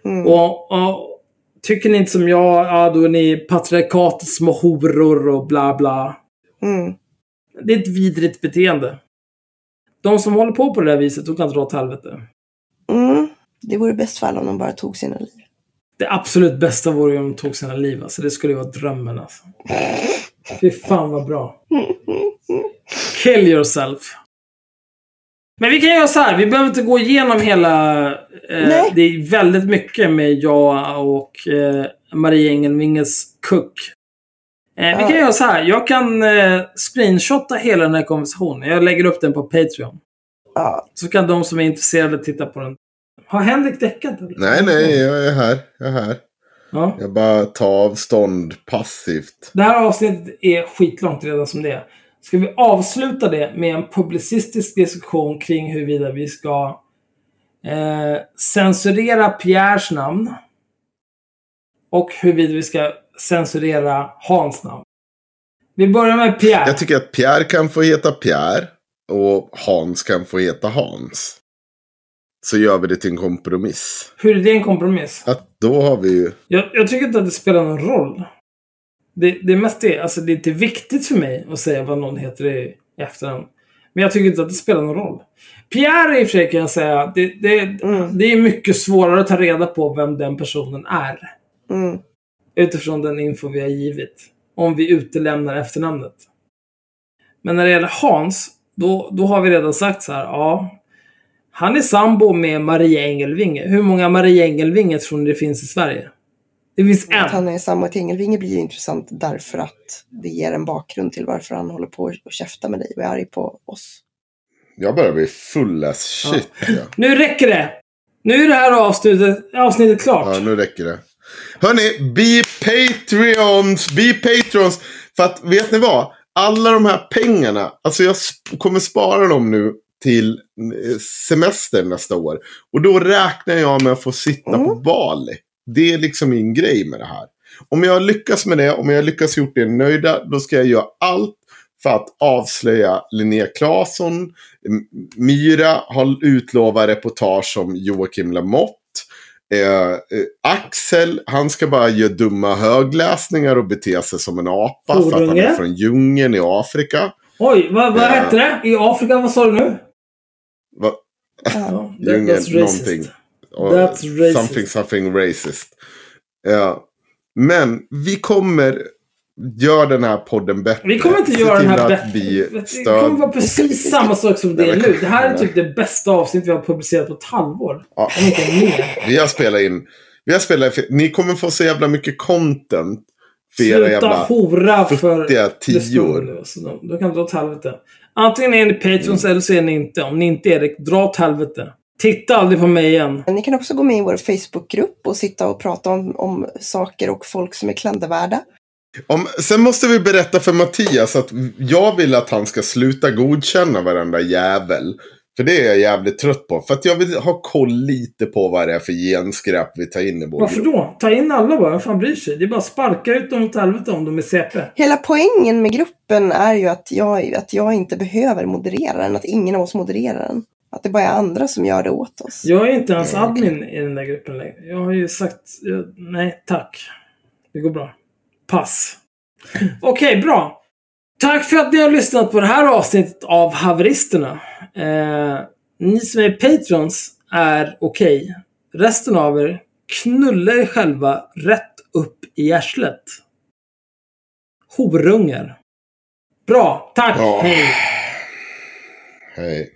Speaker 3: Mm.
Speaker 1: Och, och tycker ni inte som jag, ja då är ni patriarkatets små horor och bla bla.
Speaker 3: Mm.
Speaker 1: Det är ett vidrigt beteende. De som håller på på det där viset, de kan dra åt helvete.
Speaker 3: Mm. Det vore bäst för alla om de bara tog sina liv.
Speaker 1: Det absolut bästa vore ju om de tog sina liv. Alltså, det skulle ju vara drömmen alltså. Fy fan vad bra. Kill yourself. Men vi kan göra så här. Vi behöver inte gå igenom hela... Eh,
Speaker 3: Nej.
Speaker 1: det är väldigt mycket med jag och eh, Maria Engelvinges kuck. Eh, Vi kan göra så här. Jag kan eh, screenshotta hela den här konversationen. Jag lägger upp den på Patreon.
Speaker 3: Ja,
Speaker 1: Så kan de som är intresserade titta på den. Har Henrik däckat? eller?
Speaker 2: Nej, nej, jag är här. Jag är här.
Speaker 1: Ja.
Speaker 2: Jag bara tar avstånd passivt.
Speaker 1: Det här avsnittet är skitlångt redan som det är. Ska vi avsluta det med en publicistisk diskussion kring huruvida vi ska eh, censurera Pierres namn och huruvida vi ska censurera Hans namn. Vi börjar med Pierre.
Speaker 2: Jag tycker att Pierre kan få heta Pierre. Och Hans kan få heta Hans. Så gör vi det till en kompromiss.
Speaker 1: Hur är det en kompromiss?
Speaker 2: Att då har vi ju...
Speaker 1: Jag, jag tycker inte att det spelar någon roll. Det, det är mest det. Alltså det är inte viktigt för mig att säga vad någon heter i efterhand. Men jag tycker inte att det spelar någon roll. Pierre i och för sig kan jag säga. Det, det,
Speaker 3: Mm.
Speaker 1: det är mycket svårare att ta reda på vem den personen är.
Speaker 3: mm.
Speaker 1: Utifrån den info vi har givit. Om vi utelämnar efternamnet. Men när det gäller Hans. Då, då har vi redan sagt så här. Ja. Han är sambo med Maria Engelvinge. Hur många Maria Engelvinge tror ni det finns i Sverige? Det finns en.
Speaker 3: Att han är samma till Engelvinge blir ju intressant därför att det ger en bakgrund till varför han håller på och käfta med dig och är arg på oss.
Speaker 2: Jag börjar bli full as shit. Ja.
Speaker 1: Nu räcker det! Nu är det här avsnittet, avsnittet klart.
Speaker 2: Ja, nu räcker det. Hörni, be Patreons, be Patrons. För att, vet ni vad? Alla de här pengarna, alltså jag kommer spara dem nu till eh, semester nästa år. Och då räknar jag med att få sitta på
Speaker 3: Mm.
Speaker 2: Bali. Det är liksom min grej med det här. Om jag lyckas med det, om jag lyckas gjort er nöjda, då ska jag göra allt för att avslöja Linnea Claesson. Myra har utlovat reportage om Joakim Lamotte. Eh, eh, Axel, han ska bara göra dumma högläsningar och bete sig som en apa för att han är från djungeln i Afrika.
Speaker 1: Oj, vad, vad
Speaker 2: Ja.
Speaker 1: hette det? I Afrika, vad sa du nu?
Speaker 2: Va?
Speaker 3: Ja.
Speaker 2: Djungel,
Speaker 1: that's racist.
Speaker 2: någonting.
Speaker 1: That's racist.
Speaker 2: Something, something racist. Ja. Men vi kommer göra den här podden bättre.
Speaker 1: Vi kommer inte
Speaker 2: Se
Speaker 1: göra den här bättre. Det kommer vara precis samma sak som det är nu. Det här är typ det bästa avsnitt vi har publicerat på ett halvår.
Speaker 2: Ja.
Speaker 1: Om inte mer.
Speaker 2: Vi har spelat in... Vi har spelat Ni kommer få så jävla mycket content. För era
Speaker 1: Sluta
Speaker 2: jävla
Speaker 1: hora för
Speaker 2: tior.
Speaker 1: alltså. Då- kan det dra åt helvete. Antingen är ni Patreons eller så är ni inte. Om ni inte är det, dra åt helvete. Titta aldrig på mig igen.
Speaker 3: Ni kan också gå med i vår Facebookgrupp och sitta och prata om, om saker och folk som är klandervärda.
Speaker 2: Om, sen måste vi berätta för Mattias att jag vill att han ska sluta godkänna varenda jävel. För det är jag jävligt trött på. För att jag vill ha koll lite på vad det är för genskräp vi tar in i vår
Speaker 1: Varför
Speaker 2: grupp.
Speaker 1: då? Ta in alla bara. Vem fan bryr sig? Det är bara att sparka ut dem åt helvete om de är CP.
Speaker 3: Hela poängen med gruppen är ju att jag, att jag inte behöver moderera den, att ingen av oss modererar den. Att det bara är andra som gör det åt oss.
Speaker 1: Jag är inte ens admin i den där gruppen längre. Jag har ju sagt jag, nej tack. Det går bra. Pass. Okej, bra. Tack för att ni har lyssnat på det här avsnittet av Haveristerna. Eh, ni som är patrons är okej. Resten av er, knulla er själva rätt upp i arslet. Horungar. Bra, tack,
Speaker 2: Ja.
Speaker 1: hej.
Speaker 2: Hej.